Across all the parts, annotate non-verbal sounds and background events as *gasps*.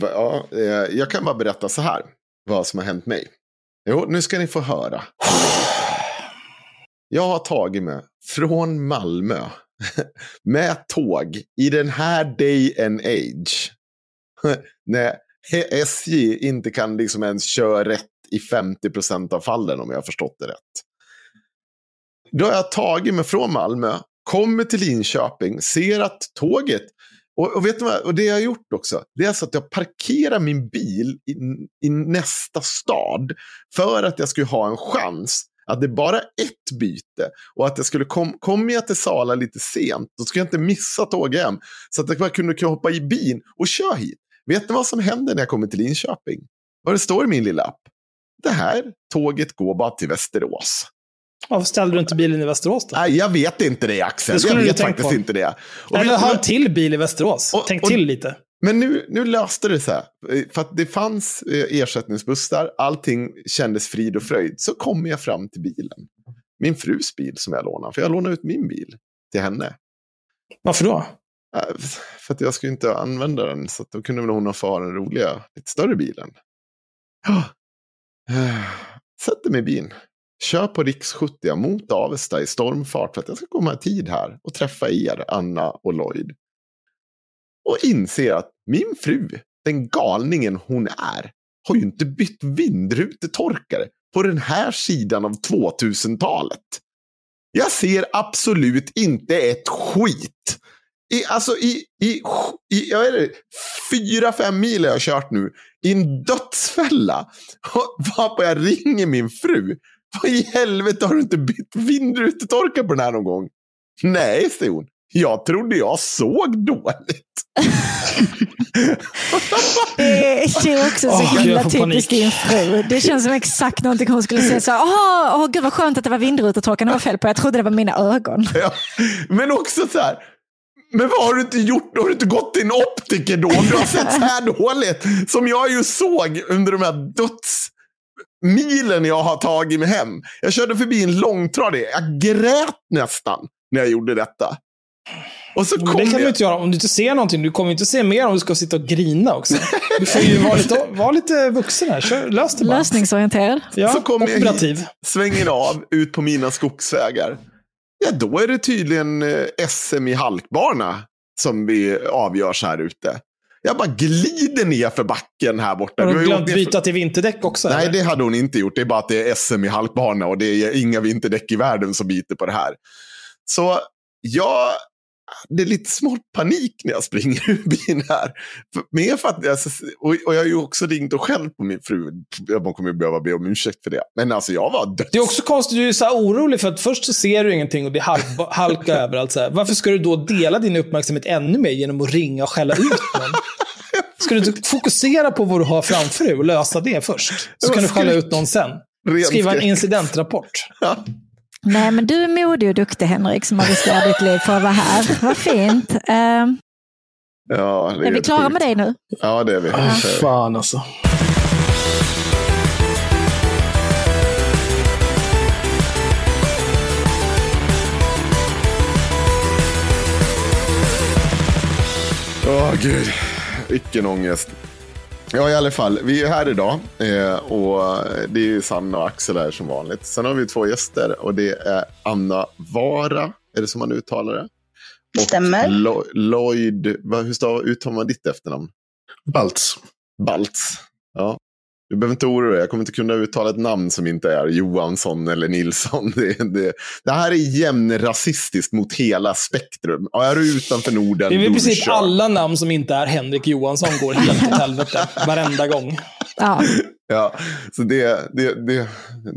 Ja, eh, jag kan bara berätta så här. Vad som har hänt mig. Jo, nu ska ni få höra. Jag har tagit mig från Malmö *laughs* med tåg i den här day and age. *laughs* När SJ inte kan liksom ens köra rätt i 50 procent av fallen om jag har förstått det rätt. Då har jag tagit mig från Malmö, kommer till Linköping, ser att tåget och, och, vet du vad? Och det jag har gjort också, det är alltså att jag parkerar min bil i, i nästa stad för att jag skulle ha en chans att det är bara ett byte och att jag skulle kom, kommer jag till Sala lite sent, då skulle jag inte missa tåget hem. Så att jag bara kunde hoppa i bilen och köra hit. Vet ni vad som händer när jag kommer till Linköping? Vad det står i min lilla app? Det här tåget går bara till Västerås. Varför ställde du inte bilen i Västerås då? Nej, jag vet inte det Axel. Det jag vet faktiskt på. inte det. Och Eller ha en till bil i Västerås. Och, Tänk och, till lite. Men nu, nu löste det sig. För att det fanns eh, ersättningsbussar. Allting kändes frid och fröjd. Så kommer jag fram till bilen. Min frus bil som jag lånade. För jag lånade ut min bil till henne. Varför då? För att jag skulle inte använda den. Så då kunde väl hon ha fara den roliga, lite större bilen. Ja. *gasps* Sätter mig i bilen. Kör på riks 70 mot Avesta i stormfart för att jag ska komma i tid här och träffa er, Anna och Lloyd. Och inser att min fru, den galningen hon är, har ju inte bytt vindrutetorkare på den här sidan av 2000-talet. Jag ser absolut inte ett skit. I, alltså i, i, i jag vet fyra, fem mil har jag kört nu. I en dödsfälla. *laughs* Varpå jag ringer min fru. Vad i helvete har du inte bytt vindrutetorkar på den här någon gång? Nej, säger hon. Jag trodde jag såg dåligt. det är också så oh, himla typiskt din fru. Det känns som exakt någonting hon skulle säga. Så, Åh, oh, gud vad skönt att det var vindrutetorkarna det var fel på. Jag trodde det var mina ögon. Ja, men också så här. Men vad har du inte gjort? Har du inte gått till en optiker då? Om du har sett så här dåligt. Som jag ju såg under de här döds milen jag har tagit mig hem. Jag körde förbi en långtradare. Jag grät nästan när jag gjorde detta. Och så kom det kan jag... du inte göra om du inte ser någonting. Du kommer inte se mer om du ska sitta och grina också. Du får ju vara lite, *laughs* vara lite vuxen här. Kör, lös det bara. Lösningsorienterad. Ja, så kommer jag hit, svänger av ut på mina skogsvägar. Ja, då är det tydligen eh, SM i halkbana som vi avgörs här ute. Jag bara glider ner för backen här borta. Har du glömt byta till vinterdäck också? Nej, eller? det hade hon inte gjort. Det är bara att det är SM i halkbana och det är inga vinterdäck i världen som biter på det här. Så jag det är lite smått panik när jag springer *laughs* ur bilen här. Mer för att, alltså, och, och, jag har ju också ringt och själv på min fru. Man kommer behöva be om ursäkt för det. Men alltså jag var döds... Det är också konstigt, du är så orolig för att först så ser du ingenting och det är halk, *laughs* halka överallt. Så här. Varför ska du då dela din uppmärksamhet ännu mer genom att ringa och skälla ut någon? Ska du fokusera på vad du har framför dig och lösa det först? Så kan du skälla ut någon sen. Skriva en incidentrapport. Ja. Nej, men du är modig och duktig Henrik som har riskerat ditt liv för att vara här. Vad fint. Uh, Ja, det Är vi klara med det nu? Ja, det är vi. Ah, fan alltså. Åh, gud. Vilken ångest. Ja, i alla fall. Vi är här idag. Eh, och det är Sanna och Axel här som vanligt. Sen har vi två gäster. Och det är Anna Vara. Är det som man uttalar det? Och Stämmer. Lo- Lloyd. Hur uttalar man ditt efternamn? Baltz. Baltz. Ja. Du behöver inte oroa dig. Jag kommer inte kunna uttala ett namn som inte är Johansson eller Nilsson. *laughs* Det, det, det här är jämnrasistiskt mot hela spektrum. Ja, Är du utanför Norden, Det är princip kör. alla namn som inte är Henrik Johansson går helt åt helvete. *laughs* Varenda gång. Ja. Ja, så det, det, det,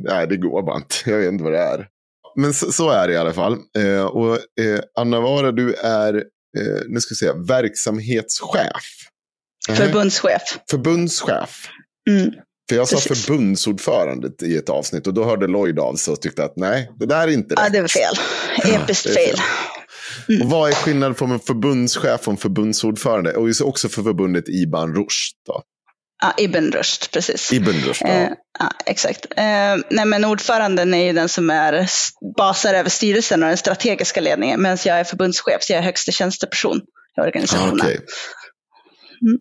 nej, det går bara inte. Jag vet inte vad det är. Men så, så är det i alla fall. Eh, och eh, Anna Vara, du är, eh, nu ska vi se, verksamhetschef. Förbundschef. Förbundschef. Mm. För jag sa Precis. förbundsordförande i ett avsnitt och då hörde Lloyd av sig och tyckte att nej, det där är inte Ja, rätt. det var fel. Episkt är fel. fel. Och vad är skillnaden på en förbundschef och en förbundsordförande? Och också för förbundet Iban Rushd. Då. Ja, Ibn Rushd, precis. Ibn Rushd, Eh, ja. ja, exakt. Eh, nej, men ordföranden är ju den som är basar över styrelsen och den strategiska ledningen, medan jag är förbundschef, så jag är högsta tjänsteperson i organisationen. Okej.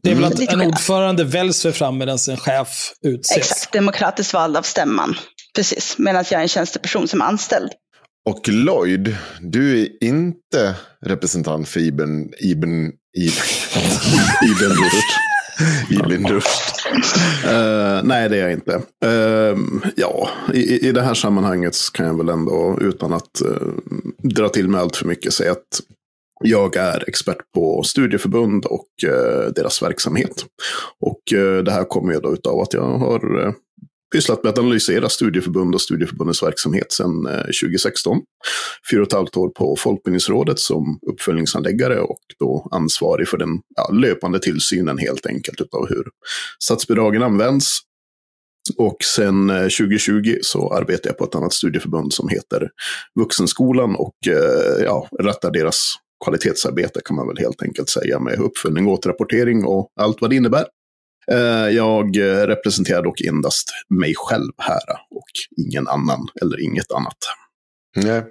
Det är väl Mm. att en ordförande väljs för fram medan en chef utses. Exakt, demokratiskt vald av stämman. Precis, medan jag är en tjänsteperson som är anställd. Och Lloyd, du är inte representant för Ibn, Ibn, Ibn, *laughs* Ibn Rushd. Ibn Rushd. Eh, nej, det är jag inte. Eh, ja, i, i det här sammanhanget kan jag väl ändå, utan att eh, dra till med allt för mycket, säga att jag är expert på studieförbund och eh, deras verksamhet. Och eh, det här kommer jag då utav att jag har eh, pysslat med att analysera studieförbund och studieförbundens verksamhet sedan eh, 2016. Fyra och ett halvt år på Folkbildningsrådet som uppföljningsanläggare och då ansvarig för den ja, löpande tillsynen helt enkelt utav hur statsbidragen används. Och sen eh, 2020 så arbetar jag på ett annat studieförbund som heter Vuxenskolan och eh, ja, rattar deras kvalitetsarbete kan man väl helt enkelt säga med uppföljning, återrapportering och allt vad det innebär. Eh, jag representerar dock endast mig själv här och ingen annan eller inget annat. Nej.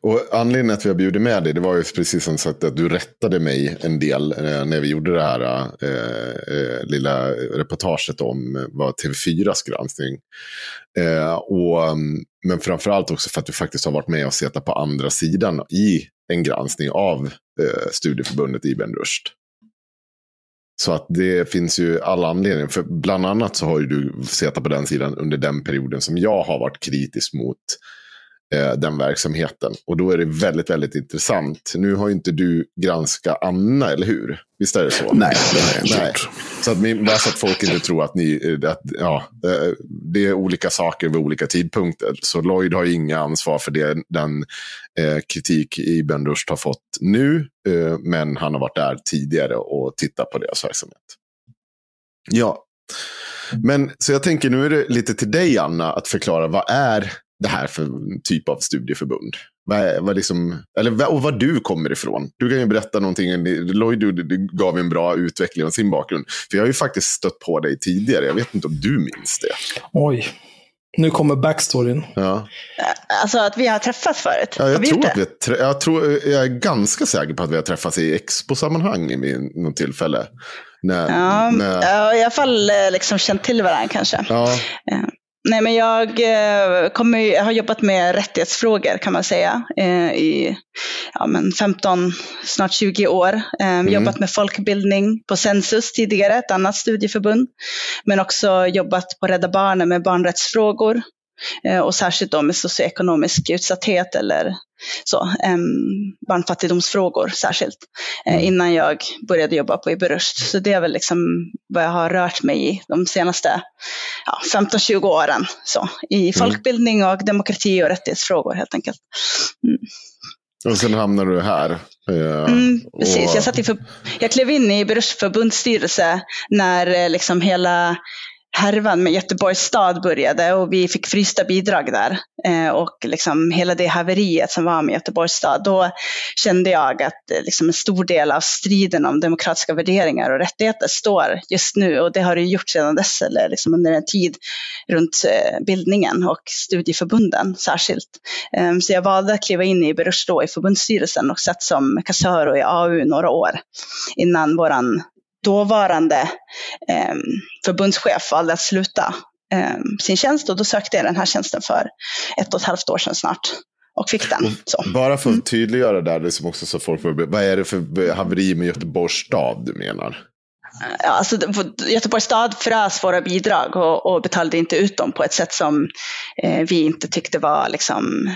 Och anledningen att vi har bjudit med dig, det var ju precis som sagt att du rättade mig en del eh, när vi gjorde det här eh, eh lilla reportaget om eh, vad TV4s granskning. Eh, och, mm, men framförallt också för att du faktiskt har varit med och suttit på andra sidan i en granskning av eh, studieförbundet Ibn Rushd. Så att det finns ju alla anledningar. För bland annat så har ju du suttit på den sidan under den perioden som jag har varit kritisk mot den verksamheten. Och då är det väldigt, väldigt intressant. Nu har ju inte du granskat Anna, eller hur? Visst är det så? Nej, Nej. Så att, ni, bara så att folk inte tror att, ni, att ja, eh, det är olika saker vid olika tidpunkter. Så Lloyd har ju inga ansvar för det, den eh, kritik Ibn Rushd har fått nu. Eh, men han har varit där tidigare och tittat på deras verksamhet. Ja, men så jag tänker nu är det lite till dig Anna att förklara vad är det här för typ av studieförbund? Vad vad liksom, eller, vad- och var du kommer ifrån. Du kan ju berätta någonting. Lloyd du, du gav en bra utveckling av sin bakgrund. För jag har ju faktiskt stött på dig tidigare. Jag vet inte om du minns det. Oj. Nu kommer backstoryn. Ja. Alltså att vi har träffats förut. Ja, jag, vi tror att vi, trä- jag, tror, jag är ganska säker på att vi har träffats i expo-sammanhang i min- något tillfälle. När, Ja, när, ja, i alla fall eh, liksom känt till varandra kanske. ja, Nej, men jag, eh, kommer, jag har jobbat med rättighetsfrågor kan man säga eh, i ja, men 15, snart 20 år. Eh, Jobbat med folkbildning på Sensus tidigare, ett annat studieförbund. Men också jobbat på Rädda Barnen med barnrättsfrågor. Eh, och särskilt då med socioekonomisk utsatthet eller så, barnfattigdomsfrågor särskilt. Eh, innan jag började jobba på Ibn Rushd. Så det är väl liksom vad jag har rört mig i de senaste ja, 15-20 åren. Så, I folkbildning och demokrati och rättighetsfrågor helt enkelt. och sen hamnar du här. Eh, Mm, precis, och- jag, satt i för, jag klev in i Rushds förbundsstyrelse när eh, liksom hela härvan med Göteborgs stad började och vi fick frysta bidrag där. Eh, och liksom hela det haveriet som var med Göteborgs stad, då kände jag att eh, liksom en stor del av striden om demokratiska värderingar och rättigheter står just nu och det har det gjort sedan dess, eller liksom under en tid runt eh, bildningen och studieförbunden särskilt. Eh, så jag valde att kliva in i Berush i förbundsstyrelsen och satt som kassör i AU några år innan våran dåvarande eh, förbundschef valde att sluta eh, sin tjänst och då sökte jag den här tjänsten för ett och ett halvt år sedan snart och fick den. Så. Bara för att mm. tydliggöra där, liksom också så folk vad är det för haveri med Göteborgs stad du menar? Ja, alltså, Göteborgs stad frös våra bidrag och, och betalade inte ut dem på ett sätt som eh, vi inte tyckte var liksom,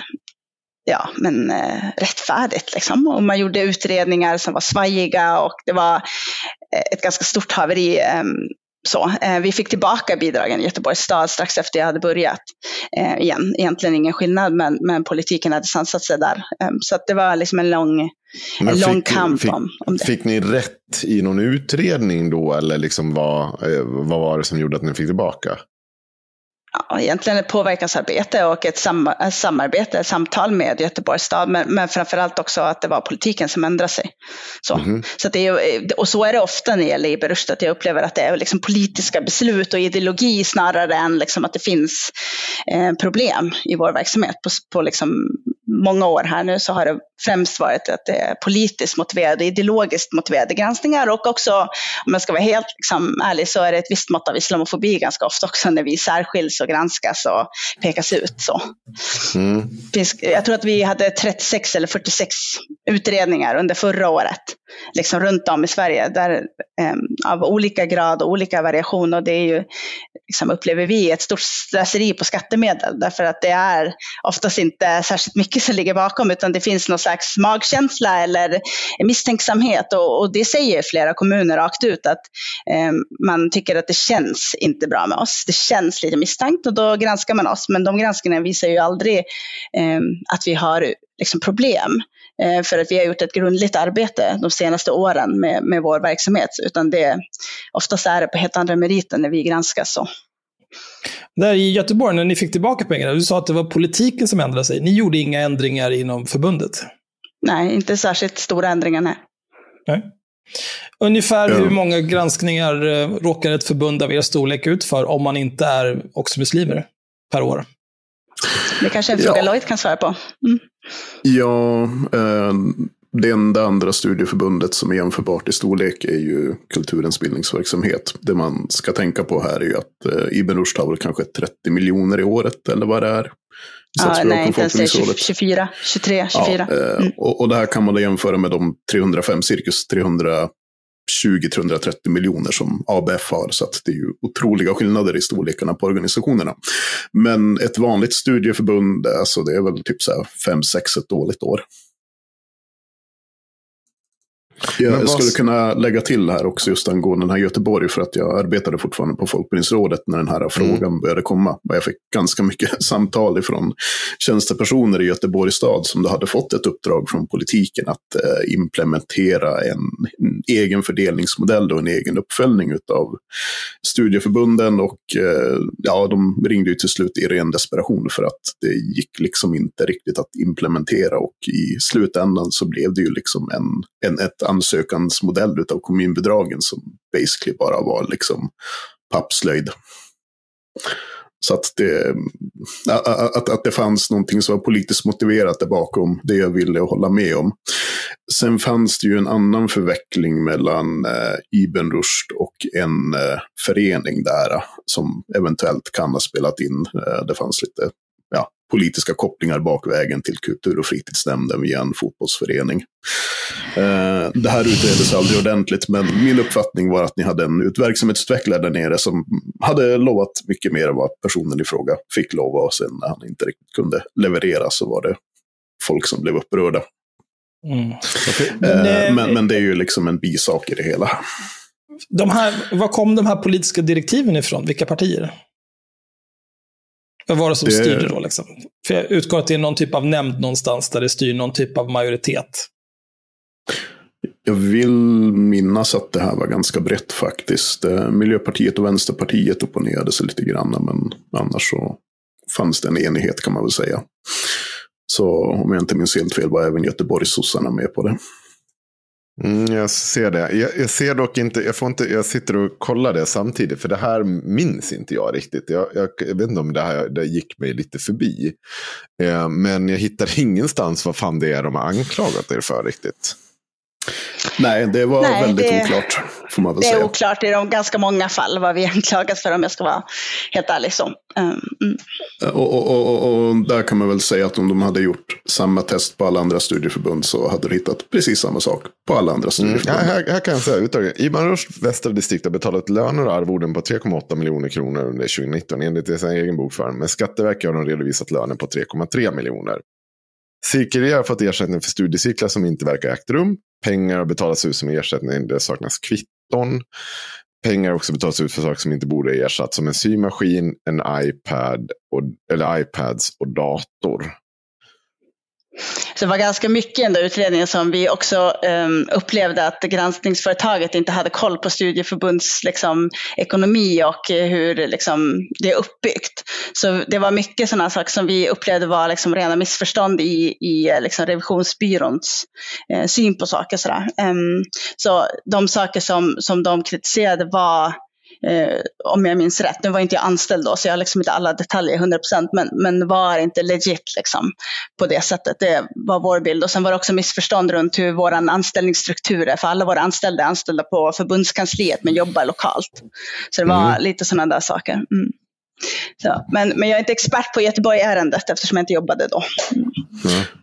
ja, men, eh, rättfärdigt. Liksom. Och man gjorde utredningar som var svajiga och det var ett ganska stort haveri. Eh, så, eh, vi fick tillbaka bidragen i Göteborgs stad strax efter jag hade börjat. Eh, igen, egentligen ingen skillnad, men, men politiken hade sansat sig där. Eh, så det var liksom en lång, en lång kamp fick, om, om det. Fick ni rätt i någon utredning då, eller liksom vad, eh, vad var det som gjorde att ni fick tillbaka? Ja, egentligen ett påverkansarbete och ett, sam samarbete, ett samtal med Göteborgs stad, men, men framförallt också att det var politiken som ändrade sig. Så, mm. så det är, och så är det ofta när det gäller Iberust, att jag upplever att det är liksom politiska beslut och ideologi snarare än liksom att det finns eh, problem i vår verksamhet på, på liksom många år här nu så har det främst varit att det är politiskt motiverade, ideologiskt motiverade granskningar och också, om jag ska vara helt liksom, ärlig, så är det ett visst mått av islamofobi ganska ofta också när vi särskiljs och granskas och pekas ut. Så. Mm. Jag tror att vi hade 36 eller 46 utredningar under förra året, liksom runt om i Sverige, där, eh, av olika grad och olika variation. Och det är ju, liksom, upplever vi, ett stort slöseri på skattemedel, därför att det är oftast inte särskilt mycket som ligger bakom, utan det finns någon slags magkänsla eller misstänksamhet. Och, och det säger flera kommuner rakt ut, att eh, man tycker att det känns inte bra med oss. Det känns lite misstänkt och då granskar man oss. Men de granskningarna visar ju aldrig eh, att vi har liksom, problem. Eh, för att vi har gjort ett grundligt arbete de senaste åren med, med vår verksamhet. Utan det, oftast är det på helt andra meriter när vi granskas. Så. Där i Göteborg, när ni fick tillbaka pengarna, du sa att det var politiken som ändrade sig. Ni gjorde inga ändringar inom förbundet? Nej, inte särskilt stora ändringar, nej. nej. Ungefär hur många granskningar eh, råkar ett förbund av er storlek ut för om man inte är också muslimer per år? Det kanske är en fråga ja. Lloyd kan svara på. Mm. Ja, eh, det enda andra studieförbundet som är jämförbart i storlek är ju kulturens bildningsverksamhet. Det man ska tänka på här är ju att eh, Ibn Rushd har väl kanske 30 miljoner i året eller vad det är. Ja, nej, inte ens det. 24, 23, 24. Ja, eh, mm. och, och det här kan man då jämföra med de 305, cirkus 300 20-330 miljoner som ABF har. Så det är ju otroliga skillnader i storlekarna på organisationerna. Men ett vanligt studieförbund, alltså det är väl typ 5-6 ett dåligt år. Jag vad... skulle kunna lägga till här också just angående den här Göteborg för att jag arbetade fortfarande på Folkbildningsrådet när den här mm. frågan började komma. Och jag fick ganska mycket *laughs* samtal ifrån tjänstepersoner i Göteborgs stad som då hade fått ett uppdrag från politiken att eh, implementera en, en, egen fördelningsmodell och en egen uppföljning av studieförbunden. Och eh, ja, de ringde ju till slut i ren desperation för att det gick liksom inte riktigt att implementera och i slutändan så blev det ju liksom en, en, ett ansökansmodell av kommunbidragen som basically bara var liksom pappslöjd. Så att det, att, att det fanns någonting som var politiskt motiverat där bakom, det jag ville hålla med om. Sen fanns det ju en annan förveckling mellan eh, Ibn Rushd och en eh, förening där som eventuellt kan ha spelat in. Eh, det fanns lite politiska kopplingar bakvägen till kultur och fritidsnämnden via en fotbollsförening. Eh, det här utreddes aldrig ordentligt, men min uppfattning var att ni hade en verksamhetsutvecklare där nere som hade lovat mycket mer än vad personen i fråga fick lova. Och sen när han inte riktigt kunde leverera så var det folk som blev upprörda. Mm. Men, eh, men, men, det är ju liksom en bisak i det hela. De här, var kom de här politiska direktiven ifrån? Vilka partier? Vad var det som det... styrde då? Liksom? För jag utgår att det är någon typ av nämnd någonstans där det styr någon typ av majoritet. jag vill minnas att det här var ganska brett faktiskt. Eh, Miljöpartiet och Vänsterpartiet opponerade sig lite grann, men annars så fanns det en enighet kan man väl säga. Så om jag inte minns helt fel var även Göteborgssossarna med på det. Mm, jag ser det. Jag, jag, ser dock inte jag, får inte, jag sitter och kollar det samtidigt, för det här minns inte jag riktigt. Jag, jag, jag vet inte om det här det gick mig lite förbi. Eh, men jag hittar *laughs* ingenstans vad fan det är de har anklagat er för riktigt. Nej, det var Nej, väldigt det, oklart. Får man väl det säga. är oklart i de ganska många fall vad vi anklagas för om jag ska vara helt ärlig. Så. Um, mm. och, och, och, och, där kan man väl säga att om de hade gjort samma test på alla andra studieförbund så hade de hittat precis samma sak på alla andra studieförbund. Mm. Ja, här, här, kan jag säga uttaget. Ibn Rushd västra distrikt har betalat löner och arvoden på 3,8 miljoner kronor under 2019 enligt sin egen bokföring. Men Skatteverket har de redovisat löner på 3,3 miljoner. Cirkelé har fått ersättning för studiecirklar som inte verkar ägt rum. Pengar har betalats ut som ersättning. Det saknas kvitton. Pengar har också betalats ut för saker som inte borde ersatts. Som en symaskin, en iPad, och, eller iPads och dator. Så det var ganska mycket i den där utredningen som vi också um, upplevde att granskningsföretaget inte hade koll på studieförbunds liksom, ekonomi och eh, hur liksom, det är uppbyggt. Så det var mycket sådana saker som vi upplevde var liksom, rena missförstånd i, i eh, liksom, revisionsbyråns eh, syn på saker. Sådär. Um, så de saker som, som de kritiserade var eh, om jag minns rätt. Nu var inte jag anställd då, så jag har liksom inte alla detaljer 100 men, men var inte legit liksom, på det sättet. Det var vår bild. Och sen var det också missförstånd runt hur vår anställningsstruktur är, för alla våra anställda är anställda på förbundskansliet men jobbar lokalt. Så det var mm. lite sådana där saker. Mm. Så, men, men jag är inte expert på Göteborg-ärendet eftersom jag inte jobbade då.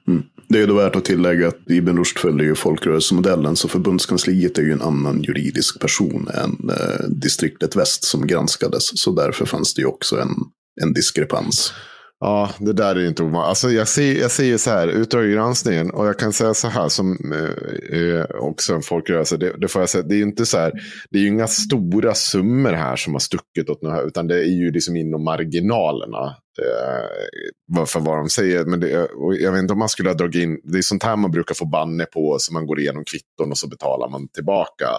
Mm. Det är då värt att tillägga att Ibn Rushd följer ju folkrörelsemodellen, så förbundskansliet är ju en annan juridisk person än eh, distriktet väst som granskades. Så därför fanns det ju också en, en diskrepans. Ja, det där är inte ovanligt. Alltså jag, ser, jag ser så här, utdrag granskningen, och jag kan säga så här som eh, eh, också en folkrörelse, det, det får jag säga, det är ju inte så här, det är ju inga stora summor här som har stuckit åt något utan det är ju liksom inom marginalerna. Eh, för vad de säger, men det, jag vet inte om man skulle ha dragit in, det är sånt här man brukar få banne på, så man går igenom kvitton och så betalar man tillbaka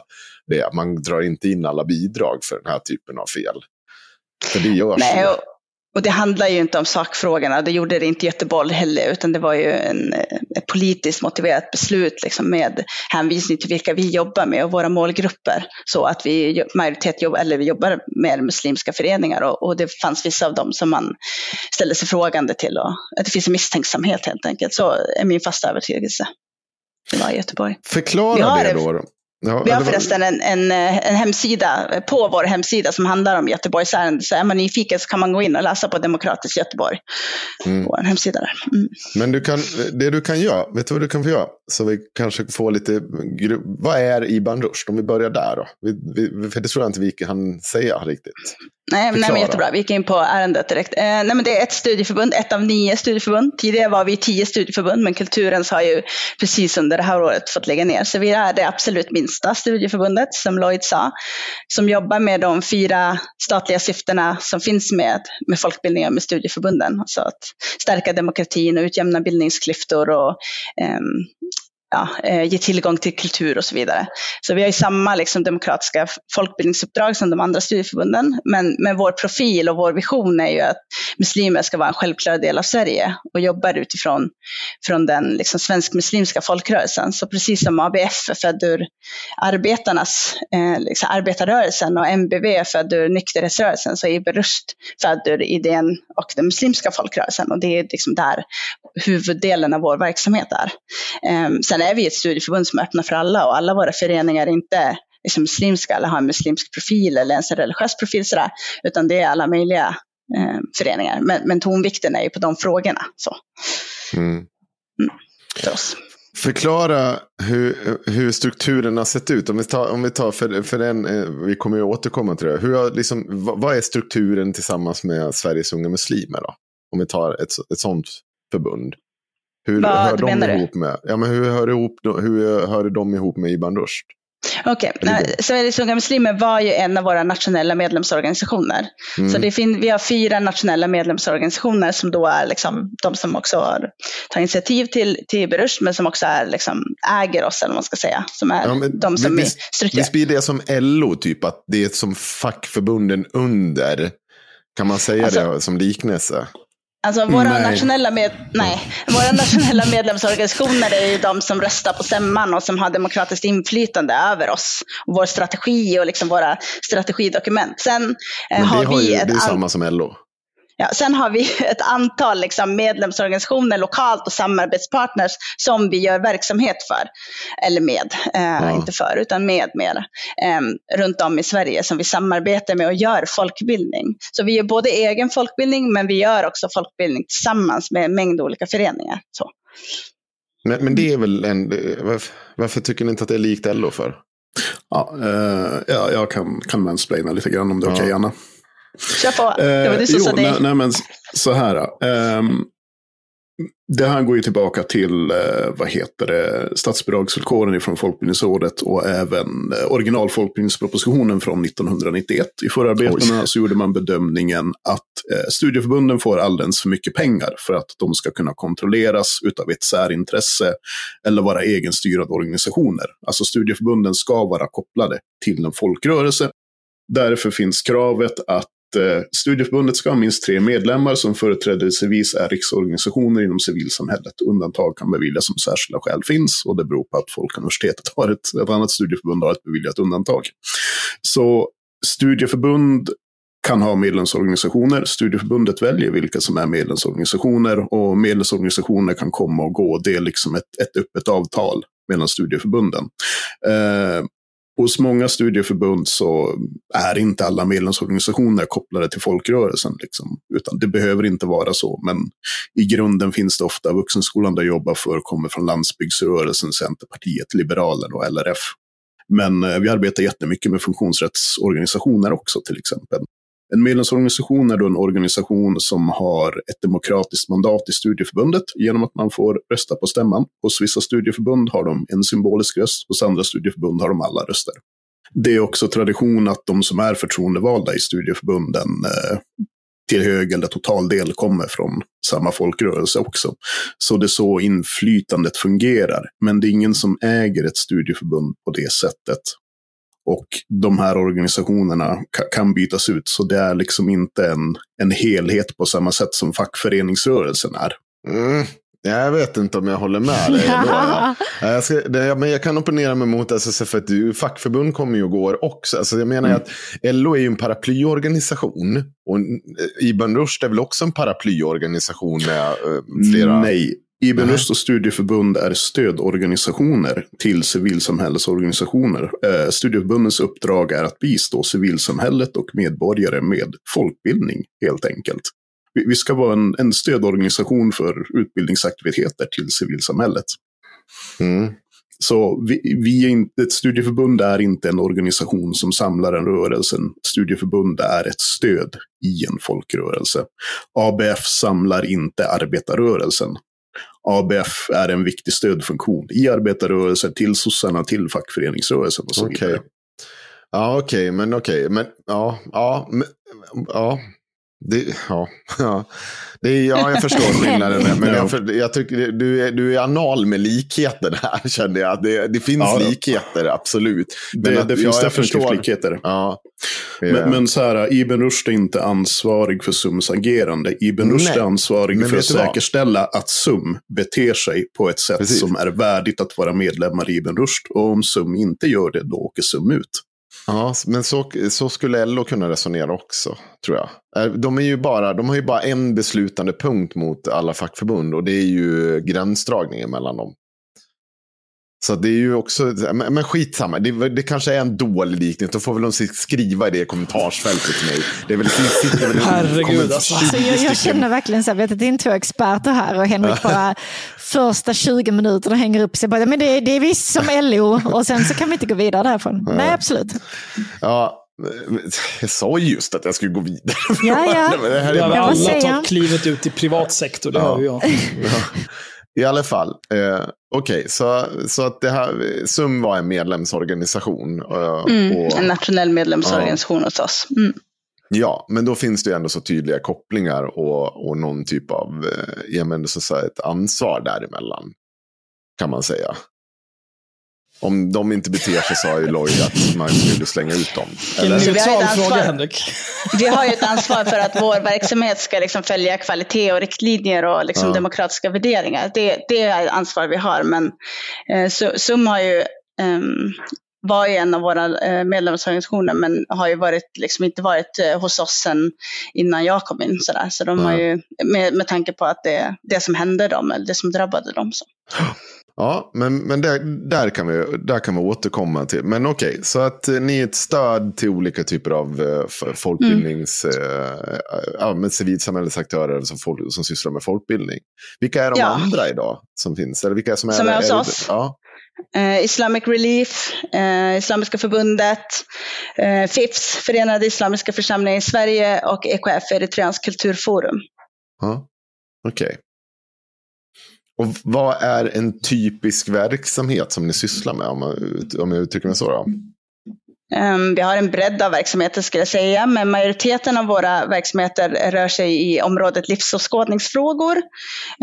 det. Man drar inte in alla bidrag för den här typen av fel. För det görs Nej, och och det handlar ju inte om sakfrågorna, det gjorde det inte Göteborg heller, utan det var ju en, ett politiskt motiverat beslut liksom med hänvisning till vilka vi jobbar med och våra målgrupper. Så att vi majoritet jobb, eller vi jobbar med muslimska föreningar och, och, det fanns vissa av dem som man ställde sig frågande till och att det finns en misstänksamhet helt enkelt. Så är min fasta övertygelse. Det var i Göteborg. Förklara det då. Ja, vi har förresten en, en, en, hemsida på vår hemsida som handlar om Göteborgsärenden. Så är man nyfiken så kan man gå in och läsa på Demokratisk Göteborg. Mm. På vår hemsida där. Mm. Men du kan, det du kan göra, vet du vad du kan få göra? Så vi kanske får lite, vad är Iban Rushd? Om vi börjar där då. Vi, vi, för det tror jag inte vi kan säga riktigt. Nej, nej men jättebra. Vi gick in på ärendet direkt. Eh, nej, men det är ett studieförbund, ett av nio studieförbund. Tidigare var vi tio studieförbund, men Kulturens har ju precis under det här året fått lägga ner. Så vi är det absolut minsta studieförbundet, som Lloyd sa, som jobbar med de fyra statliga syftena som finns med, med folkbildningen med studieförbunden. Alltså att stärka demokratin och utjämna bildningsklyftor och eh, ja, eh, ge tillgång till kultur och så vidare. Så vi har ju samma liksom, demokratiska folkbildningsuppdrag som de andra studieförbunden, men, men vår profil och vår vision är ju att muslimer ska vara en självklar del av Sverige och jobbar utifrån från den liksom, svensk-muslimska folkrörelsen. Så precis som ABF är född ur arbetarnas, eh, liksom, arbetarrörelsen och MBV är född ur nykterhetsrörelsen, så är Ibn Rushd född ur idén och den muslimska folkrörelsen och det är liksom där huvuddelen av vår verksamhet är. Eh, sen är vi ett studieförbund som är öppna för alla och alla våra föreningar är inte liksom muslimska eller har en muslimsk profil eller ens en religiös profil sådär, utan det är alla möjliga eh, föreningar. Men, men tonvikten är ju på de frågorna. Så. Mm. Mm, för oss. Förklara hur, hur strukturen har sett ut. Om vi tar, om vi tar för, för den, eh, vi kommer ju återkomma till det. Hur har, liksom, vad är strukturen tillsammans med Sveriges unga muslimer? Då? Om vi tar ett, ett sånt förbund. Hur Vad hör de menar ihop du? med, ja, men hur hör, ihop, hur hör de ihop med Ibn Rushd? Okej, okay. Sveriges Unga Muslimer var ju en av våra nationella medlemsorganisationer. Mm. Så det fin- vi har fyra nationella medlemsorganisationer som då är liksom de som också har tagit initiativ till, till Berush, men som också är, liksom, äger oss, eller vad man ska säga. Som är ja, de som visst, Visst blir det som LO, typ, att det är som fackförbunden under? Kan man säga alltså, det som liknelse? Alltså våra, nej. Nationella med, nej, våra nationella medlemsorganisationer är ju de som röstar på stämman och som har demokratiskt inflytande över oss. Och vår strategi och liksom våra strategidokument. Sen eh, har vi... Ju, det är samma som LO. Ja, sen har vi *laughs* ett antal liksom, medlemsorganisationer lokalt och samarbetspartners som vi gör verksamhet för. Eller med, eh, ja. inte för, utan med mer. Eh, runt om i Sverige som vi samarbetar med och gör folkbildning. Så vi gör både egen folkbildning men vi gör också folkbildning tillsammans med en mängd olika föreningar. Så. Men, men det är väl en, varför, varför tycker ni inte att det är likt LO för? Ja, eh, ja jag kan, kan mansplaina lite grann om det är ja. okej, okay, Anna. Kör på. Det var du som eh, sa nej. nej. men så här. Um, det här går ju tillbaka till, eh, vad heter det, statsbidragsvillkoren från Folkbildningsrådet och även eh, originalfolkbildningspropositionen från 1991. I förarbetena Oj. så gjorde man bedömningen att eh, studieförbunden får alldeles för mycket pengar för att de ska kunna kontrolleras utav ett särintresse eller vara egenstyrande organisationer. Alltså studieförbunden ska vara kopplade till en folkrörelse. Därför finns kravet att Eh, Eh, studieförbundet ska ha minst tre medlemmar som företrädesvis är riksorganisationer inom civilsamhället. Undantag kan beviljas om särskilda skäl finns och det beror på att Folkuniversitetet har ett, ett annat studieförbund har ett beviljat undantag. Så studieförbund kan ha medlemsorganisationer. Studieförbundet väljer vilka som är medlemsorganisationer och medlemsorganisationer kan komma och gå. Det är liksom ett, ett öppet avtal mellan studieförbunden. Eh, hos många studieförbund så är inte alla medlemsorganisationer kopplade till folkrörelsen. Liksom. Utan det behöver inte vara så. Men i grunden finns det ofta vuxenskolan där jag jobbar för kommer från landsbygdsrörelsen, Centerpartiet, Liberalerna och LRF. Men eh, vi arbetar jättemycket med funktionsrättsorganisationer också till exempel. En medlemsorganisation är då en organisation som har ett demokratiskt mandat i studieförbundet genom att man får rösta på stämman. Hos vissa studieförbund har de en symbolisk röst, hos andra studieförbund har de alla röster. Det är också tradition att de som är förtroendevalda i studieförbunden eh, till hög eller total del kommer från samma folkrörelse också. Så det är så inflytandet fungerar. Men det är ingen som äger ett studieförbund på det sättet. Och de här organisationerna kan bytas ut. Så det är liksom inte en, en helhet på samma sätt som fackföreningsrörelsen är. Mm. Jag vet inte om jag håller med dig. *laughs* Då, jag, ska, det, men jag kan opponera mig mot SSF, för att fackförbund kommer ju och går också. Alltså jag menar mm. att LO är ju en paraplyorganisation. Och Ibn Rushd är väl också en paraplyorganisation med uh, flera... Nej, Ibn Rushd och studieförbund är stödorganisationer till civilsamhällesorganisationer. Eh, studieförbundens uppdrag är att bistå civilsamhället och medborgare med folkbildning, helt enkelt. Vi, vi ska vara en, en, stödorganisation för utbildningsaktiviteter till civilsamhället. Mm. Så vi, vi, är inte, ett studieförbund är inte en organisation som samlar en rörelse. Studieförbund är ett stöd i en folkrörelse. ABF samlar inte arbetarrörelsen. ABF är en viktig stödfunktion i arbetarrörelsen, till sossarna, till fackföreningsrörelsen och så okay. vidare. Ja, okej, okay, men okej, okay. men ja, ja, men, ja. Det, ja, *laughs* ja. Det, ja, jag förstår *laughs* skillnaden. men jag, jag tycker du är, du är anal med likheten här, *laughs* kände jag. Det, det finns ja, likheter, absolut. Men det, det finns definitivt likheter. Ja. Men, men, så här, Ibn Rushd är inte ansvarig för SUMs agerande. Ibn Rushd är ansvarig men för att säkerställa att SUM beter sig på ett sätt Precis. som är värdigt att vara medlemmar i Ibn Rushd. Och om SUM inte gör det, då åker SUM ut. Ja, men så, så skulle LO kunna resonera också, tror jag. Eh, de, är ju bara, de har ju bara en beslutande punkt mot alla fackförbund och det är ju gränsdragningen mellan dem. Så det är ju också, men skitsamma, det, det kanske är en dålig liknelse. Då får väl de skriva i det kommentarsfältet till mig. Det är väl, sitter väl Herregud alltså. alltså jag, jag känner verkligen så här, vet att det är två experter här och Henrik bara *laughs* första 20 minuterna hänger upp sig. Bara, men det, det är visst som LO och sen så kan vi inte gå vidare därifrån. Ja. Nej, absolut. Ja, jag sa just att jag skulle gå vidare. Ja, ja. *laughs* det här är ja, alla tagit klivet ut i privat sektor, det ja. hör jag. Ja. I alla fall. Eh, Okej, okay, så, så att det här, SUM var en medlemsorganisation. Eh, mm, och, en nationell medlemsorganisation ja. hos oss. Mm. Ja, men då finns det ju ändå så tydliga kopplingar och, och någon typ av eh, ja, men så säga, ett ansvar däremellan. Kan man säga. Om de inte beter sig sa ju Lloyd att man skulle slänga ut dem. Eller? Neutral fråga, Henrik. Vi har ju ett ansvar för att vår verksamhet ska liksom följa kvalitet och riktlinjer och liksom ja. demokratiska värderingar. Det, det är ansvar vi har. Men eh, SUM har ju um, var ju en av våra eh, medlemsorganisationer men har ju varit, liksom inte varit eh, hos oss sen innan jag kom in. Så, där. så de har ju, med, med tanke på att det, det som hände dem, eller det som drabbade dem. Så. Ja, men, men där, där, kan vi, där kan vi återkomma till. Men okej, okay, så att eh, ni är ett stöd till olika typer av uh, folkbildnings... Mm. Uh, ja, civilsamhällesaktörer som, folk, som sysslar med folkbildning. Vilka är de ja. andra idag som finns? Eller vilka som är, som är hos oss? Ja. Uh, Islamic Relief, Islamiska förbundet, FIFS, Förenade Islamiska Församlingar i Sverige och EKF, Eritreansk kulturforum. Ja, Okej. Okay. Och vad är en typisk verksamhet som ni sysslar med, om, om jag uttrycker mig så? Då? Ehm, vi har en bredd av verksamheter skulle jag säga, men majoriteten av våra verksamheter rör sig i området livsåskådningsfrågor.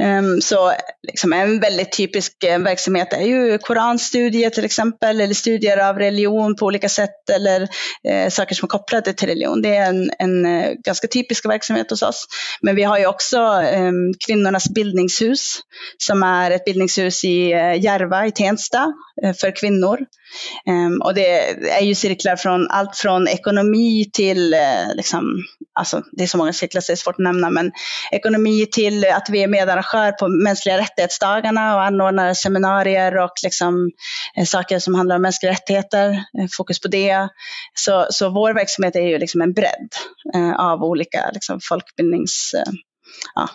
Ehm, så liksom en väldigt typisk eh, verksamhet är ju koranstudier till exempel, eller studier av religion på olika sätt, eller eh, saker som är kopplade till religion. Det är en, en eh, ganska typisk verksamhet hos oss. Men vi har ju också ehm, Kvinnornas bildningshus, som är ett bildningshus i Järva i Tensta för kvinnor. Och det är ju cirklar från allt från ekonomi till, eh, liksom, alltså, det är så många cirklar så det är svårt att nämna, men ekonomi till att vi är medarrangör på mänskliga rättighetsdagarna och anordnar seminarier och liksom, eh, saker som handlar om mänskliga rättigheter, eh, fokus på det. Så, så vår verksamhet är ju liksom en bredd av olika liksom, folkbildnings ja,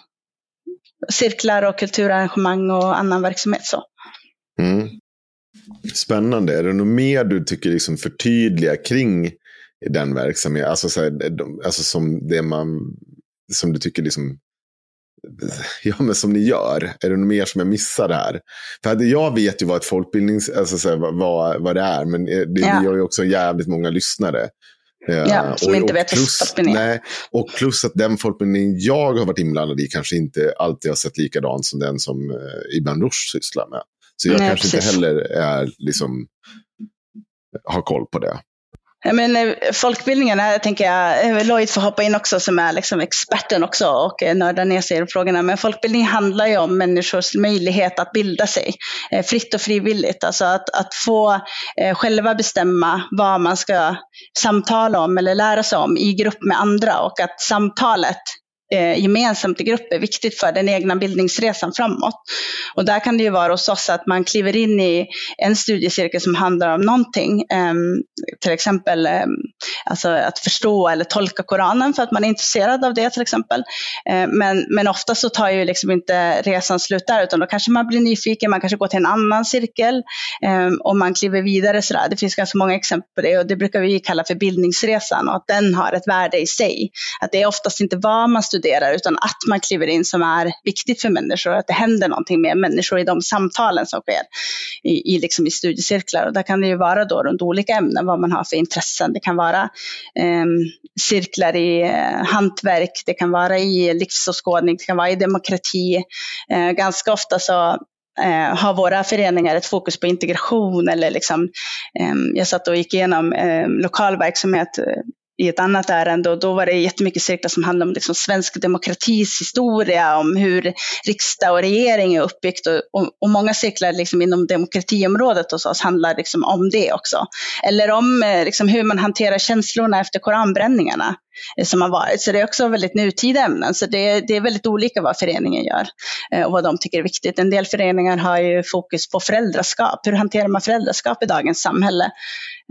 cirklar och kulturarrangemang och annan verksamhet. Så. Mm. Spännande. Är det något mer du tycker liksom förtydliga kring den verksamheten? Alltså, så här, alltså som det man, som du tycker liksom, ja men som ni gör. Är det något mer som jag missar här? För jag vet ju vad ett folkbildnings, alltså så här, vad, vad det är, men det, ja. det gör ju också jävligt många lyssnare. Ja, som och, inte vet vad folkbildning är. Nej, och plus att den folkbildning jag har varit inblandad i kanske inte alltid har sett likadant som den som eh, Ibn Rushd sysslar med. Så jag Nej, kanske precis. inte heller är, liksom, har koll på det. Ja, men, eh, folkbildningen, här tänker jag, eh, Lloyd får hoppa in också som är liksom experten också och eh, nördar ner sig i frågorna. Men folkbildning handlar ju om människors möjlighet att bilda sig fritt och frivilligt. Alltså att, att få själva bestämma vad man ska samtala om eller lära sig om i grupp med andra och att samtalet eh, gemensamt i grupp är viktigt för den egna bildningsresan framåt. Och där kan det ju vara hos oss att man kliver in i en studiecirkel som handlar om någonting, eh, till exempel eh, alltså att förstå eller tolka Koranen för att man är intresserad av det till exempel. Eh, men, men ofta så tar ju liksom inte resan slut där utan då kanske man blir nyfiken, man kanske går till en annan cirkel ehm, och man kliver vidare sådär. Det finns ganska många exempel på det och det brukar vi kalla för bildningsresan och att den har ett värde i sig. Att det är oftast inte vad man studerar studerar, utan att man kliver in som är viktigt för människor, att det händer någonting med människor i de samtalen som sker i, i, liksom i studiecirklar. Och där kan det ju vara då runt olika ämnen, vad man har för intressen. Det kan vara eh, cirklar i eh, hantverk, det kan vara i livsåskådning, det kan vara i demokrati. Eh, ganska ofta så eh, har våra föreningar ett fokus på integration eller liksom, eh, jag satt och gick igenom ehm, eh, lokal verksamhet i ett annat ärende och då var det jättemycket cirklar som handlade om liksom svensk demokratis historia, om hur riksdag och regering är uppbyggt och, och, och många cirklar liksom inom demokratiområdet hos oss handlar liksom om det också. Eller om eh, liksom hur man hanterar känslorna efter koranbränningarna Eh, som har varit. Så det är också väldigt nutida ämnen. Så det, det är väldigt olika vad föreningen gör eh, och vad de tycker är viktigt. En del föreningar har ju fokus på föräldraskap. Hur hanterar man föräldraskap i dagens samhälle?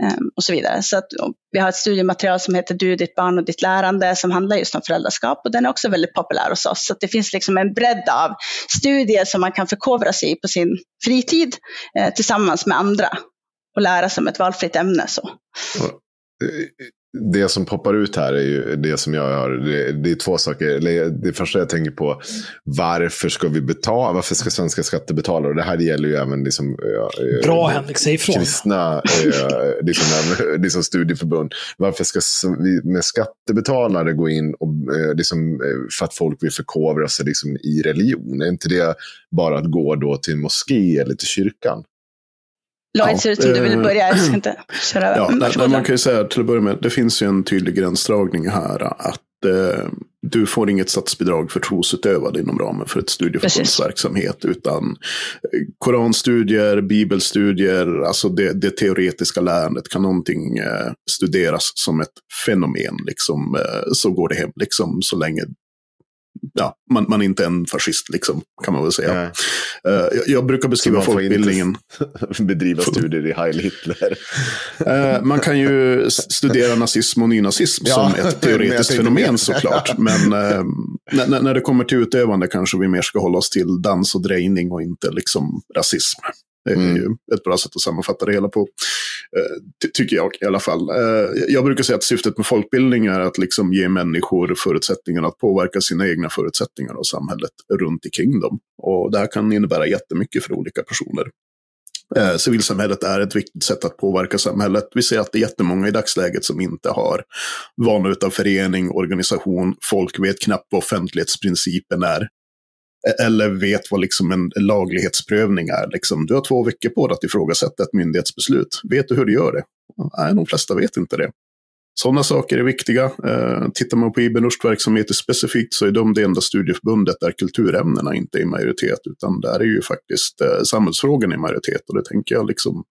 Ehm, och så vidare. Så att, vi har ett studiematerial som heter Du, ditt barn och ditt lärande som handlar just om föräldraskap och den är också väldigt populär hos oss. Så det finns liksom en bredd av studier som man kan förkovra sig i på sin fritid eh, tillsammans med andra och lära sig om ett valfritt ämne. Så. Eh, det som poppar ut här är ju det som jag har. Det, det är två saker. Det första jag tänker på. Varför ska vi betala? Varför ska svenska skattebetalare? Och det här gäller ju även liksom, eh, Bra Henrik, säg ifrån. kristna eh, *laughs* liksom, liksom studieförbund. Varför ska vi med skattebetalare gå in och, eh, liksom, eh, för att folk vill förkovra sig liksom, i religion? Är inte det bara att gå då till en moské eller till kyrkan? Lloyd, ser ut som du vill eh, börja. Jag ska inte *clears throat* köra. Ja, Mm, varsågod, nej, man kan ju säga till att börja med, det finns ju en tydlig gränsdragning här. Att eh, du får inget statsbidrag för trosutövande inom ramen för ett studieförbundsverksamhet. Utan eh, koranstudier, bibelstudier, alltså det, det teoretiska lärandet. Kan någonting eh, studeras som ett fenomen, liksom, eh, så går det hem. Liksom, så länge ja, man, man inte är en fascist, liksom, kan man väl säga. Eh, jag, jag brukar beskriva inte- folkbildningen. *laughs* Bedriva studier i Heil Hitler. Eh, man kan ju studera nazism och nynazism Ja, som ett *laughs* teoretiskt fenomen mer. såklart. Men när, när- när det kommer till utövande kanske vi mer ska hålla oss till dans och drejning och inte liksom rasism. Det är Mm. ju ett bra sätt att sammanfatta det hela på, eh, ty- tycker jag i alla fall. Eh, jag brukar säga att syftet med folkbildning är att liksom ge människor förutsättningar att påverka sina egna förutsättningar och samhället runt omkring dem. Och det här kan innebära jättemycket för olika personer. Eh, civilsamhället är ett viktigt sätt att påverka samhället. Vi ser att det är jättemånga i dagsläget som inte har vana utav förening, organisation. Folk vet knappt vad offentlighetsprincipen är. Eller vet vad liksom en laglighetsprövning är. Liksom, du har två veckor på dig att ifrågasätta ett myndighetsbeslut. Vet du hur du gör det? Nej, de flesta vet inte det. Sådana saker är viktiga. Eh, tittar man på Ibn Rushd-verksamheter specifikt så är de det enda studieförbundet där kulturämnena inte är i majoritet. Utan där är ju faktiskt eh, samhällsfrågorna i majoritet. Och det tänker jag liksom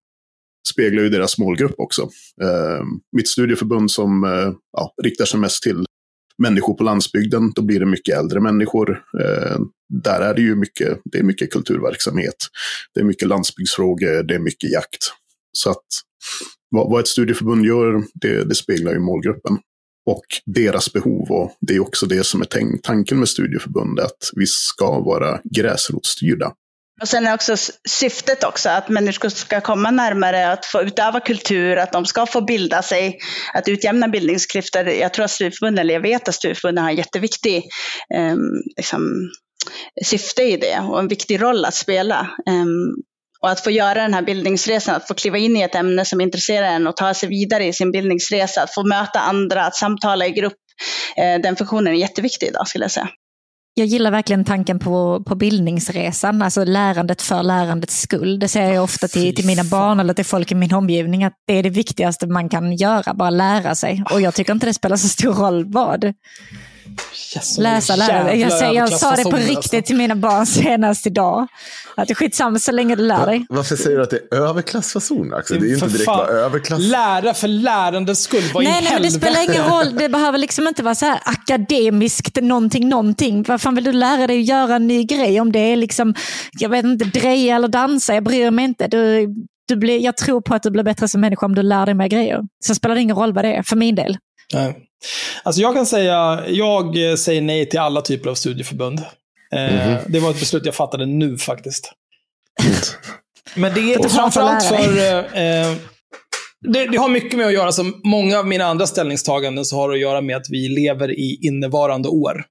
speglar ju deras målgrupp också. Eh, mitt studieförbund som eh, ja, riktar sig mest till människor på landsbygden, då blir det mycket äldre människor. Eh, där är det ju mycket, det är mycket kulturverksamhet. Det är mycket landsbygdsfrågor, det är mycket jakt. Så att vad, vad ett studieförbund gör, det, det speglar ju målgruppen. Och deras behov. Och det är också det som är tanken med studieförbund, att vi ska vara gräsrotsstyrda. Och sen är också syftet också att människor ska komma närmare att få utöva kultur, att de ska få bilda sig, att utjämna bildningsklyftor. Jag tror att studieförbunden, eller jag vet att studieförbunden har en jätteviktig eh, liksom, syfte i det och en viktig roll att spela. Eh, och att få göra den här bildningsresan, att få kliva in i ett ämne som intresserar en och ta sig vidare i sin bildningsresa, att få möta andra, att samtala i grupp. Eh, den funktionen är jätteviktig idag skulle jag säga. Jag gillar verkligen tanken på, på bildningsresan, alltså lärandet för lärandets skull. Det säger jag ofta till, till mina barn eller till folk i min omgivning, att det är det viktigaste man kan göra, bara lära sig. Och jag tycker inte det spelar så stor roll vad. Yes, Läsa, lära. Jag, säger, jag sa det på riktigt till mina barn *laughs* senast idag. Att det är skitsamma så länge du lär dig. Varför säger du att det är överklassfason, Axel? Det är ju inte direkt överklass. Lära för lärandets skull. Vad i Nej, nej, men det spelar ingen roll. Det behöver liksom inte vara så här akademiskt någonting, någonting. Vad fan vill du lära dig att göra en ny grej? Om det är liksom, jag vet inte, dreja eller dansa, jag bryr mig inte. Du, du blir, jag tror på att du blir bättre som människa om du lär dig mer grejer. Sen spelar det ingen roll vad det är, för min del. Nej. Alltså jag kan säga, jag eh, säger nej till alla typer av studieförbund. Eh, Det var ett beslut jag fattade nu faktiskt. Men det är fan framförallt för... Eh, det, det har mycket med att göra, som många av mina andra ställningstaganden, så har det att göra med att vi lever i innevarande år.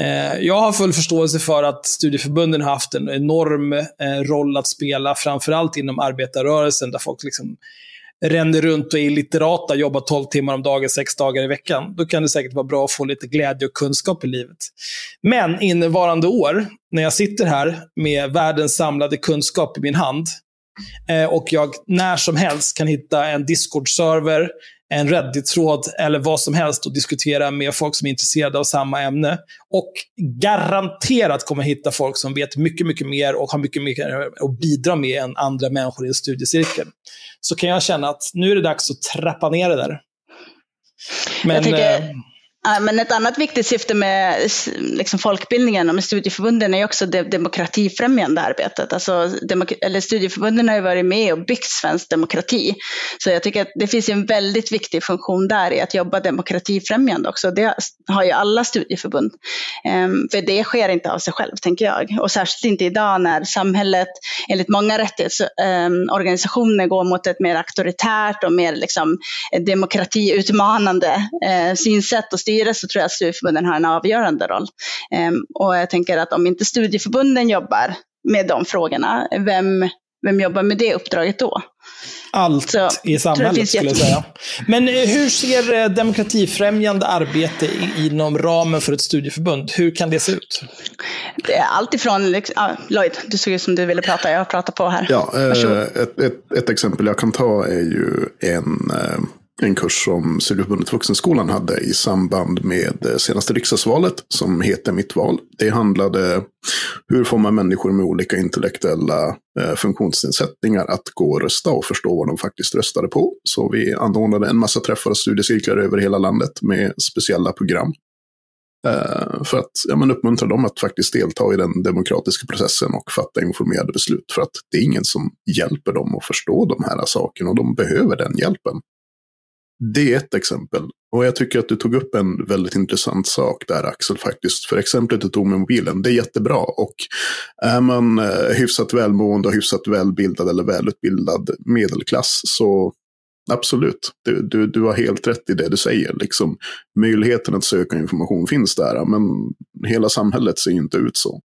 Eh, jag har full förståelse för att studieförbunden har haft en enorm eh, roll att spela, framförallt inom arbetarrörelsen, där folk liksom ränner runt och är litterata, jobbar 12 timmar om dagen, sex dagar i veckan. Då kan det säkert vara bra att få lite glädje och kunskap i livet. Men innevarande år, när jag sitter här med världens samlade kunskap i min hand, eh, och jag när som helst kan hitta en Discord-server, en Reddit-tråd eller vad som helst och diskutera med folk som är intresserade av samma ämne. Och garanterat kommer hitta folk som vet mycket, mycket mer och har mycket mer att bidra med än andra människor i en studiecirkel. Så kan jag känna att nu är det dags att trappa ner det där. Men, Jag tycker- eh, men ett annat viktigt syfte med liksom, folkbildningen och med studieförbunden är också det demokratifrämjande arbetet. Alltså, demok- eller studieförbunden har ju varit med och byggt svensk demokrati. Så jag tycker att det finns en väldigt viktig funktion där i att jobba demokratifrämjande också. Det har ju alla studieförbund. Ehm, för det sker inte av sig själv, tänker jag. Och särskilt inte idag när samhället, enligt många rättighetsorganisationer, ehm, går mot ett mer auktoritärt och mer liksom, demokratiutmanande uh, synsätt och styre så tror jag att studieförbunden har en avgörande roll. Ehm, och jag tänker att om inte studieförbunden jobbar med de frågorna, vem, vem jobbar med det uppdraget då? Allt så, i samhället skulle jag säga. Men eh, hur ser eh, demokratifrämjande arbete inom ramen för ett studieförbund, hur kan det se ut? Det är allt ifrån, liksom, ah, Lloyd, du såg ut som du ville prata, jag pratar på här. Ja, eh, ett, ett, ett, exempel jag kan ta är ju en eh, en kurs som Studieförbundet Vuxenskolan hade i samband med eh, senaste riksdagsvalet som heter Mitt val. Det handlade hur får man människor med olika intellektuella eh, funktionsnedsättningar att gå och rösta och förstå vad de faktiskt röstade på. Så vi anordnade en massa träffar och studiecirklar över hela landet med speciella program. Eh, för att ja, men uppmuntra dem att faktiskt delta i den demokratiska processen och fatta informerade beslut. För att det är ingen som hjälper dem att förstå de här sakerna och de behöver den hjälpen. Det är ett exempel. Och jag tycker att du tog upp en väldigt intressant sak där Axel faktiskt. För exemplet du tog med mobilen, det är jättebra. Och är man eh, hyfsat välmående och hyfsat välbildad eller välutbildad medelklass så absolut, du, du, du har helt rätt i det du säger. Liksom, möjligheten att söka information finns där, men hela samhället ser inte ut så.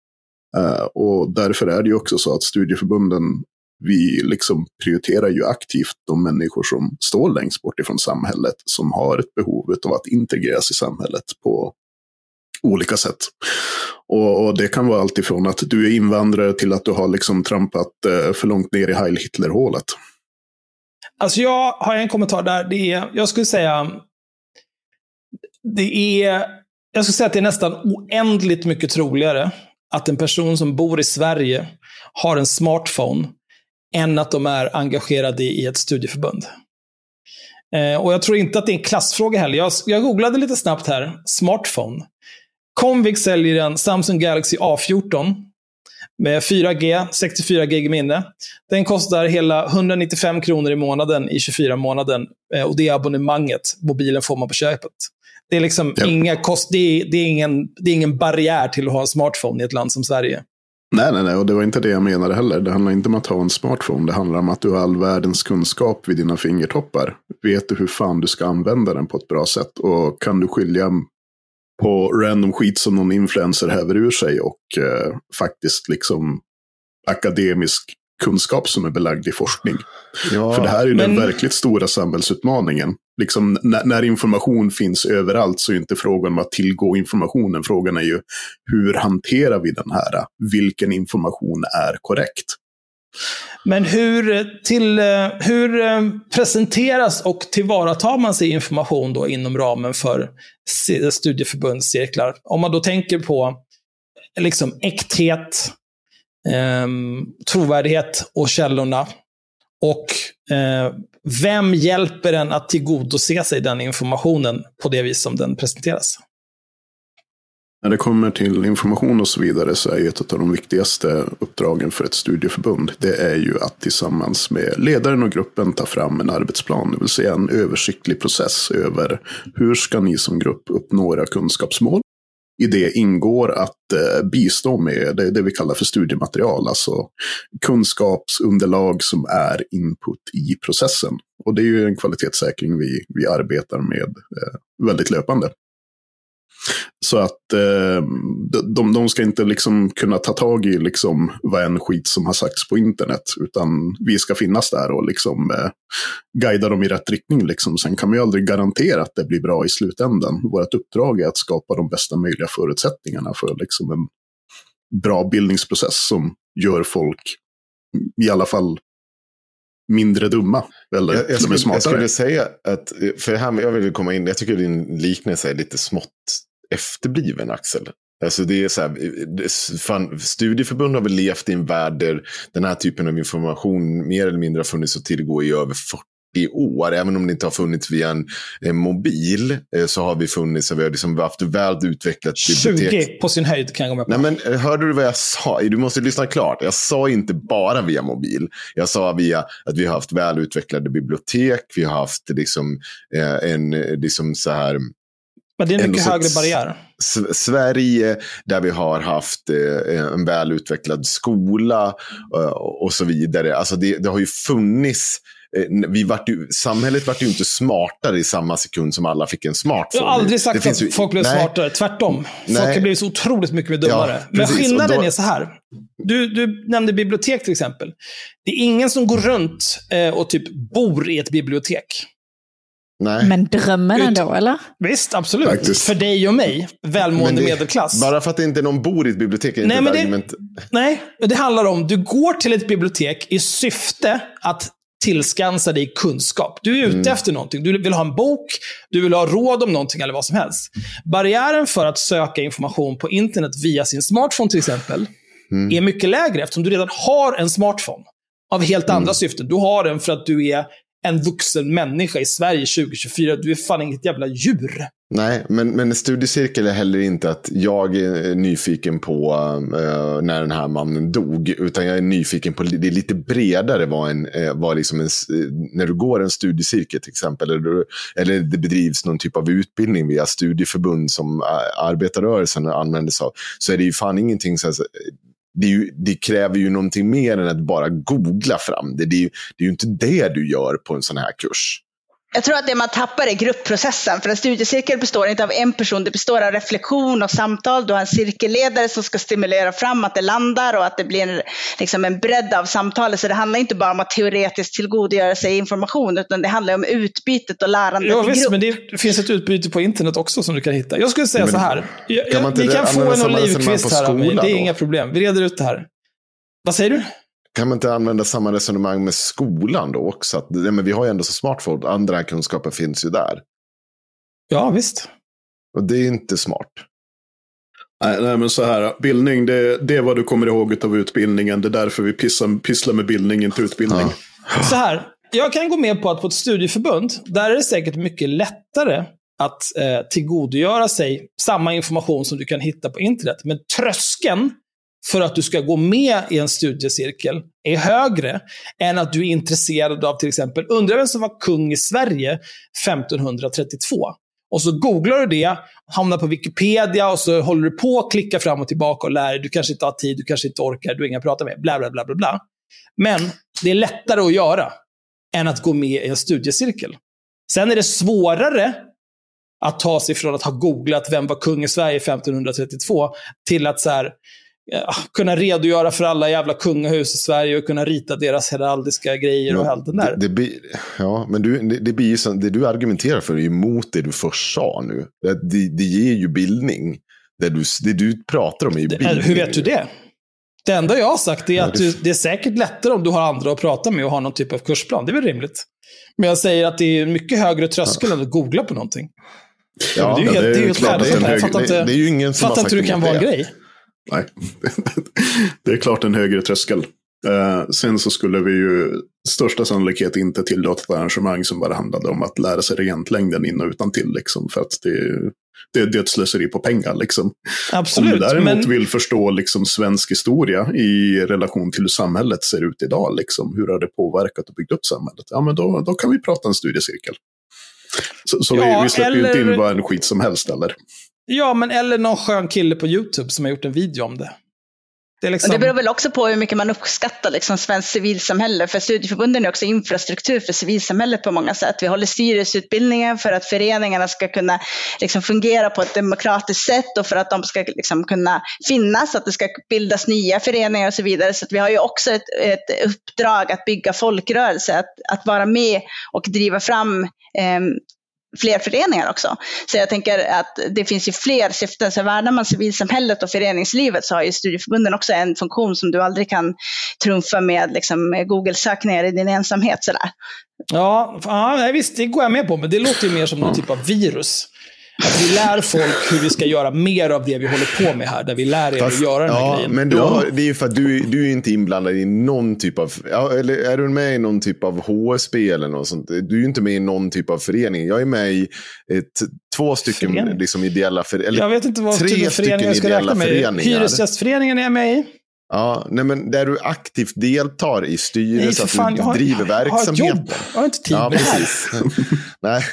Eh, och därför är det ju också så att studieförbunden vi liksom prioriterar ju aktivt de människor som står längst bort ifrån samhället, som har ett behov av att integreras i samhället på olika sätt. Och, och det kan vara allt ifrån att du är invandrare till att du har liksom trampat eh, för långt ner i Heil Hitler-hålet. Alltså jag har en kommentar där. Det är, jag skulle säga, det är, jag skulle säga att det är nästan oändligt mycket troligare att en person som bor i Sverige har en smartphone än att de är engagerade i ett studieförbund. Eh, och jag tror inte att det är en klassfråga heller. Jag, jag googlade lite snabbt här. Smartphone. Comvik säljer en Samsung Galaxy A14 med 4G, 64 GB minne. Den kostar hela 195 kronor i månaden i 24 månaden. Eh, och det är abonnemanget. Mobilen får man på köpet. Det är liksom ja. inga kost, det är, det, är ingen, det är ingen barriär till att ha en smartphone i ett land som Sverige. Nej, nej, nej, och det var inte det jag menade heller. Det handlar inte om att ha en smartphone. Det handlar om att du har all världens kunskap vid dina fingertoppar. Vet du hur fan du ska använda den på ett bra sätt? Och kan du skilja på random skit som någon influencer häver ur sig och eh, faktiskt liksom akademisk kunskap som är belagd i forskning. Ja, För det här är ju men... den verkligt stora samhällsutmaningen. Liksom, när, när, information finns överallt så är inte frågan om att tillgå informationen. Frågan är ju hur hanterar vi den här? Vilken information är korrekt? Men hur, till, hur eh, presenteras och tillvaratar man sig information då inom ramen för studieförbundscirklar? Om man då tänker på liksom äkthet, eh, trovärdighet och källorna. Och eh, vem hjälper en att tillgodose sig den informationen på det vis som den presenteras? När det kommer till information och så vidare så är ju ett av de viktigaste uppdragen för ett studieförbund. Det är ju att tillsammans med ledaren och gruppen ta fram en arbetsplan. Det vill säga en översiktlig process över hur ska ni som grupp uppnå era kunskapsmål i det ingår att eh, bistå med det, det, vi kallar för studiematerial, alltså kunskapsunderlag som är input i processen. Och det är ju en kvalitetssäkring vi, vi arbetar med eh, väldigt löpande. Så att eh, de, de ska inte liksom kunna ta tag i liksom vad en skit som har sagts på internet. Utan vi ska finnas där och liksom, eh, guida dem i rätt riktning. Liksom. Sen kan vi aldrig garantera att det blir bra i slutändan. Vårt uppdrag är att skapa de bästa möjliga förutsättningarna för liksom, en bra bildningsprocess som gör folk i alla fall mindre dumma. Eller jag, jag, skulle, jag skulle säga att, för här, jag vill komma in, jag tycker din liknelse är lite smått efterbliven Axel. Alltså det är så här, fan, studieförbund har väl levt i en värld där den här typen av information mer eller mindre har funnits att tillgå i över år, även om det inte har funnits via en, en mobil, eh, så har vi funnits och vi har liksom haft väl utvecklat 20 på sin höjd kan jag gå med på. Nej, men eh, hörde du vad jag sa? Du måste lyssna klart. Jag sa inte bara via mobil. Jag sa via att vi har haft välutvecklade bibliotek. Vi har haft liksom, eh, en liksom så här men det är en mycket högre barriär. Sverige, där vi har haft eh, en välutvecklad skola eh, och så vidare. Alltså det, det har ju funnits, vi vart ju, samhället vart ju inte smartare i samma sekund som alla fick en smartphone. Jag har aldrig Det sagt finns att ju- folk blev Nej. smartare. Tvärtom. Folk Nej. har blivit så otroligt mycket mer dummare. Ja, Men skillnaden då- är så här. Du, du nämnde bibliotek till exempel. Det är ingen som går runt eh, och typ bor i ett bibliotek. Nej. Men drömmen Ut- ändå, eller? Visst, absolut. Faktiskt. För dig och mig, välmående det- medelklass. Bara för att det inte någon bor i ett bibliotek är inte Nej, ett men det- argument. Nej, det handlar om du går till ett bibliotek i syfte att tillskansa dig kunskap. Du är ute Mm. efter någonting. Du vill ha en bok, du vill ha råd om någonting eller vad som helst. Barriären för att söka information på internet via sin smartphone till exempel, Mm. är mycket lägre eftersom du redan har en smartphone. Av helt Mm. andra syften. Du har den för att du är en vuxen människa i Sverige 2024. Du är fan inget jävla djur. Nej, men, men en studiecirkel är heller inte att jag är nyfiken på uh, när den här mannen dog. Utan jag är nyfiken på, det är lite bredare vad, en, eh, vad liksom en, eh, när du går en studiecirkel till exempel. Eller, du- eller det bedrivs någon typ av utbildning via studieförbund som arbetarrörelsen använder sig av. Så är det ju fan ingenting så här, det, ju, det kräver ju någonting mer än att bara googla fram det. Det är, ju, det är ju inte det du gör på en sån här kurs. Jag tror att det man tappar är gruppprocessen. För en studiecirkel består inte av en person, det består av reflektion och samtal. Du har en cirkelledare som ska stimulera fram att det landar och att det blir en, liksom en bredd av samtalet. Så det handlar inte bara om att teoretiskt tillgodogöra sig information, utan det handlar om utbytet och lärandet Ja, i visst, grupp. men det finns ett utbyte på internet också som du kan hitta. Jag skulle säga Men så här. Jag, kan man inte ni kan få en olivkvist här Det är då? inga problem. Vi reder ut det här. Vad säger du? Kan man inte använda samma resonemang med skolan då också? Att, ja, men vi har ju ändå så smartphone, andra kunskaper finns ju där. Ja, visst. Och det är inte smart. Nej, nej, men så här, bildning, det, det är vad du kommer ihåg av utbildningen. Det är därför vi pissar, pisslar med bildning, inte utbildning. Så här. Jag kan gå med på att på ett studieförbund, där är det säkert mycket lättare att eh, tillgodogöra sig samma information som du kan hitta på internet. Men tröskeln för att du ska gå med i en studiecirkel är högre än att du är intresserad av till exempel, undrar vem som var kung i Sverige 1532? Och så googlar du det, hamnar på Wikipedia och så håller du på att klicka fram och tillbaka och lär dig. Du kanske inte har tid, du kanske inte orkar, du har inga att prata med. Bla, bla, bla, bla, bla. Men det är lättare att göra än att gå med i en studiecirkel. Sen är det svårare att ta sig från att ha googlat vem var kung i Sverige 1532 till att så här, kunna redogöra för alla jävla kungahus i Sverige och kunna rita deras heraldiska grejer och allt det där. Det, det ja, men du, det, det blir det du argumenterar för är ju emot det du först sa nu. Det, det, ger ju bildning. Det du, det du pratar om är ju bildning. Hur vet du det? Det enda jag har sagt är Ja, att det- du, det är säkert lättare om du har andra att prata med och har någon typ av kursplan. Det är väl rimligt. Men jag säger att det är mycket högre tröskel än att googla på någonting. Ja, det är ju ja, helt, det är det är ju ju ett klart att värde. en Jag fattar inte, hur det kan vara en grej. Nej, *laughs* det är klart en högre tröskel. Eh, sen så skulle vi ju största sannolikhet inte tillåta ett arrangemang som bara handlade om att lära sig regentlängden in och utan till liksom, för att det, det, det är ett slöseri på pengar. Liksom. Absolut. Om du däremot men, vill förstå liksom, svensk historia i relation till hur samhället ser ut idag, liksom, hur har det påverkat och byggt upp samhället? Ja, men då, då kan vi prata en studiecirkel. Så, så Ja, vi, vi släpper ju inte eller- in vad en skit som helst, eller? Ja, men eller någon skön kille på YouTube som har gjort en video om det. Det liksom... det beror väl också på hur mycket man uppskattar liksom, svenskt civilsamhälle. För studieförbunden är också infrastruktur för civilsamhället på många sätt. Vi håller styrelseutbildningar för att föreningarna ska kunna liksom, fungera på ett demokratiskt sätt och för att de ska liksom, kunna finnas, att det ska bildas nya föreningar och så vidare. Så vi har ju också ett, ett uppdrag att bygga folkrörelse, att, att vara med och driva fram ehm, fler föreningar också. Så jag tänker att det finns ju fler syften. Så värnar man civilsamhället och föreningslivet så har ju studieförbunden också en funktion som du aldrig kan trumfa med liksom, Google-sökningar i din ensamhet. Sådär. Ja, ja visst, det går jag med på, men det låter ju mer som någon typ av virus. Att vi lär folk hur vi ska göra mer av det vi håller på med här. Där vi lär er Fast- att göra den här ja, grejen. Men då, har- det är ju för att du, du är ju inte inblandad i någon typ av... Ja, eller är du med i någon typ av HSB eller något sånt? Du är ju inte med i någon typ av förening. Jag är med i ett, två stycken Förening? liksom, ideella föreningar. jag vet inte vad tre typ av föreningar jag ska räkna med. föreningar. Hyresgästföreningen är jag med i. Ja, nej, men där du aktivt deltar i styrelsen, att du har, driver jag har ett verksamheten. jobb. Jag har inte tid Ja, med det här. precis. *laughs* Nej.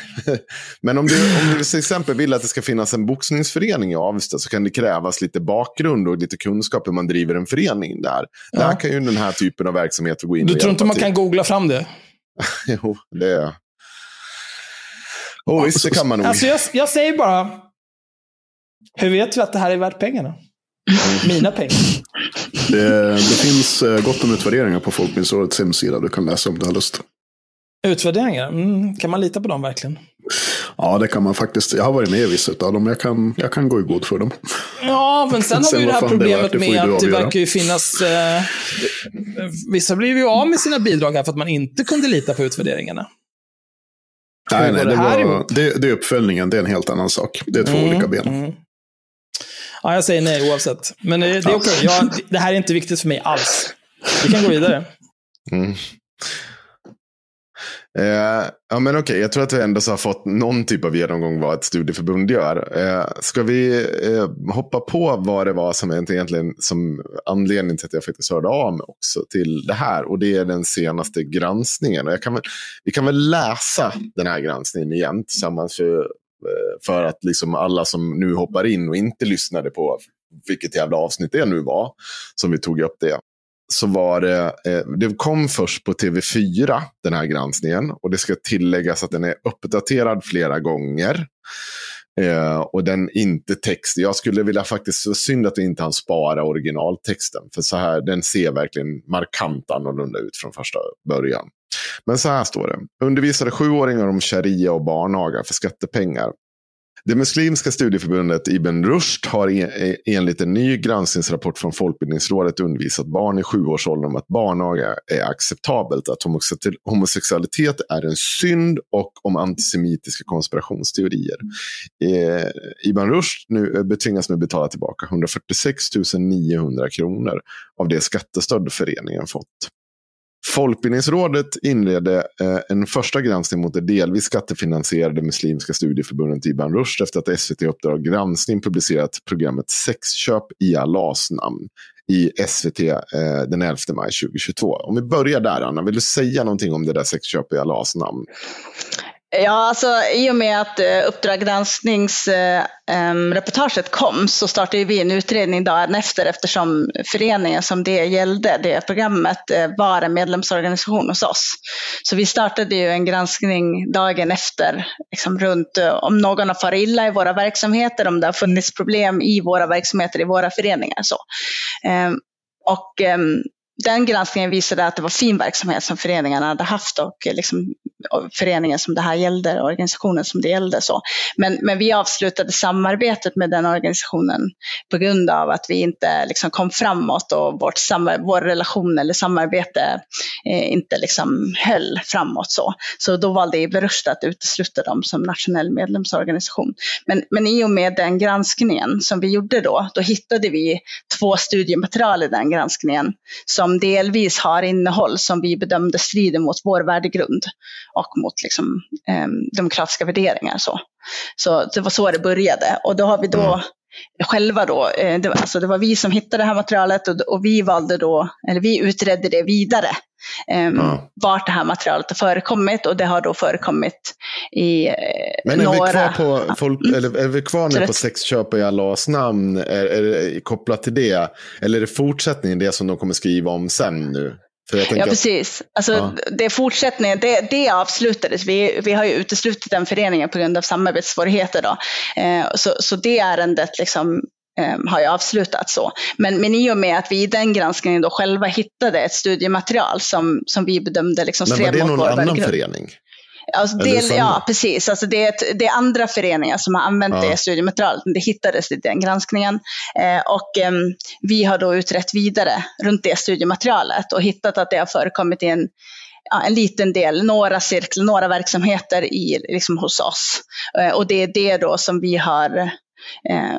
Men om du, om du till exempel vill att det ska finnas en boxningsförening i Avesta så kan det krävas lite bakgrund och lite kunskap hur man driver en förening där. Där kan ju den här typen av verksamhet gå in Du och tror inte man till. kan googla fram det? *laughs* Jo, det är... Oh, visst, det kan man nog. Alltså jag, jag säger bara, hur vet vi att det här är värt pengarna? Mina pengar. *laughs* Det, det finns eh, gott om utvärderingar på Folkbildningsrådets hemsida. Du kan läsa om du har lust. Utvärderingar, mm, kan man lita på dem verkligen? Ja, det kan man faktiskt. Jag har varit med i vissa av dem. Jag kan, jag kan gå i god för dem. Ja, men sen *laughs* har Sen vi ju det här problemet det med att det verkar ju finnas... Eh, vissa blir ju av med sina bidrag här för att man inte kunde lita på utvärderingarna. Nej, nej, det, det var, det, det är uppföljningen. Det är en helt annan sak. Det är två olika ben. mm. Ja, jag säger nej oavsett. Men det, det är okej. Jag, det här är inte viktigt för mig alls. Vi kan gå vidare. Mm. Eh, ja, men okej, jag tror att vi ändå så har fått någon typ av genomgång vad ett studieförbund gör. Eh, ska vi eh, hoppa på vad det var som egentligen som anledningen till att jag faktiskt hörde av mig också till det här. Och det är den senaste granskningen. Och jag kan väl, vi kan väl läsa den här granskningen igen tillsammans för, Eh, för att liksom alla som nu hoppar in och inte lyssnade på vilket jävla avsnitt det nu var som vi tog upp det så var det, eh, det kom först på TV4, den här granskningen. Och det ska tilläggas att den är uppdaterad flera gånger. Eh, och den inte text. Jag skulle vilja faktiskt, synd att vi inte hann spara originaltexten. För så här, den ser verkligen markant annorlunda ut från första början. Men så här står det. Undervisade sjuåringar om sharia och barnaga för skattepengar. Det muslimska studieförbundet Ibn Rushd har e- e- enligt en ny granskningsrapport från Folkbildningsrådet undervisat barn i sjuårsåldern om att barnaga är acceptabelt, att homosexualitet- är en synd och om antisemitiska konspirationsteorier. Eh, Ibn Rushd nu eh, betvingas nu betala tillbaka 146 900 kronor av det skattestöd föreningen fått. Folkbildningsrådet inledde eh, en första granskning mot det delvis skattefinansierade muslimska studieförbundet Ibn Rushd efter att SVT Uppdrag granskning publicerat programmet Sexköp i Allahs namn i SVT eh, den 11 maj 2022. Om vi börjar där, Anna, vill du säga någonting om det där Sexköp i Allahs namn? Ja, alltså i och med att eh, Uppdrag granskningsreportaget eh, ehm, kom så startade vi en utredning dagen efter eftersom föreningen som det gällde, det programmet, eh, var en medlemsorganisation hos oss. Så vi startade ju en granskning dagen efter, liksom runt om någon har farit illa i våra verksamheter, om det har funnits problem i våra verksamheter, i våra föreningar. Så. Ehm, och ehm, den granskningen visade att det var fin verksamhet som föreningarna hade haft och eh, liksom, och föreningen som det här gällde, organisationen som det gällde. Så. Men, men vi avslutade samarbetet med den organisationen på grund av att vi inte liksom, kom framåt och vårt samar- vår relation eller samarbete eh, inte liksom, höll framåt. Så. så då valde Ibn Rushd att utesluta dem som nationell medlemsorganisation. Men, men i och med den granskningen som vi gjorde då, då hittade vi två studiematerial i den granskningen som delvis har innehåll som vi bedömde strider mot vår värdegrund och mot liksom, eh, demokratiska värderingar. Så. så det var så det började. Och då har vi då mm själva då, eh, det, var, alltså det var vi som hittade det här materialet och, och vi valde då, eller vi utredde det vidare. Eh, Ja. Vart det här materialet har förekommit och det har då förekommit i eh, Men är några... vi kvar, på, folk, Mm. eller är vi kvar nu på sexköp i Allahs namn? Är, är det kopplat till det? Eller är det fortsättningen, det som de kommer skriva om sen nu? Ja, precis. Alltså, Ja. Det fortsättningen, det, det avslutades. Vi, vi har ju uteslutit den föreningen på grund av samarbetssvårigheter. Då. Eh, så, så det ärendet liksom, eh, har ju avslutats så. Men, men i och med att vi i den granskningen då själva hittade ett studiematerial som, som vi bedömde liksom Men var det någon annan värdegrund. förening? Alltså det, ja, precis. Alltså det, är ett, det är andra föreningar som har använt Ja. det studiematerialet, men det hittades i den granskningen. Eh, och ehm, vi har då utrett vidare runt det studiematerialet och hittat att det har förekommit i en en liten del, några cirklar, några verksamheter i, liksom hos oss. Eh, och det är det då som vi har eh,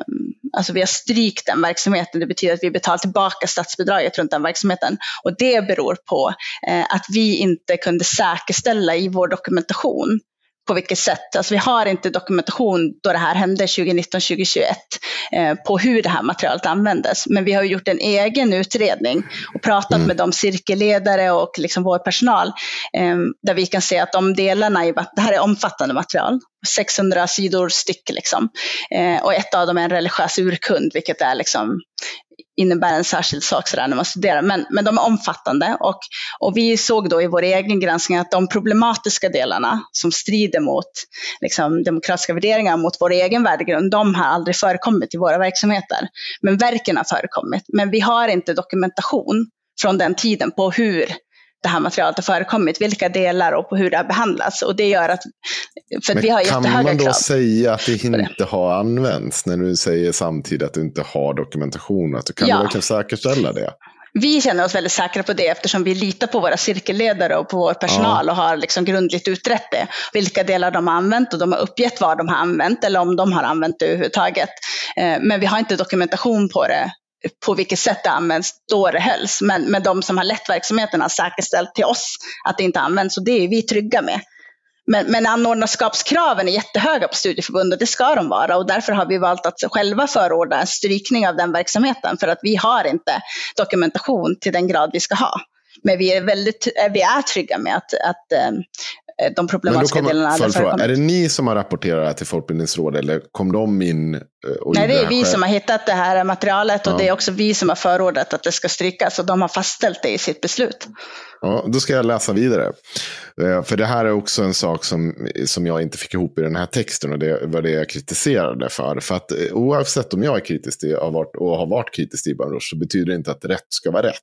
Alltså vi har strykt den verksamheten, det betyder att vi betalar tillbaka statsbidraget runt den verksamheten. Och det beror på eh, att vi inte kunde säkerställa i vår dokumentation på vilket sätt. Alltså vi har inte dokumentation då det här hände 2019-2021 eh, på hur det här materialet användes. Men vi har gjort en egen utredning och pratat mm. med de cirkelledare och liksom vår personal eh, där vi kan se att de delarna i det här är omfattande material. 600 sidor styck liksom. Eh, och ett av dem är en religiös urkund, vilket är liksom innebär en särskild sak sådär när man studerar. Men, men de är omfattande och, och vi såg då i vår egen granskning att de problematiska delarna som strider mot liksom, demokratiska värderingar, mot vår egen värdegrund, de har aldrig förekommit i våra verksamheter. Men verken har förekommit. Men vi har inte dokumentation från den tiden på hur det här materialet har förekommit, vilka delar och på hur det har behandlats. Och det gör att, för att vi har krav. Kan man då säga att det inte har använts när du säger samtidigt att du inte har dokumentation? Att du kan ja. du verkligen säkerställa det? Vi känner oss väldigt säkra på det eftersom vi litar på våra cirkelledare och på vår personal ja. och har liksom grundligt utrett det. Vilka delar de har använt och de har uppgett vad de har använt eller om de har använt det överhuvudtaget. Eh, men vi har inte dokumentation på det på vilket sätt det används då det hölls. Men, men de som har lett verksamheten har säkerställt till oss att det inte används och det är vi trygga med. Men, men anordnarskapskraven är jättehöga på studieförbund och det ska de vara och därför har vi valt att själva förorda en strykning av den verksamheten för att vi har inte dokumentation till den grad vi ska ha. Men vi är, väldigt, vi är trygga med att, att eh, de problematiska kommer, delarna hade förekommit. Är det ni som har rapporterat till Folkbildningsrådet eller kom de in? Eh, och Nej, det är vi själv? som har hittat det här materialet och ja. det är också vi som har förordat att det ska strykas och de har fastställt det i sitt beslut. Ja, då ska jag läsa vidare. Eh, för det här är också en sak som, som jag inte fick ihop i den här texten och det var det jag kritiserade för. För att eh, oavsett om jag är kritisk till, och har varit kritisk till Ibn Rushd så betyder det inte att rätt ska vara rätt.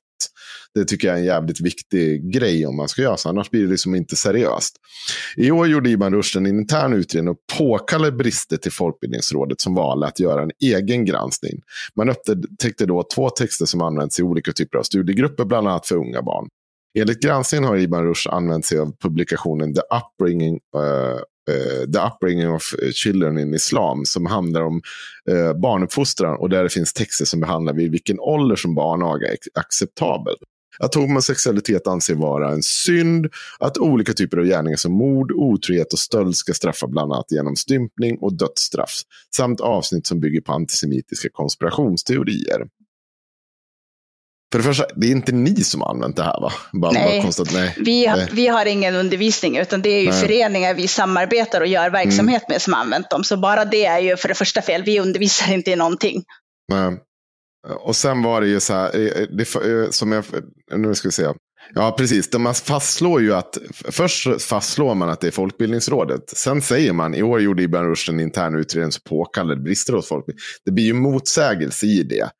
Det tycker jag är en jävligt viktig grej om man ska göra så, annars blir det liksom inte seriöst. I år gjorde Ibn Rushd en intern utredning och påkallade brister till Folkbildningsrådet som valde att göra en egen granskning. Man upptäckte då två texter som används i olika typer av studiegrupper, bland annat för unga barn. Enligt granskningen har Ibn Rushd använt sig av publikationen The Upbringing, uh, uh, The Upbringing of Children in Islam som handlar om uh, barnuppfostran och där det finns texter som behandlar vid vilken ålder som barnaga är acceptabel. Att homosexualitet anses vara en synd, att olika typer av gärningar som mord, otrohet och stöld ska straffa bland annat genom stympning och dödsstraff, samt avsnitt som bygger på antisemitiska konspirationsteorier. För det första, det är inte ni som har använt det här va? Bara, nej, bara nej. Vi, har, nej. vi har ingen undervisning utan det är ju nej. föreningar vi samarbetar och gör verksamhet mm. med som har använt dem. Så bara det är ju för det första fel. Vi undervisar inte i någonting. Nej. Och sen var det ju så här, eh, det, eh, som jag, nu ska vi se. Ja, precis. Man fastslår ju att, först fastslår man att det är Folkbildningsrådet. Sen säger man, i år gjorde Ibn Rushd en intern utredning som påkallade brister hos folkbildning. Det blir ju motsägelse i det.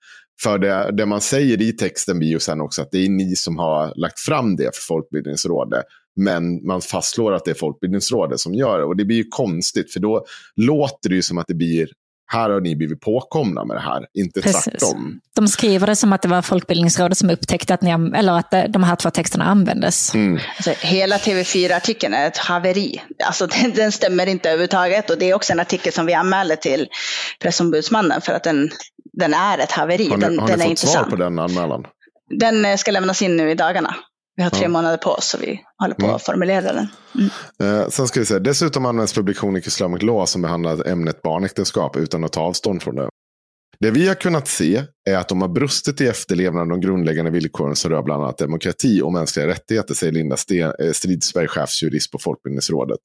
För det, det man säger i texten blir ju sen också att det är ni som har lagt fram det för Folkbildningsrådet. Men man fastslår att det är Folkbildningsrådet som gör det. Och det blir ju konstigt, för då låter det ju som att det blir här har ni blivit påkomna med det här, inte Precis. tvärtom. De skriver det som att det var Folkbildningsrådet som upptäckte att, ni, eller att de här två texterna användes. Mm. Alltså, hela TV4-artikeln är ett haveri. Alltså, *laughs* den, den, stämmer inte överhuvudtaget. Och det är också en artikel som vi anmäler till pressombudsmannen för att den, den är ett haveri. Har ni, den, har den ni fått svar på den anmälan? Den eh, ska lämnas in nu i dagarna. Vi har tre ja. månader på oss så vi håller på mm. att formulera den. Mm. Eh, sen ska vi se. Dessutom används publikationen Islamic Law som behandlar ämnet barnäktenskap utan att ta avstånd från det. Det vi har kunnat se är att de har brustit i efterlevnad av de grundläggande villkoren som rör bland annat demokrati och mänskliga rättigheter, säger Linda Sten, eh, Stridsberg, chefsjurist på Folkbildningsrådet.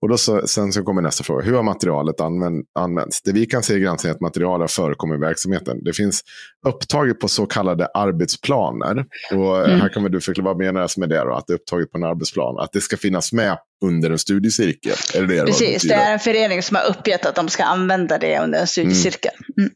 Och då så, sen så kommer nästa fråga. Hur har materialet använd, använts? Det vi kan se i granskningen är att material har förekommit i verksamheten. Det finns upptaget på så kallade arbetsplaner. Och mm. Här kan du förklara vad menas med det då? Att det är upptaget på en arbetsplan. Att det ska finnas med under en studiecirkel. Är det det Precis, det är en förening som har uppgett att de ska använda det under en studiecirkel. Mm.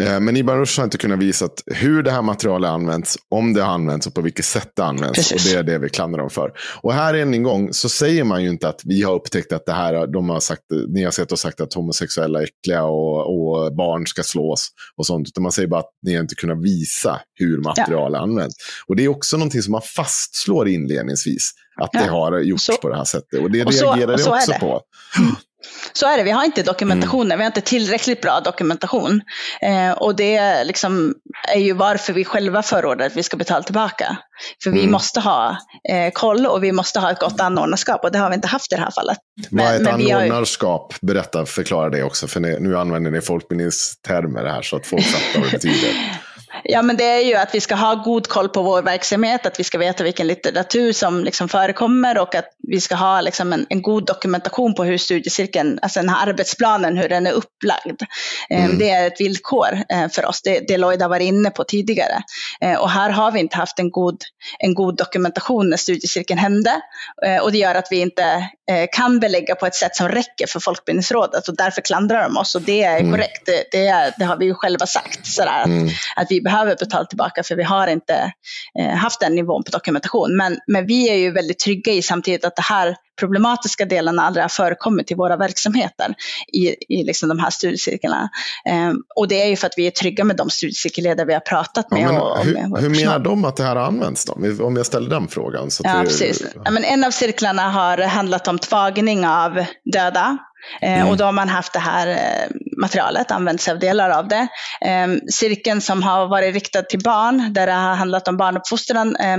Eh, men Ibn Rushd har inte kunnat visa hur det här materialet används, om det har använts och på vilket sätt det används. Precis. Och det är det vi klandrar dem för. Och här än en gång så säger man ju inte att vi har upptäckt att det här, de har sagt, ni har sett och sagt att homosexuella är äckliga och, och barn ska slås och sånt. Utan man säger bara att ni har inte kunnat visa hur material ja. används. Och det är också någonting som man fastslår inledningsvis att det Ja. har gjorts Så- på det här sättet. Och det och reagerar jag så är också det. på. Så är det, vi har inte dokumentationen, Mm. vi har inte tillräckligt bra dokumentation. Eh, och det liksom är ju varför vi själva förordar att vi ska betala tillbaka. För vi Mm. måste ha eh, koll och vi måste ha ett gott anordnarskap och det har vi inte haft i det här fallet. Vad är ett men har ju- anordnarskap? Berätta, förklara det också. För ni, nu använder ni folkbildningstermer här så att folk fattar vad det betyder. *laughs* Ja, men det är ju att vi ska ha god koll på vår verksamhet, att vi ska veta vilken litteratur som liksom förekommer och att vi ska ha liksom en, en god dokumentation på hur studiecirkeln, alltså den här arbetsplanen, hur den är upplagd. Eh, Mm. Det är ett villkor eh, för oss, det, det Lloyd har varit inne på tidigare. Eh, Och här har vi inte haft en god, en god dokumentation när studiecirkeln hände och det gör att vi inte kan belägga på ett sätt som räcker för Folkbildningsrådet och därför klandrar de oss och det är Mm. korrekt, det, det, är, det har vi ju själva sagt. Sådär, att, Mm. att vi behöver betala tillbaka för vi har inte eh, haft den nivån på dokumentation. Men, men vi är ju väldigt trygga i samtidigt att det här problematiska delarna aldrig har förekommit i våra verksamheter i, i liksom de här studiecirklarna. Eh, och det är ju för att vi är trygga med de studiecirkelledare vi har pratat Ja, med. men och, och med hur hur menar de att det här har använts då? Om jag ställer den frågan. Så Ja, det- precis. Ja, men en av cirklarna har handlat om tvagning av döda. Eh, Mm. Och då har man haft det här eh, materialet, använt sig av delar av det. Eh, cirkeln som har varit riktad till barn, där det har handlat om barnuppfostran, eh,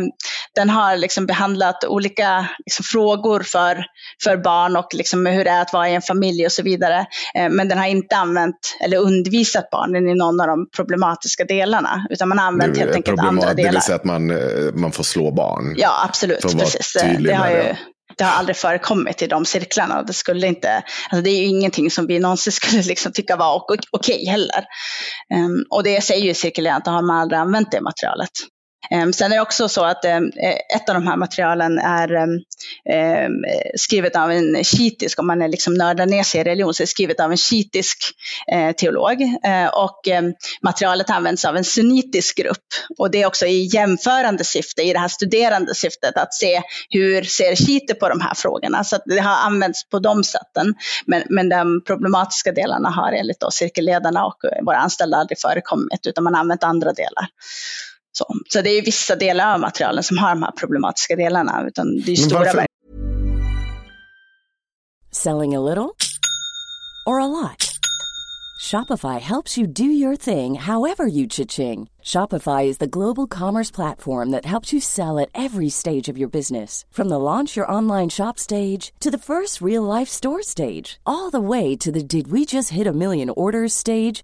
den har liksom behandlat olika liksom, frågor för, för barn och liksom hur det är att vara i en familj och så vidare. Eh, men den har inte använt eller undervisat barnen i någon av de problematiska delarna, utan man har använt det helt enkelt problemat- andra Det delar. vill säga att man, eh, man får slå barn. Ja, absolut. För att vara Precis. Det, tydlig det, har med ju, det det har aldrig förekommit i de cirklarna. Det, skulle inte, alltså det är ju ingenting som vi någonsin *laughs* skulle liksom tycka var okej heller. Ehm, och det säger ju cirkulärt att har man aldrig använt det materialet. Ehm, sen är det också så att ehm, eh, ett av de här materialen är ehm, skrivet av en shiitisk, om man är liksom nördar ner sig i religion, så är det skrivet av en shiitisk eh, teolog. Eh, och materialet används av en sunnitisk grupp. Och det är också i jämförande syfte, i det här studerande syftet, att se hur ser shiiter på de här frågorna. Så att det har använts på de sätten. Men, men de problematiska delarna har enligt då cirkelledarna och våra anställda aldrig förekommit, utan man har använt andra delar. Så, så det är vissa delar av materialen som har de här problematiska delarna. Utan det är stora varför- Selling a little or a lot? Shopify helps you do your thing however you cha-ching. Shopify is the global commerce platform that helps you sell at every stage of your business. From the launch your online shop stage to the first real life store stage, all the way to the did we just hit a million orders stage.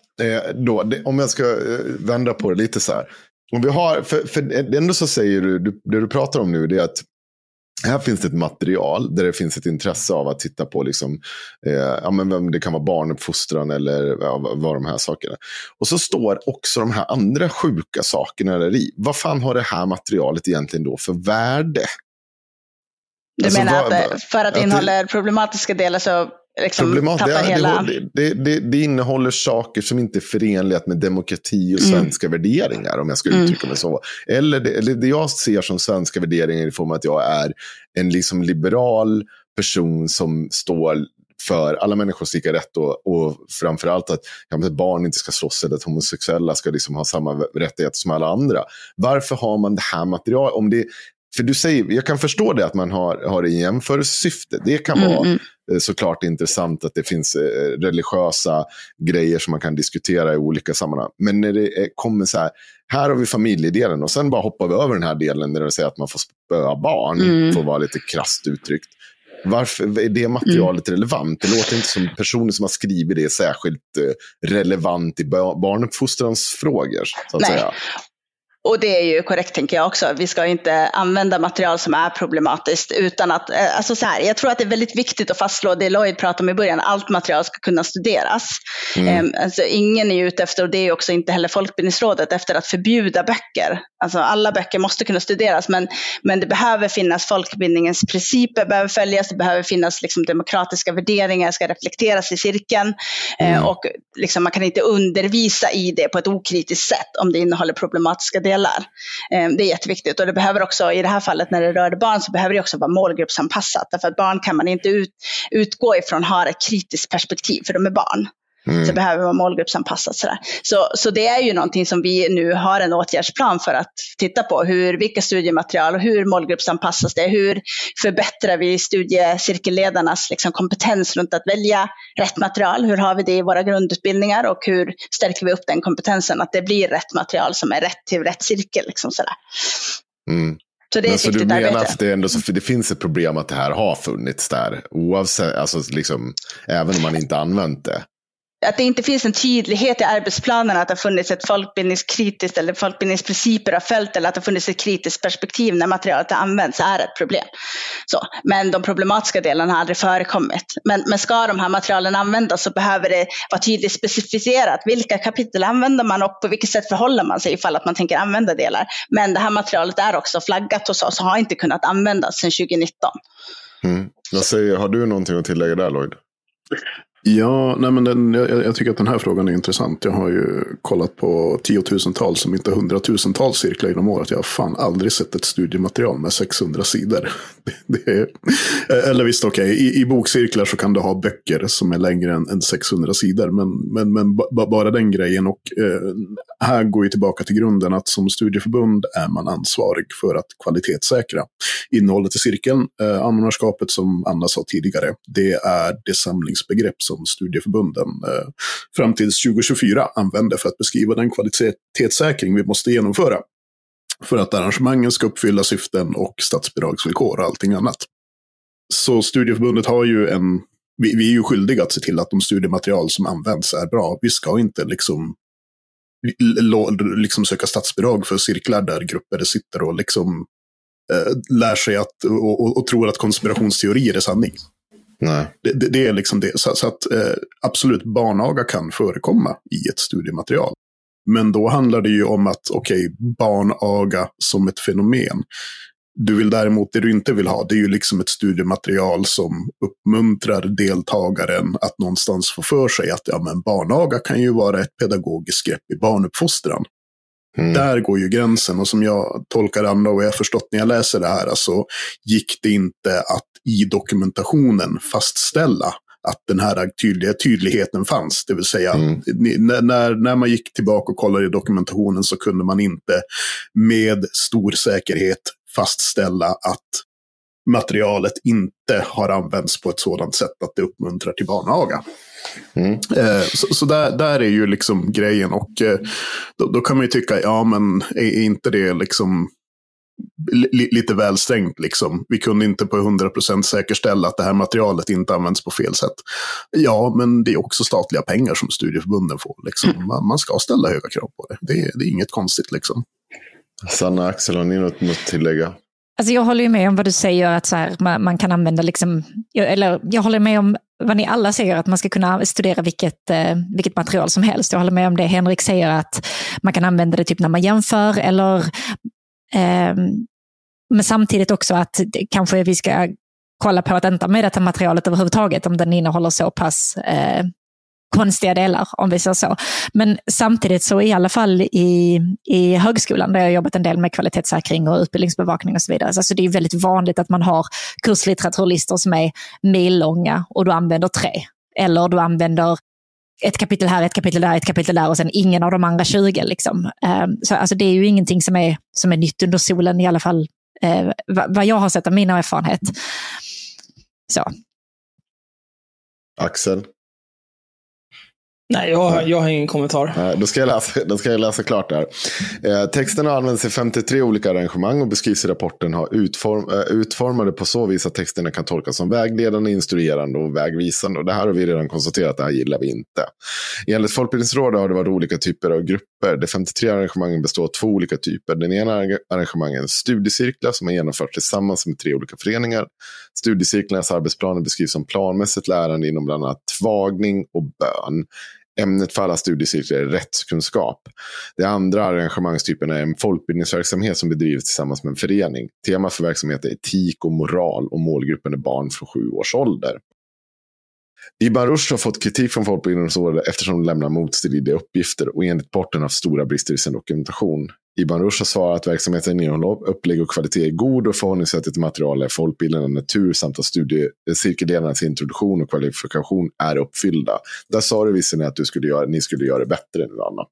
då, det, om jag ska eh, vända på det lite så här. Om vi har, för, för ändå så säger du, det du pratar om nu, det är att här finns det ett material där det finns ett intresse av att titta på, liksom, eh, ja, men det kan vara barnuppfostran eller ja, vad- de här sakerna. Och så står också de här andra sjuka sakerna där i. Vad fan har det här materialet egentligen då för värde? Du Alltså, menar att eh, vad- för att det- innehåller problematiska delar så liksom Problemat, det, hela... det, det, det, innehåller saker som inte är förenliga med demokrati och Mm. svenska värderingar, om jag ska Mm. uttrycka mig så. Eller det, eller det jag ser som svenska värderingar i form av att jag är en liksom liberal person som står för alla människors lika rätt och, och framförallt att ja, barn inte ska slåss eller att homosexuella ska liksom ha samma rättigheter som alla andra. Varför har man det här materialet? Om det, för du säger, jag kan förstå det att man har, har det i jämförelsesyfte. Det kan Mm, vara mm. Eh, såklart intressant att det finns eh, religiösa grejer som man kan diskutera i olika sammanhang. Men när det kommer så här, här har vi familjedelen och sen bara hoppar vi över den här delen där det säger att man får spöa barn, Mm. för att vara lite krasst uttryckt. Varför är det materialet mm. relevant? Det låter inte som personer som har skrivit det är särskilt eh, relevant i barnuppfostrans frågor. Så att Nej. Säga. Och det är ju korrekt tänker jag också. Vi ska inte använda material som är problematiskt utan att, eh, alltså så här, jag tror att det är väldigt viktigt att fastslå det Lloyd pratade om i början, allt material ska kunna studeras. Mm. Um, alltså, ingen är ute efter, och det är också inte heller Folkbildningsrådet, efter att förbjuda böcker. Alltså alla böcker måste kunna studeras, men, men det behöver finnas folkbildningens principer, behöver följas, det behöver finnas liksom, demokratiska värderingar, ska reflekteras i cirkeln. Mm. Uh, och liksom, man kan inte undervisa i det på ett okritiskt sätt om det innehåller problematiska delar spelar. Eh, det är jätteviktigt och det behöver också, i det här fallet när det rör barn, så behöver det också vara målgruppsanpassat. Därför att barn kan man inte ut, utgå ifrån har ett kritiskt perspektiv, för de är barn. Mm. Så behöver vara målgruppsanpassat. Sådär. Så, så det är ju någonting som vi nu har en åtgärdsplan för att titta på. Hur, vilka studiematerial, hur målgruppsanpassas det? Hur förbättrar vi studiecirkelledarnas liksom, kompetens runt att välja rätt material? Hur har vi det i våra grundutbildningar och hur stärker vi upp den kompetensen? Att det blir rätt material som är rätt till rätt cirkel. Liksom, sådär. Mm. Så det är Men så du menar arbete. att det, ändå, för det finns ett problem att det här har funnits där? Oavsett, alltså liksom, även om man inte använt det? Att det inte finns en tydlighet i arbetsplanen, att det har funnits ett folkbildningskritiskt eller folkbildningsprinciper har följt eller att det har funnits ett kritiskt perspektiv när materialet har använts är ett problem. Så, men de problematiska delarna har aldrig förekommit. Men, men ska de här materialen användas så behöver det vara tydligt specificerat vilka kapitel använder man och på vilket sätt förhåller man sig ifall att man tänker använda delar. Men det här materialet är också flaggat hos oss och har inte kunnat användas sedan 2019. Mm. Jag säger, har du någonting att tillägga där Lloyd? Ja, nej men den, jag, jag, tycker att den här frågan är intressant. Jag har ju kollat på tiotusentals, om inte hundratusentals cirklar genom året. Jag har fan aldrig sett ett studiematerial med 600 sidor. *laughs* Det, det är, eller visst, okej, okay, i, i, bokcirklar så kan du ha böcker som är längre än, än 600 sidor. Men, men, men bara den grejen. Och eh, här går ju tillbaka till grunden att som studieförbund är man ansvarig för att kvalitetssäkra innehållet i cirkeln. Eh, anordnarskapet som Anna sa tidigare, det är det samlingsbegrepp som studieförbunden eh, fram till 2024 använder för att beskriva den kvalitetssäkring vi måste genomföra. För att arrangemangen ska uppfylla syften och statsbidragsvillkor och allting annat. Så studieförbundet har ju en, vi, vi är ju skyldiga att se till att de studiematerial som används är bra. Vi ska inte liksom liksom söka statsbidrag för cirklar där grupper sitter och liksom eh, lär sig att och, och, och tror att konspirationsteorier är sanning. Nej. Det, det, är liksom det. Så, så att eh, absolut, barnaga kan förekomma i ett studiematerial. Men då handlar det ju om att, okej, okay, barnaga som ett fenomen. Du vill däremot, det du inte vill ha, det är ju liksom ett studiematerial som uppmuntrar deltagaren att någonstans få för sig att ja, men barnaga kan ju vara ett pedagogiskt grepp i barnuppfostran. Mm. Där går ju gränsen och som jag tolkar Anna och jag har förstått när jag läser det här, alltså gick det inte att i dokumentationen fastställa att den här tydliga, tydligheten fanns. Det vill säga, mm. när, när man gick tillbaka och kollade i dokumentationen så kunde man inte med stor säkerhet fastställa att materialet inte har använts på ett sådant sätt att det uppmuntrar till barnaga. Mm. Eh, så, så där, där är ju liksom grejen och eh, då, då, kan man ju tycka, ja men är inte det liksom lite väl strängt liksom. Vi kunde inte på 100% säkerställa att det här materialet inte används på fel sätt. Ja, men det är också statliga pengar som studieförbunden får. Liksom. *laughs* Man, man, ska ställa höga krav på det. Det är, det är inget konstigt liksom. Sanna Axel, har ni något, något tillägga? Alltså jag håller ju med om vad du säger, att så här, man, man, kan använda, liksom, eller jag håller med om vad ni alla säger, att man ska kunna studera vilket, eh, vilket material som helst. Jag håller med om det Henrik säger, att man kan använda det typ när man jämför, eller Ehm, men samtidigt också att kanske vi ska kolla på att inte med detta materialet överhuvudtaget, om den innehåller så pass eh, konstiga delar, om vi säger så. Men samtidigt så i alla fall i, i högskolan, där jag har jobbat en del med kvalitetssäkring och utbildningsbevakning och så vidare, alltså det är väldigt vanligt att man har kurslitteraturlistor som är millånga och du använder tre. Eller du använder ett kapitel här, ett kapitel där, ett kapitel där och sen ingen av de andra 20. Liksom. Ehm, så alltså det är ju ingenting som är, som är nytt under solen, i alla fall eh, vad jag har sett av min erfarenhet. Så. Axel? Nej, jag, jag har ingen kommentar. Då ska jag läsa, då ska jag läsa klart det här. Eh, texten har använts i 53 olika arrangemang och beskrivs i rapporten ha utform, eh, utformade på så vis att texterna kan tolkas som vägledande, instruerande och vägvisande. Och det här har vi redan konstaterat, det här gillar vi inte. Enligt Folkbildningsrådet har det varit olika typer av grupper. De 53 arrangemangen består av två olika typer. Den ena arrangemangen är studiecirklar som har genomförts tillsammans med tre olika föreningar. Studiecirklarnas arbetsplaner beskrivs som planmässigt lärande inom bland annat tvagning och bön. Ämnet för alla studiecirklar är rättskunskap. Det andra arrangemangstypen är en folkbildningsverksamhet som bedrivs tillsammans med en förening. Tema för verksamheten är etik och moral och målgruppen är barn från sju års ålder. Ibn Rushd har fått kritik från Folkbildningsrådet eftersom de lämnar motstridiga uppgifter och enligt porten haft stora brister i sin dokumentation. Ibn Rushd har svarat att verksamheten innehåller upplägg och kvalitet är god och förhållningssättet till material är folkbildande natur samt att studiecirkelledarnas introduktion och kvalifikation är uppfyllda. Där sa du visserligen att du skulle göra, ni skulle göra det bättre nu, Anna.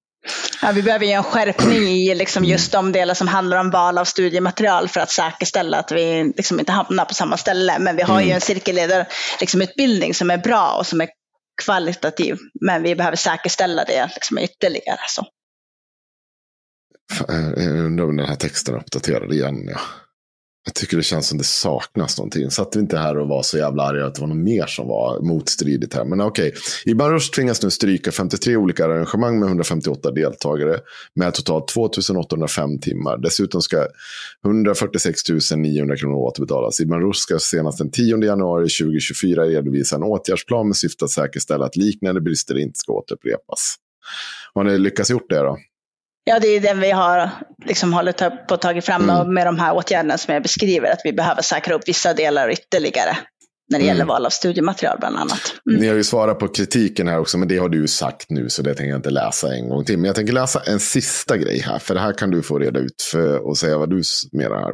Ja, vi behöver ju en skärpning i liksom just de delar som handlar om val av studiematerial för att säkerställa att vi liksom inte hamnar på samma ställe. Men vi har ju en cirkelledarutbildning liksom som är bra och som är kvalitativ. Men vi behöver säkerställa det liksom ytterligare. Så. Jag undrar om den här texten är uppdaterad igen. Ja. Jag tycker det känns som det saknas någonting. Satt vi inte här och var så jävla arga att det var något mer som var motstridigt här. Men okej, Ibn Rushd tvingas nu stryka 53 olika arrangemang med 158 deltagare med totalt 2805 timmar. Dessutom ska 146 900 kronor återbetalas. Ibn Rushd ska senast den 10 januari 2024 redovisa en åtgärdsplan med syfte att säkerställa att liknande brister inte ska återupprepas. Har ni lyckats gjort det då? Ja, det är den vi har liksom hållit på att ta fram Mm. med de här åtgärderna som jag beskriver, att vi behöver säkra upp vissa delar ytterligare när det gäller Mm. val av studiematerial bland annat. Mm. Ni har ju svarat på kritiken här också, men det har du ju sagt nu, så det tänker jag inte läsa en gång till. Men jag tänker läsa en sista grej här, för det här kan du få reda ut för, och säga vad du menar här.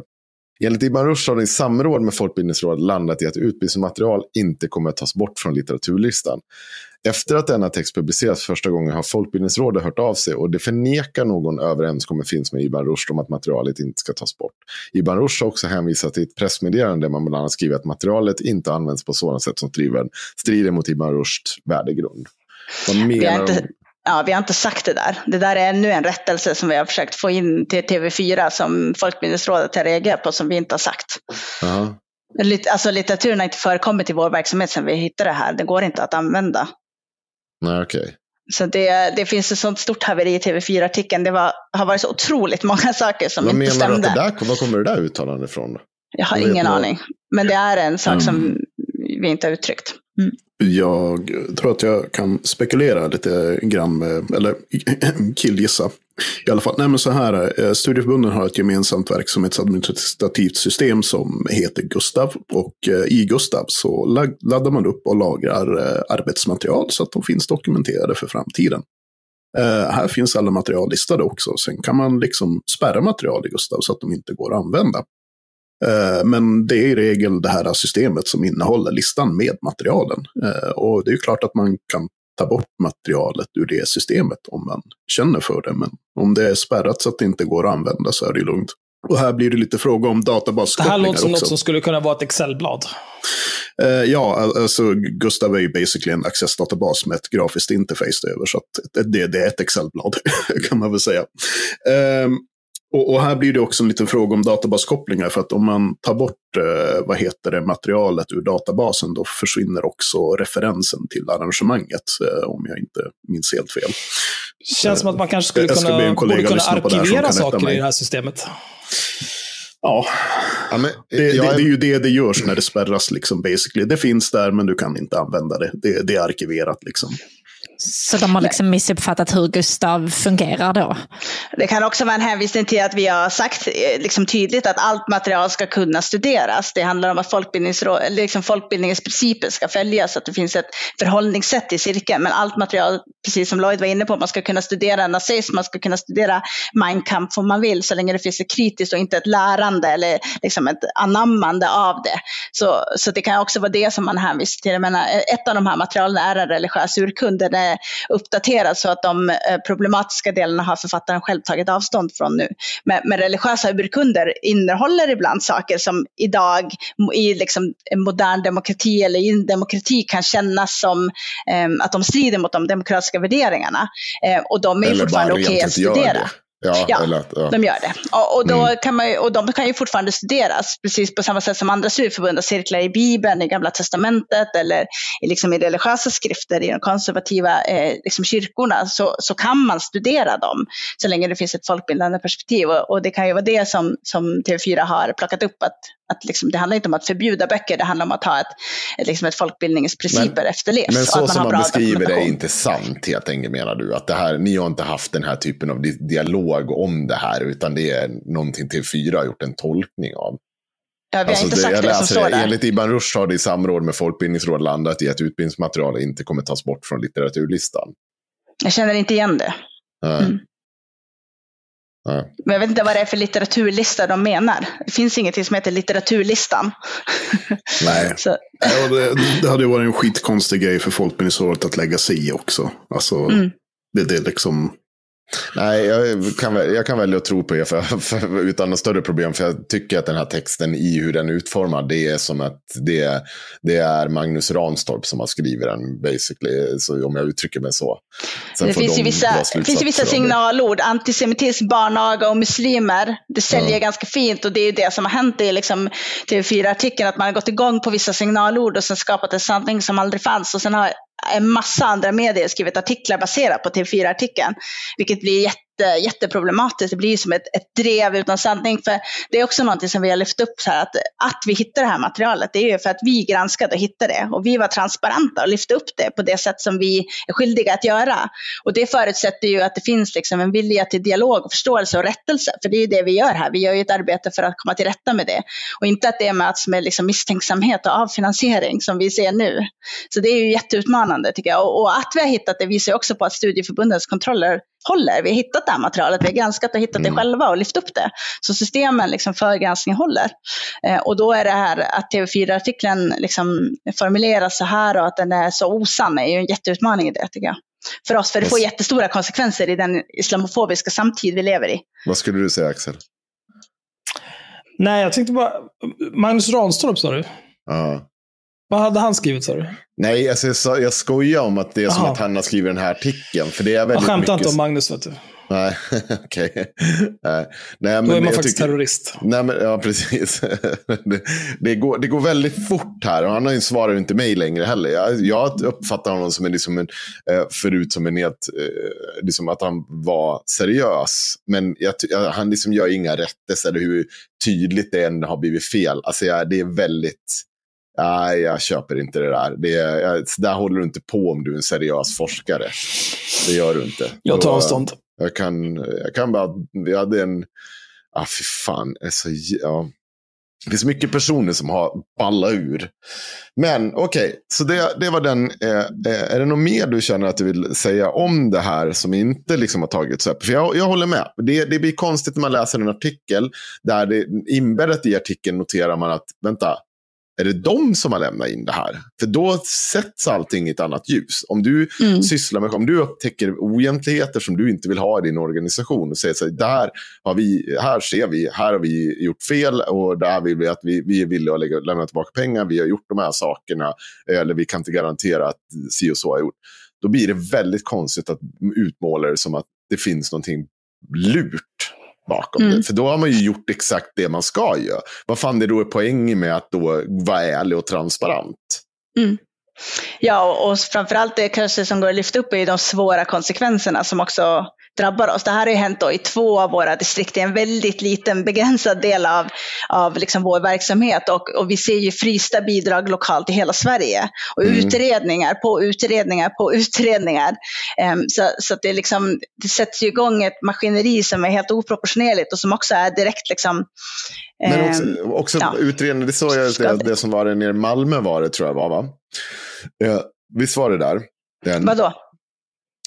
Enligt Ibn Rushd har den i samråd med Folkbildningsrådet landat i att utbildningsmaterial inte kommer att tas bort från litteraturlistan. Efter att denna text publicerats första gången har Folkbildningsrådet hört av sig och det förnekar någon överenskommelse finns med Ibn Rushd om att materialet inte ska tas bort. Ibn Rushd har också hänvisat till ett pressmeddelande där man bland annat skriver att materialet inte används på sådant sätt som strider, strider mot Ibn Rushds värdegrund. Vad menar de? Ja, vi har inte sagt det där. Det där är ännu en rättelse som vi har försökt få in till TV4 som Folkbildningsrådet har reagerat på som vi inte har sagt. Lit- Alltså litteraturen har inte förekommit i vår verksamhet sedan vi hittade det här. Det går inte att använda. Nej, okej. Så det, det finns ett sånt stort haveri i TV4-artikeln. Det var, har varit så otroligt många *laughs* saker som Vad inte menar du att stämde. det där, var kommer det där uttalandet ifrån? Jag har Jag ingen vad- aning. Men det är en sak som Mm. vi inte har uttryckt. Mm. Jag tror att jag kan spekulera lite grann med, eller *clears throat* killgissa. I alla fall, nej men så här, eh, studieförbunden har ett gemensamt verksamhetsadministrativt system som heter Gustav. Och eh, i Gustav så laddar man upp och lagrar eh, arbetsmaterial så att de finns dokumenterade för framtiden. Här finns alla material listade också. Sen kan man liksom spärra material i Gustav så att de inte går att använda. Eh, Men det är i regel det här systemet som innehåller listan med materialen. Eh, Och det är klart att man kan ta bort materialet ur det systemet om man känner för det. Men om det är spärrat så att det inte går att använda så är det lugnt. Och här blir det lite fråga om Det här databaskopplingar låter som också. något som skulle kunna vara ett Excel-blad. Eh, ja, al- alltså Gustav är ju basically en accessdatabas med ett grafiskt interface över. Så att det, det är ett Excel-blad, *laughs* kan man väl säga. Ehm, och, och här blir det också en liten fråga om databaskopplingar. För att om man tar bort eh, vad heter det, materialet ur databasen, då försvinner också referensen till arrangemanget. Eh, om jag inte minns helt fel. Känns som att man kanske skulle kunna, borde kunna det arkivera saker mig. i det här systemet. Ja, Ja, men, det, det, jag det är- är ju det det görs när det spärras, liksom, basically. Det finns där, men du kan inte använda det. Det, det är arkiverat, liksom. Så de har liksom missuppfattat hur Gustav fungerar då. Det kan också vara en hänvisning till att vi har sagt eh, liksom tydligt att allt material ska kunna studeras. Det handlar om att liksom folkbildningens principer ska följas, så att det finns ett förhållningssätt i cirkeln. Men allt material, precis som Lloyd var inne på, man ska kunna studera nazism, man ska kunna studera Mein Kampf om man vill, så länge det finns ett kritiskt och inte ett lärande eller liksom ett anammande av det. Så, så det kan också vara det som man hänvisar till. Jag menar, ett av de här materialen är en religiös urkund. Är uppdaterad så att de eh, problematiska delarna har författaren själv tagit avstånd från nu. Men, men religiösa urkunder innehåller ibland saker som idag i liksom en modern demokrati eller i en demokrati kan kännas som eh, att de strider mot de demokratiska värderingarna. Eh, och de är Eller fortfarande okej rent att studera. det. Ja, Ja, eller att, ja. de gör det. Och, och, då Mm. kan man, ju- och de kan ju fortfarande studeras, precis på samma sätt som andra studieförbund har cirklar i Bibeln, i Gamla Testamentet eller i, liksom i religiösa skrifter i de konservativa eh, liksom kyrkorna, så, så kan man studera dem så länge det finns ett folkbildande perspektiv. Och, och det kan ju vara det som, som TV4 har plockat upp, att, att liksom, det handlar inte om att förbjuda böcker, det handlar om att ha ett, ett, liksom ett folkbildningsprinciper efterlevs. Men så som man bra beskriver det är inte sant helt enkelt menar du? Att det här, ni har inte haft den här typen av di- dialog om det här utan det är någonting TV4 har gjort en tolkning av. Ja, vi har inte det- sagt jag det som läser står där. Enligt Ibn Rushd har det i samråd med Folkbildningsrådet landat i att utbildningsmaterial inte kommer tas bort från litteraturlistan. Jag känner inte igen det. Mm. Nej. Men jag vet inte vad det är för litteraturlista de menar. Det finns ingenting som heter litteraturlistan. *laughs* Nej. Så, Ja, det, det hade ju varit en skitkonstig grej för Folkbildningsrådet att lägga sig i också. Alltså, Mm. det, det är liksom... Nej, jag kan, jag kan välja att tro på er för, för, utan något större problem. För jag tycker att den här texten i hur den är utformad, det är som att det, det är Magnus Ranstorp som har skrivit den, basically. Så om jag uttrycker mig så. Sen det finns ju vissa, finns vissa signalord. Antisemitism, barnaga och muslimer. Det säljer Ja. ganska fint och det är ju det som har hänt i liksom TV4-artikeln. Att man har gått igång på vissa signalord och sen skapat en sanning som aldrig fanns. Och sen har en massa andra medier skrivit artiklar baserat på TV4-artikeln. Vilket blir jätte, jätteproblematiskt. Det blir ju som ett, ett drev utan sanning. För det är också någonting som vi har lyft upp så här, att, att vi hittar det här materialet. Det är ju för att vi granskade och hittade det. Och vi var transparenta och lyfte upp det på det sätt som vi är skyldiga att göra. Och det förutsätter ju att det finns liksom en vilja till dialog, och förståelse och rättelse. För det är ju det vi gör här. Vi gör ju ett arbete för att komma till rätta med det. Och inte att det möts med liksom misstänksamhet och avfinansiering som vi ser nu. Så det är ju jätteutmanande tycker jag. Och, och att vi har hittat det visar ju också på att studieförbundens kontroller håller. Vi har hittat det här materialet, vi har granskat och hittat det själva och lyft upp det. Så systemen liksom för granskning håller. Eh, och då är det här att TV4-artikeln liksom formuleras så här och att den är så osann är ju en jätteutmaning i det tycker jag. För oss, för det får jättestora konsekvenser i den islamofobiska samtid vi lever i. Vad skulle du säga Axel? Nej, jag tänkte bara... Magnus Ranstorp sa du? Ja. Vad hade han skrivit sa du? Nej, alltså, jag, sa- jag skojar om att det är som Aha. att han har skrivit den här artikeln. För det är Jag väldigt skämtar mycket... inte om Magnus, vet du. Nej, *laughs* okej. Nej, Nej, Då är man jag faktiskt tycker- terrorist. Nej, men, ja, *laughs* precis. det, det, går, det går väldigt fort här. Och han svarar ju inte mig längre heller. Jag, jag uppfattar honom som en, liksom en, eh, förut som en helt, eh, liksom att han var seriös. Men jag, jag, han liksom gör inga rättelser, hur tydligt det än har blivit fel. Alltså, jag, det är väldigt... Nej, jag köper inte det där. Det jag, där håller du inte på om du är en seriös forskare. Det gör du inte. Jag tar avstånd. jag kan, jag kan bara, vi hade en, ah fy fan, alltså, ja. Det finns mycket personer som har ballat ur. Men okej, så det, det var den. Eh, eh, är det något mer du känner att du vill säga om det här som inte liksom har tagits upp? För jag, jag håller med. Det, det blir konstigt när man läser en artikel där det inbäddat i artikeln noterar man att, vänta, är det de som har lämnat in det här? För då sätts allting i ett annat ljus. Om du Mm. sysslar med, om du upptäcker oegentligheter som du inte vill ha i din organisation och säger så här, där har vi, här ser vi, här har vi gjort fel och där vill vi att vi, vi är villiga att lägga, lämna tillbaka pengar, vi har gjort de här sakerna, eller vi kan inte garantera att si och så har gjort. Då blir det väldigt konstigt att utmåla det som att det finns någonting lurt bakom Mm. det. För då har man ju gjort exakt det man ska göra. Vad fan det då är poängen med att då vara ärlig och transparent? Ja, och, och framförallt det kanske som går att lyfta upp är ju de svåra konsekvenserna som också drabbar oss. Det här har ju hänt då i två av våra distrikt, i en väldigt liten begränsad del av, av liksom vår verksamhet. Och, och vi ser ju frysta bidrag lokalt i hela Sverige. Och Mm. utredningar på utredningar på utredningar. Em, så så det, är liksom, det sätts ju igång ett maskineri som är helt oproportionerligt och som också är direkt liksom, Men em, också, också ja. utredningen, det såg jag, det, det som var det nere i Malmö var det tror jag var va? Eh, visst var det där? Den, vadå?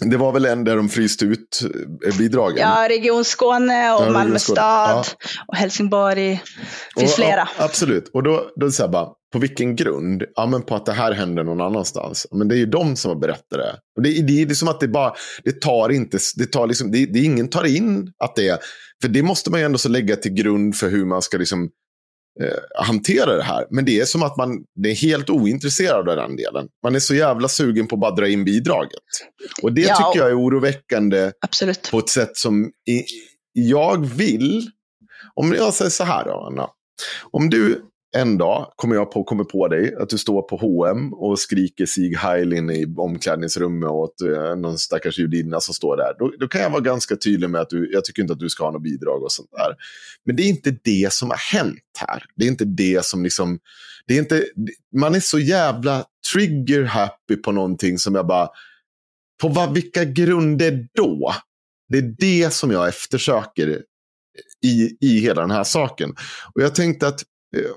Det var väl en där de fryste ut eh, bidragen? Ja, Region Skåne och Ja, Malmö stad Ja. och Helsingborg. Det finns Och- flera. Ja, absolut. Och då, då det så här bara, på vilken grund? Ja, men på att det här händer någon annanstans. Men det är ju de som har berättat det. Och det, det är liksom att det bara, det tar inte, det tar liksom, det, det är ingen tar in att det är, för det måste man ju ändå så lägga till grund för hur man ska liksom eh, hantera det här. Men det är som att man det är helt ointresserad av den delen. Man är så jävla sugen på att bara dra in bidraget. Och det Ja, tycker jag är oroväckande Absolut. på ett sätt som i, jag vill. Om jag säger så här då, Anna. Om du en dag kommer jag på, kommer på dig att du står på H&M och skriker Sieg Heil in i omklädningsrummet åt eh, någon stackars judinna som står där. Då, då kan jag vara ganska tydlig med att du, jag tycker inte att du ska ha något bidrag och sånt där. Men det är inte det som har hänt här. Det är inte det som liksom, det är inte, man är så jävla trigger happy på någonting som jag bara, på vad, vilka grunder då? Det är det som jag eftersöker i, i hela den här saken. Och jag tänkte att, eh,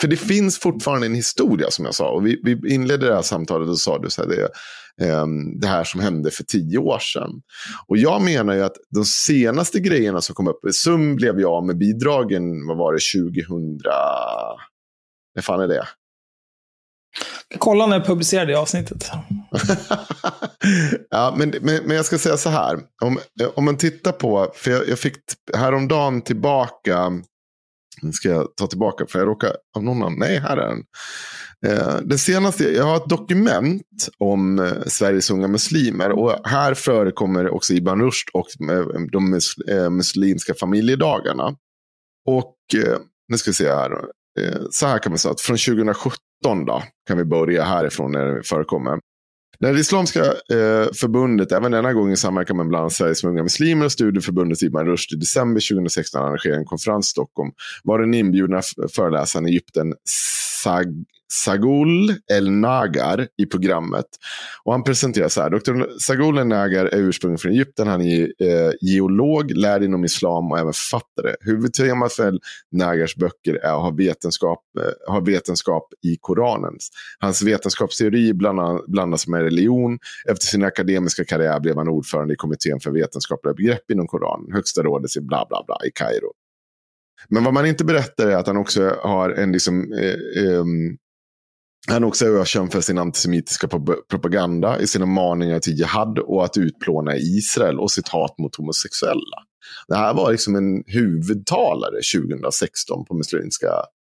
för det finns fortfarande en historia som jag sa. Och vi, vi inledde det här samtalet och sa du så här, det, ehm, det här som hände för tio år sedan. Och jag menar ju att de senaste grejerna som kom upp, SUM blev jag med bidragen, vad var det, 2000, när fan är det? Kolla när jag publicerade det avsnittet. *laughs* ja, men, men, men jag ska säga så här. Om, om man tittar på, för jag, jag fick häromdagen tillbaka, nu ska jag ta tillbaka för jag råkar, av någon annan, nej här är den. Eh, den senaste, jag har ett dokument om eh, Sveriges unga muslimer och här förekommer också Ibn Rushd och eh, de mus, eh, muslimska familjedagarna. Och eh, nu ska vi se här. Eh, så här kan man säga att från 2017 då kan vi börja härifrån när det förekommer. När det Islamiska eh, förbundet, även denna gång i samverkan med bland annat Sveriges unga muslimer och studieförbundet Ibn Rushd i december 2016 arrangerade en konferens i Stockholm var den inbjudna föreläsaren i Egypten Sag Sagul El Nagar i programmet. Och han presenterar så här. Dr. Sagul El Nagar är ursprungligen från Egypten. Han är eh, geolog, lärd inom islam och även författare. Huvudtemat för El Nagars böcker är att ha vetenskap, eh, ha vetenskap i Koranen. Hans vetenskapsteori blandas med religion. Efter sin akademiska karriär blev han ordförande i kommittén för vetenskapliga begrepp inom Koranen. Högsta rådet i bla bla bla i Kairo. Men vad man inte berättar är att han också har en liksom, eh, ehm, han är också ökänd för sin antisemitiska propaganda i sina maningar till jihad och att utplåna Israel och sitt hat mot homosexuella. Det här var liksom en huvudtalare 2016 på muslimska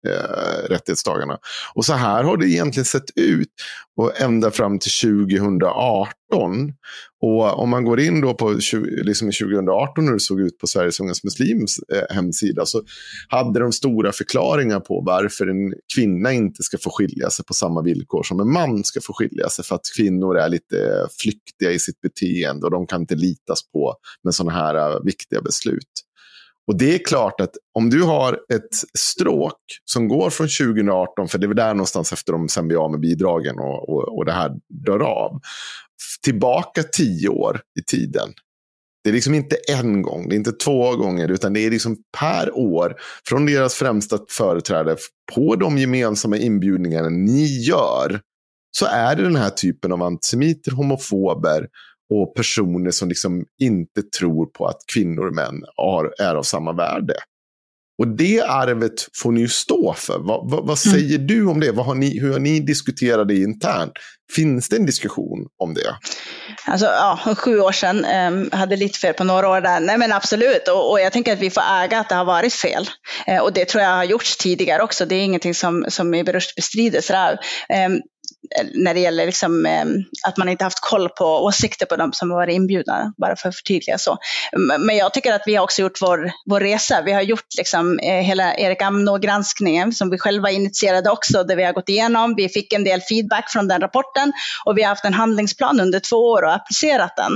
eh, rättighetsdagarna. Och så här har det egentligen sett ut och ända fram till 2018. Och om man går in då på 20, liksom 2018 hur det såg ut på Sveriges Ungas Muslims eh, hemsida så hade de stora förklaringar på varför en kvinna inte ska få skilja sig på samma villkor som en man ska få skilja sig. För att kvinnor är lite flyktiga i sitt beteende och de kan inte litas på med sådana här eh, viktiga beslut. Och det är klart att om du har ett stråk som går från 2018, för det är väl där någonstans efter de sen blir av med bidragen och, och, och det här dör av, tillbaka tio år i tiden. Det är liksom inte en gång, det är inte två gånger, utan det är liksom per år från deras främsta företrädare på de gemensamma inbjudningarna ni gör. Så är det den här typen av antisemiter, homofober och personer som liksom inte tror på att kvinnor och män har, är av samma värde. Och det arvet får ni ju stå för. Vad, vad, vad säger du om det? Har ni, hur har ni diskuterat det internt? Finns det en diskussion om det? Alltså, ja, sju år sedan, um, hade lite fel på några år där. Nej men absolut, och, och jag tänker att vi får äga att det har varit fel. Eh, och det tror jag har gjorts tidigare också, det är ingenting som, som Rushd bestrider. Um, när det gäller liksom, eh, att man inte haft koll på åsikter på de som varit inbjudna, bara för att förtydliga så. Men jag tycker att vi har också gjort vår, vår resa. Vi har gjort liksom, eh, hela Erik Amnå-granskningen som vi själva initierade också, där vi har gått igenom. Vi fick en del feedback från den rapporten och vi har haft en handlingsplan under två år och applicerat den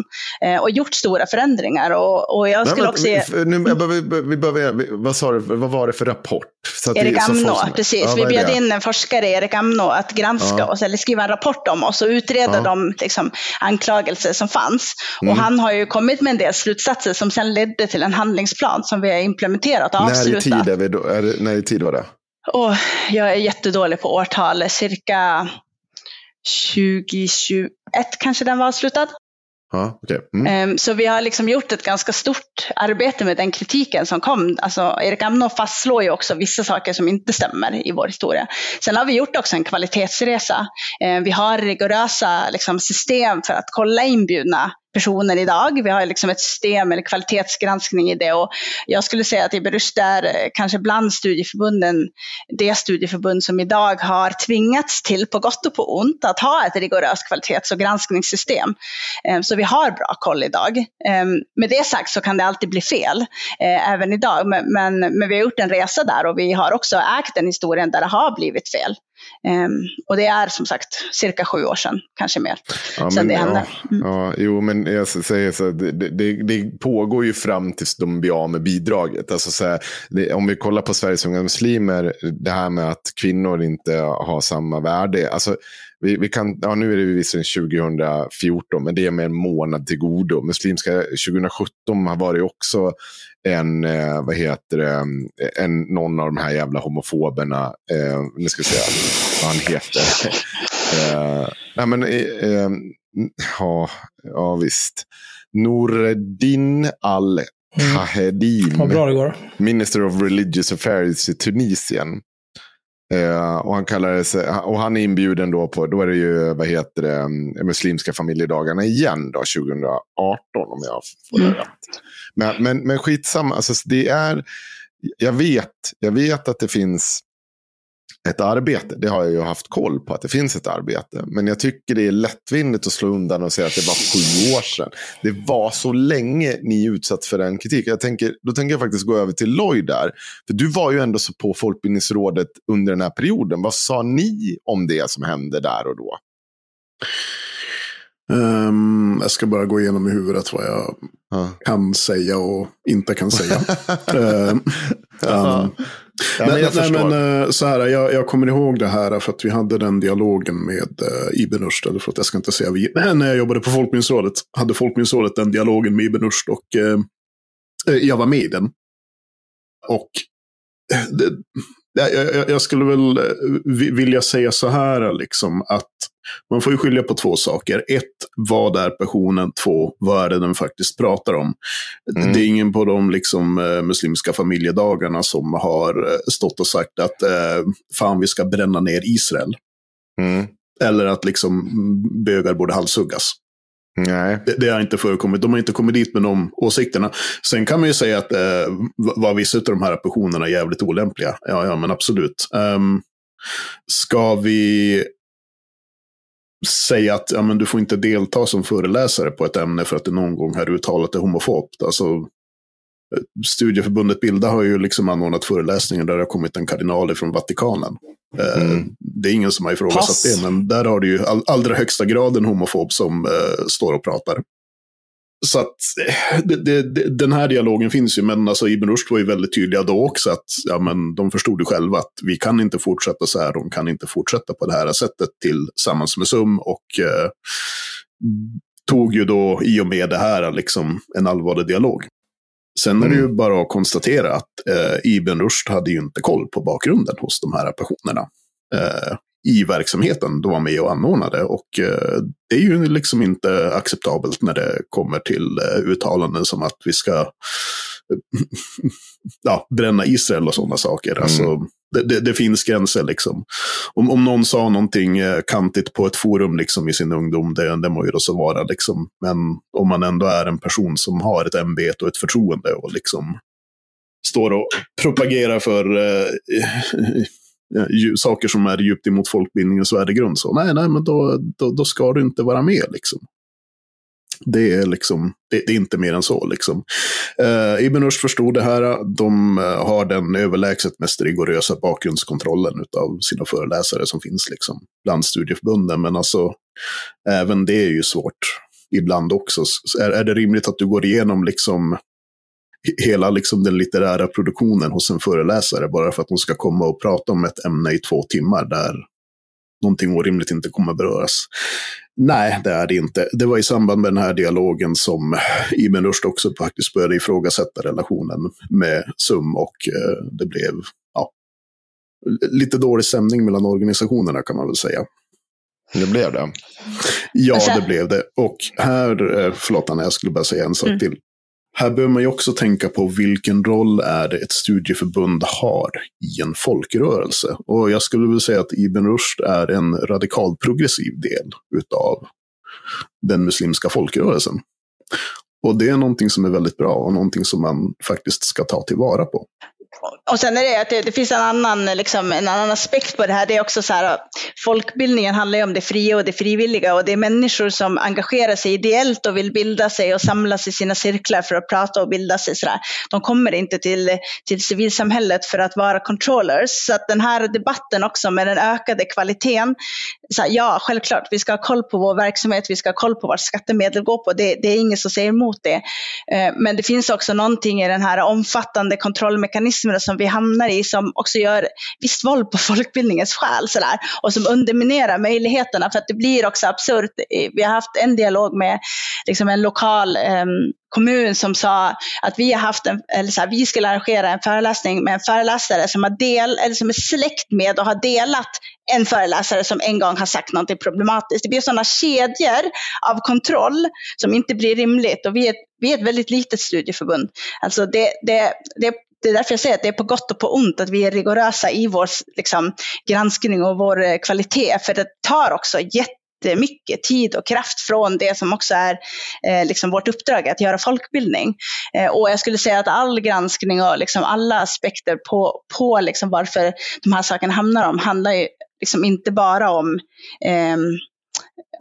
eh, och gjort stora förändringar. Och, och jag skulle Nej, också men, f- nu, jag behöver- vi behöver, vi- vad, sa du, vad var det för rapport? Erik Amnå, folk precis. Ja, vi bjöd in en forskare, Erik Amnå, att granska Ja. oss, eller skriva en rapport om oss och utreda Ja. de liksom, anklagelser som fanns. Mm. Och han har ju kommit med en del slutsatser som sen ledde till en handlingsplan som vi har implementerat och När i avslutat. tid, är vi då, är det, när i tid var det? Och jag är jättedålig på årtal, cirka 2021 kanske den var avslutad. Ja, okay. mm. Ehm, så vi har liksom gjort ett ganska stort arbete med den kritiken som kom. Alltså, Erik Amnå fastslår ju också vissa saker som inte stämmer i vår historia. Sen har vi gjort också en kvalitetsresa. Ehm, vi har rigorösa liksom, system för att kolla inbjudna personer idag. Vi har liksom ett system eller kvalitetsgranskning i det och jag skulle säga att Ibn är eh, kanske bland studieförbunden det studieförbund som idag har tvingats till, på gott och på ont, att ha ett rigoröst kvalitets och granskningssystem. Ehm, så vi har bra koll idag. Ehm, med det sagt så kan det alltid bli fel, eh, även idag, men, men vi har gjort en resa där och vi har också ägt en historien där det har blivit fel. Um, och det är som sagt cirka sju år sedan, kanske mer, ja, sedan det hände. Mm. Ja, jo, men jag säger så det, det, det, pågår ju fram tills de blir av med bidraget. Alltså, så här, det, om vi kollar på Sveriges unga muslimer, det här med att kvinnor inte har samma värde. Alltså, vi, vi kan, ja, nu är det visserligen 2014, men det är med en månad till godo. Muslimska 2017 har varit också en, eh, vad heter det, en, någon av de här jävla homofoberna, eh, nu ska vi se vad han heter. *laughs* eh, nej men, eh, ja, ja visst. Noreddin al-Kahedim. Mm. bra det går. Minister of Religious Affairs i Tunisien. Eh, och, han kallar och han är inbjuden då på, då är det ju, vad heter det, mm, Muslimska familjedagarna igen då, 2018 om jag får det mm. rätt. Men, men, men skitsamma, alltså det är, jag vet, jag vet att det finns ett arbete. Det har jag ju haft koll på att det finns ett arbete. Men jag tycker det är lättvindigt att slå undan och säga att det var sju år sedan. Det var så länge ni är utsatt för den kritiken. Jag tänker, då tänker jag faktiskt gå över till Lloyd där. För du var ju ändå så på Folkbildningsrådet under den här perioden. Vad sa ni om det som hände där och då? Um, jag ska bara gå igenom i huvudet vad jag uh. kan säga och inte kan säga. *laughs* uh, um, ja, men, nej, nej, men uh, så här, jag, jag, kommer ihåg det här för att vi hade den dialogen med uh, Ibn Rushd. För att jag ska inte säga vi, men när jag jobbade på Folkminnesrådet hade Folkminnesrådet den dialogen med Ibn Rushd och uh, jag var med i den. Och det, jag, jag, skulle väl vilja säga så här, liksom, att man får ju skilja på två saker. Ett, vad är passionen? Två, vad är det den faktiskt pratar om? Mm. Det är ingen på de liksom, eh, muslimska familjedagarna som har eh, stått och sagt att eh, fan, vi ska bränna ner Israel. Mm. Eller att liksom bögar borde halshuggas. Nej. Det, det, har inte förekommit. De har inte kommit dit med de åsikterna. Sen kan man ju säga att eh, var vissa av de här passionerna jävligt olämpliga. Ja, ja men absolut. Um, ska vi säga att ja, men du får inte delta som föreläsare på ett ämne för att det någon gång har uttalat det homofobt. Alltså, Studieförbundet Bilda har ju liksom anordnat föreläsningar där det har kommit en kardinal från Vatikanen. Eh, mm. Det är ingen som har ifrågasatt det, men där har du ju all, allra högsta grad en homofob som uh, står och pratar. Så att eh, det, det, den här dialogen finns ju, men alltså Ibn Rushd var ju väldigt tydliga då också att ja, men de förstod ju själva att vi kan inte fortsätta så här, de kan inte fortsätta på det här sättet tillsammans med SUM och eh, tog ju då i och med det här liksom en allvarlig dialog. Sen är det ju mm. bara att konstatera att eh, Ibn Rushd hade ju inte koll på bakgrunden hos de här personerna. Eh, i verksamheten de var med och anordnade. Och eh, det är ju liksom inte acceptabelt när det kommer till eh, uttalanden som att vi ska *laughs* ja, bränna Israel och sådana saker. Mm. Alltså, det, det, det, finns gränser liksom. Om, om någon sa någonting eh, kantigt på ett forum liksom, i sin ungdom, det, det må ju då så vara. Liksom. Men om man ändå är en person som har ett ämbete och ett förtroende och liksom står och propagerar för eh, *laughs* saker som är djupt emot folkbildningens värdegrund. Så nej, nej, men då, då, då ska du inte vara med liksom. Det är, liksom, det, det, är inte mer än så. Liksom. Eh, Ibn Rushd förstod det här. De eh, har den överlägset mest rigorösa bakgrundskontrollen av sina föreläsare som finns liksom, bland studieförbunden. Men alltså, även det är ju svårt ibland också. Är, är det rimligt att du går igenom liksom, hela liksom den litterära produktionen hos en föreläsare bara för att de ska komma och prata om ett ämne i två timmar där någonting orimligt inte kommer beröras. Nej, det är det inte. Det var i samband med den här dialogen som Ibn Rushd också faktiskt började ifrågasätta relationen med SUM och eh, det blev ja, lite dålig stämning mellan organisationerna kan man väl säga. Det blev det. Ja, det blev det. Och här, eh, förlåt Anna, jag skulle bara säga en sak Mm. till. Här behöver man ju också tänka på vilken roll är det ett studieförbund har i en folkrörelse. Och jag skulle vilja säga att Ibn Rushd är en radikalt progressiv del utav den muslimska folkrörelsen. Och det är någonting som är väldigt bra och någonting som man faktiskt ska ta tillvara på. Och sen är det att det, det finns en annan, liksom, en annan aspekt på det här. Det är också så här, folkbildningen handlar ju om det fria och det frivilliga och det är människor som engagerar sig ideellt och vill bilda sig och samlas i sina cirklar för att prata och bilda sig. Så där. De kommer inte till, till civilsamhället för att vara controllers. Så att den här debatten också med den ökade kvaliteten. Så här, ja, självklart, vi ska ha koll på vår verksamhet, vi ska ha koll på vart skattemedel går på. Det, det är ingen som säger emot det. Eh, men det finns också någonting i den här omfattande kontrollmekanismen kontrollmekanismerna som vi hamnar i som också gör visst våld på *laughs* folkbildningens själ sådär, och som underminerar möjligheterna för att det blir också absurt. Vi har haft en dialog med liksom en lokal eh, kommun som sa att vi har haft en, eller så här, vi skulle arrangera en föreläsning med en föreläsare som, har del, eller som är släkt med och har delat en föreläsare som en gång har sagt något problematiskt. Det blir sådana kedjor av kontroll som inte blir rimligt. Och vi är, ett- vi är ett väldigt litet studieförbund. Alltså det, det, det, det är därför jag säger att det är på gott och på ont att vi är rigorösa i vår liksom, granskning och vår eh, kvalitet. För det tar också jättemycket tid och kraft från det som också är eh, liksom vårt uppdrag, att göra folkbildning. Eh, och jag skulle säga att all granskning och liksom alla aspekter på, på liksom varför de här sakerna hamnar om, handlar ju liksom inte bara om eh,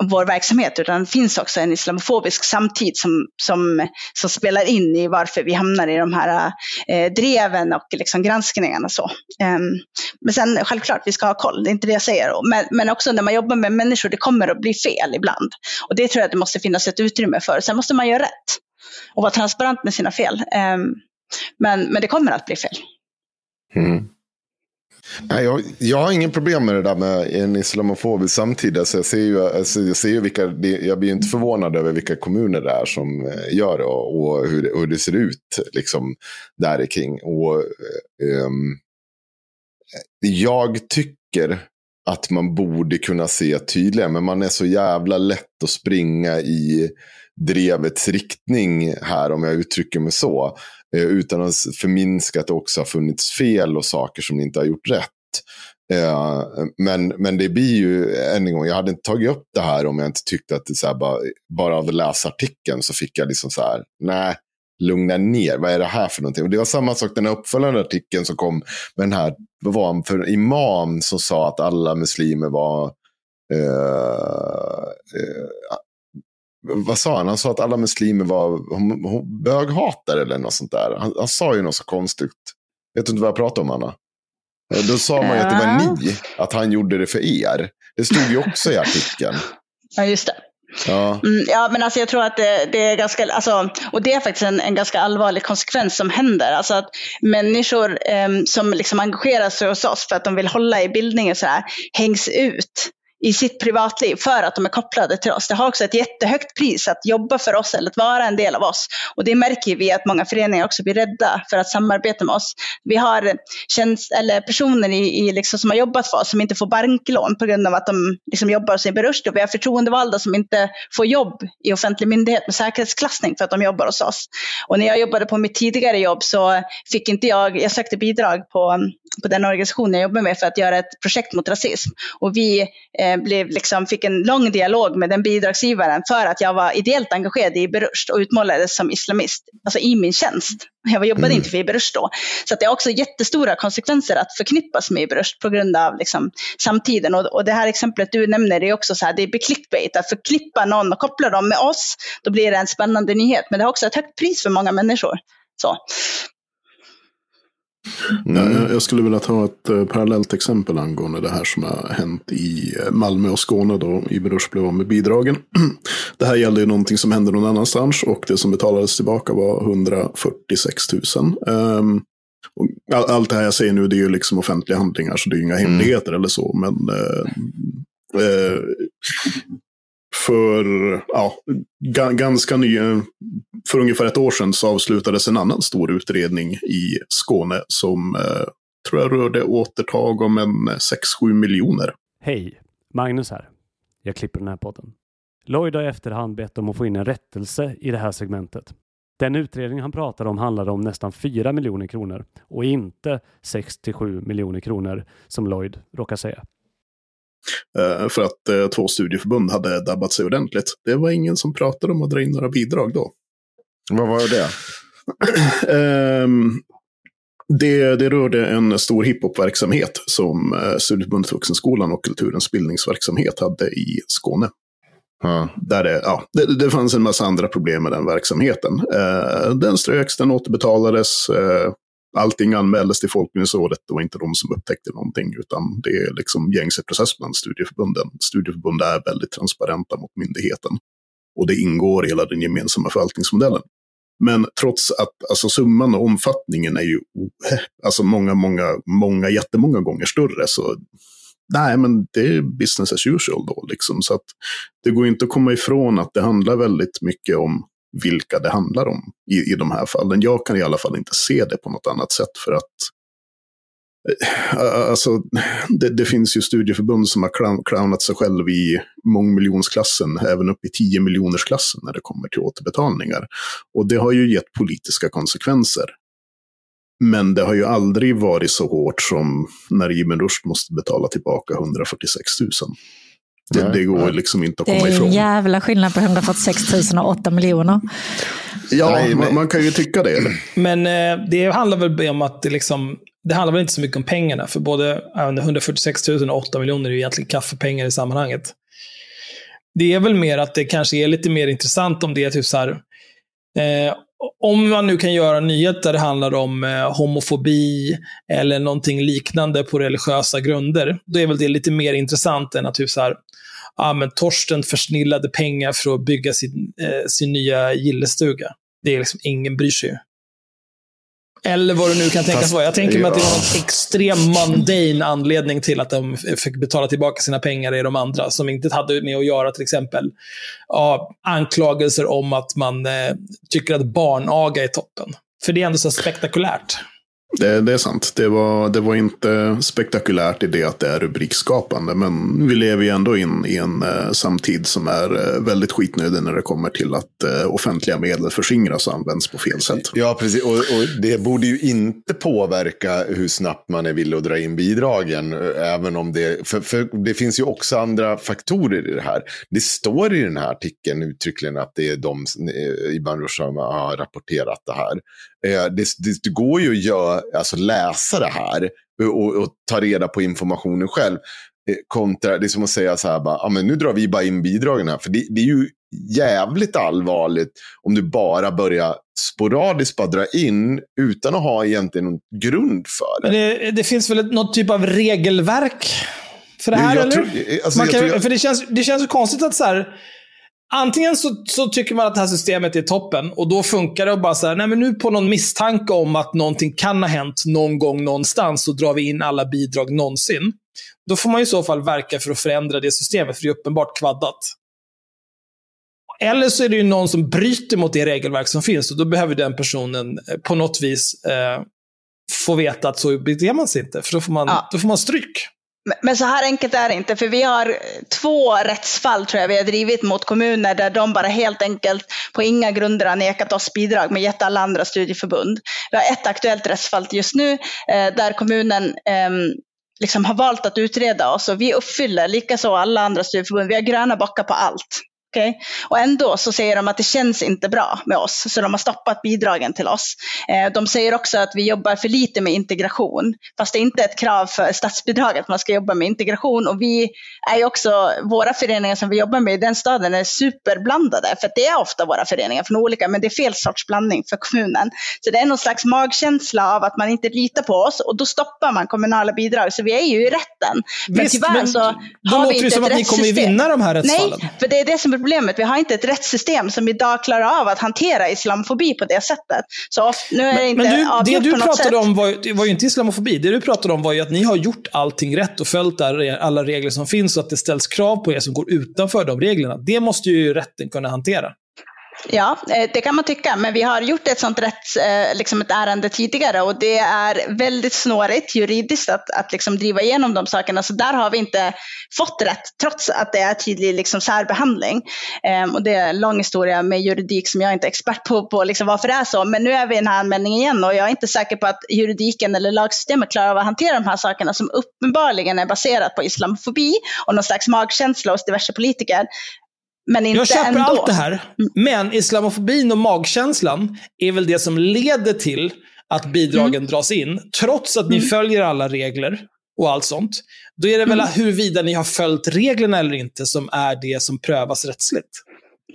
vår verksamhet, utan det finns också en islamofobisk samtid som, som, som spelar in i varför vi hamnar i de här eh, dreven och liksom granskningarna. Så. Um, men sen självklart, vi ska ha koll, det är inte det jag säger. Men, men också när man jobbar med människor, det kommer att bli fel ibland. Och det tror jag att det måste finnas ett utrymme för. Sen måste man göra rätt och vara transparent med sina fel. Um, men, men det kommer att bli fel. Mm. Nej, jag, jag har ingen problem med det där med en islamofobisk samtid. Alltså jag ser ju, alltså jag, ser ju vilka, jag blir inte förvånad över vilka kommuner det är som eh, gör det och, och hur, det- hur det ser ut liksom, där kring. Och, um, jag tycker att man borde kunna se tydligare, men man är så jävla lätt att springa i drevets riktning här, om jag uttrycker mig så. Eh, utan att förminska att det också har funnits fel och saker som ni inte har gjort rätt. Eh, men, men det blir ju, än en gång, jag hade inte tagit upp det här om jag inte tyckte att det så här, bara, bara av att läsa artikeln så fick jag liksom så här, nej, lugna ner, vad är det här för någonting? Och det var samma sak den här uppföljande artikeln som kom med den här, vad var han för imam som sa att alla muslimer var, Uh, vad sa han? Han sa att alla muslimer var böghatare eller något sånt där. Han, han sa ju något så konstigt. Vet du inte vad jag pratar om, Anna? Eh, Då sa man ju att det var ni, att han gjorde det för er. Det stod ju också i artikeln. Ja, just det. Ja, Mm, ja, men alltså jag tror att det, det är ganska, alltså, och det är faktiskt en, en ganska allvarlig konsekvens som händer. Alltså att människor em, som liksom engagerar sig hos oss för att de vill hålla i bildning och så här, hängs ut i sitt privatliv för att de är kopplade till oss. Det har också ett jättehögt pris att jobba för oss eller att vara en del av oss. Och det märker vi att många föreningar också blir rädda för att samarbeta med oss. Vi har tjänst, eller personer i, i liksom, som har jobbat för oss som inte får banklån på grund av att de liksom, jobbar hos en Rushd. Och vi har förtroendevalda som inte får jobb i offentlig myndighet med säkerhetsklassning för att de jobbar hos oss. Och när jag jobbade på mitt tidigare jobb så fick inte jag, jag sökte bidrag på, på den organisation jag jobbar med för att göra ett projekt mot rasism. Och vi eh, blev liksom, fick en lång dialog med den bidragsgivaren för att jag var ideellt engagerad i Ibn Rushd och utmålades som islamist, alltså i min tjänst. Jag jobbade inte för Ibn Rushd då. Så det har också jättestora konsekvenser att förknippas med Ibn Rushd på grund av liksom, samtiden. Och, och det här exemplet du nämner är också så här, det blir clickbait, att förknippa någon och koppla dem med oss, då blir det en spännande nyhet. Men det har också ett högt pris för många människor. Så. Ja, jag- skulle vilja ta ett eh, parallellt exempel angående det här som har hänt i eh, Malmö och Skåne då Ibn Rushd blev av med bidragen. *clears throat* Det här gällde ju någonting som hände någon annanstans och det som betalades tillbaka var 146 000. Ehm, allt det här jag säger nu det är ju liksom offentliga handlingar så det är ju inga hemligheter eller så. Men eh, eh, för ja, ganska ny, för ungefär ett år sedan så avslutades en annan stor utredning i Skåne som eh, tror jag rörde återtag om en eh, 6-7 miljoner. Hej, Magnus här. jag klipper den här podden. Lloyd har i efterhand bett om att få in en rättelse i det här segmentet. Den utredning han pratade om handlade om nästan 4 miljoner kronor och inte 6 till 7 miljoner kronor som Lloyd råkar säga. Eh, för att eh, två studieförbund hade dabbat sig ordentligt. Det var ingen som pratade om att dra in några bidrag då. Vad var det? *clears throat* Ehm, det, det rörde en stor hiphopverksamhet som eh, Studieförbundet Vuxenskolan och Kulturens bildningsverksamhet hade i Skåne. Där det, ja, det, det fanns en massa andra problem med den verksamheten. Eh, den ströks, den återbetalades. Eh, allting anmäldes till Folkbildningsrådet. Det var inte de som upptäckte någonting, utan det är liksom gängse process bland studieförbunden. Studieförbund är väldigt transparenta mot myndigheten. Och det ingår i hela den gemensamma förvaltningsmodellen. Men trots att alltså, summan och omfattningen är ju alltså många, många, många, jättemånga gånger större, så nej, men det är business as usual då. Liksom. Så att det går inte att komma ifrån att det handlar väldigt mycket om vilka det handlar om i, i de här fallen. Jag kan i alla fall inte se det på något annat sätt för att eh, Alltså, det, det, finns ju studieförbund som har clown, clownat sig själv i mångmiljonsklassen, även upp i 10 miljonersklassen när det kommer till återbetalningar. Och det har ju gett politiska konsekvenser. Men det har ju aldrig varit så hårt som när Ibn Rushd måste betala tillbaka 146 000. Det, det går liksom inte att Det komma är ifrån. en jävla skillnad på 146 000 och 8 miljoner. Ja, Nej, man, man kan ju tycka det. Eller? Men eh, det handlar väl om att det liksom, det handlar väl inte så mycket om pengarna, för både jag vet inte, 146 000 och 8 miljoner är ju egentligen kaffepengar i sammanhanget. Det är väl mer att det kanske är lite mer intressant om det är typ så här, eh, om man nu kan göra en nyhet där det handlar om eh, homofobi eller någonting liknande på religiösa grunder, då är väl det lite mer intressant än att typ så här, ah, men Torsten försnillade pengar för att bygga sin, eh, sin nya gillestuga. Det är liksom, ingen bryr sig ju. Eller vad det nu kan tänkas Fast- vara. Jag tänker mig att det var en extrem mundane anledning till att de fick betala tillbaka sina pengar i de andra, som inte hade med att göra till exempel ja, anklagelser om att man eh, tycker att barnaga är toppen. För det är ändå så spektakulärt. Det, det är sant. Det var, det var inte spektakulärt i det att det är rubrikskapande. Men vi lever ju ändå in i en eh, samtid som är eh, väldigt skitnödig när det kommer till att eh, offentliga medel förskingras och används på fel sätt. Ja, precis. Och, och det borde ju inte påverka hur snabbt man är villig att dra in bidragen. Eh, även om det, för, för det finns ju också andra faktorer i det här. Det står i den här artikeln uttryckligen att det är de eh, Ibn Rushd har rapporterat det här. Eh, Det, det, det går ju att göra, alltså läsa det här och, och ta reda på informationen själv. Eh, Kontra, det är som att säga så här, bara, ah, men nu drar vi bara in bidragen här. För det, det är ju jävligt allvarligt om du bara börjar sporadiskt bara dra in utan att ha egentligen någon grund för det. det, det finns väl något typ av regelverk för det här, Jag eller? tror- alltså, man jag kan, tror jag- För det känns, det känns ju konstigt att så här, Antingen så, så tycker man att det här systemet är toppen och då funkar det att bara så här, nej men nu på någon misstanke om att någonting kan ha hänt någon gång någonstans så drar vi in alla bidrag någonsin. Då får man i så fall verka för att förändra det systemet, för det är uppenbart kvaddat. Eller så är det ju någon som bryter mot det regelverk som finns och då behöver den personen eh, på något vis eh, få veta att så beter man sig inte, för då får man, Ja. då får man stryk. Men- så här enkelt är det inte, för vi har två rättsfall tror jag vi har drivit mot kommuner där de bara helt enkelt på inga grunder har nekat oss bidrag men gett alla andra studieförbund. Vi har ett aktuellt rättsfall just nu eh, där kommunen ehm, liksom har valt att utreda oss och vi uppfyller likaså alla andra studieförbund. Vi har gröna bockar på allt. Okej? Och ändå så säger de att det känns inte bra med oss, så de har stoppat bidragen till oss. Eh, de säger också att vi jobbar för lite med integration, fast det är inte ett krav för statsbidraget att man ska jobba med integration. Och vi är ju också, våra föreningar som vi jobbar med i den staden är superblandade, för det är ofta våra föreningar från olika, men det är fel sorts blandning för kommunen. Så det är någon slags magkänsla av att man inte litar på oss och då stoppar man kommunala bidrag, så vi är ju i rätten. Men Visst, tyvärr men så har låter vi det inte som ett att ni kommer rättssystem. vinna de här rättsfallen. Nej, för det är det som är problemet. Vi har inte ett rättssystem som idag klarar av att hantera islamofobi på det sättet. Så nu är det inte Men du, det du på något pratade sätt. om var, var ju inte islamofobi. Det du pratade om var ju att ni har gjort allting rätt och följt alla regler som finns och att det ställs krav på er som går utanför de reglerna. Det måste ju rätten kunna hantera. Ja, eh, det kan man tycka, men vi har gjort ett sånt rätt, eh, liksom ett ärende tidigare och det är väldigt snårigt juridiskt att, att liksom driva igenom de sakerna. Så där har vi inte fått rätt, trots att det är tydlig liksom särbehandling. Ehm, och det är en lång historia med juridik som jag inte är expert på, på liksom varför det är så. Men nu är vi i den här anmälningen igen och jag är inte säker på att juridiken eller lagsystemet klarar av att hantera de här sakerna som uppenbarligen är baserat på islamofobi och någon slags magkänsla hos diverse politiker. Men inte jag köper ändå. allt det här, men islamofobin och magkänslan är väl det som leder till att bidragen Mm. dras in, trots att ni följer alla regler och allt sånt. Då är det väl Mm. huruvida ni har följt reglerna eller inte som är det som prövas rättsligt.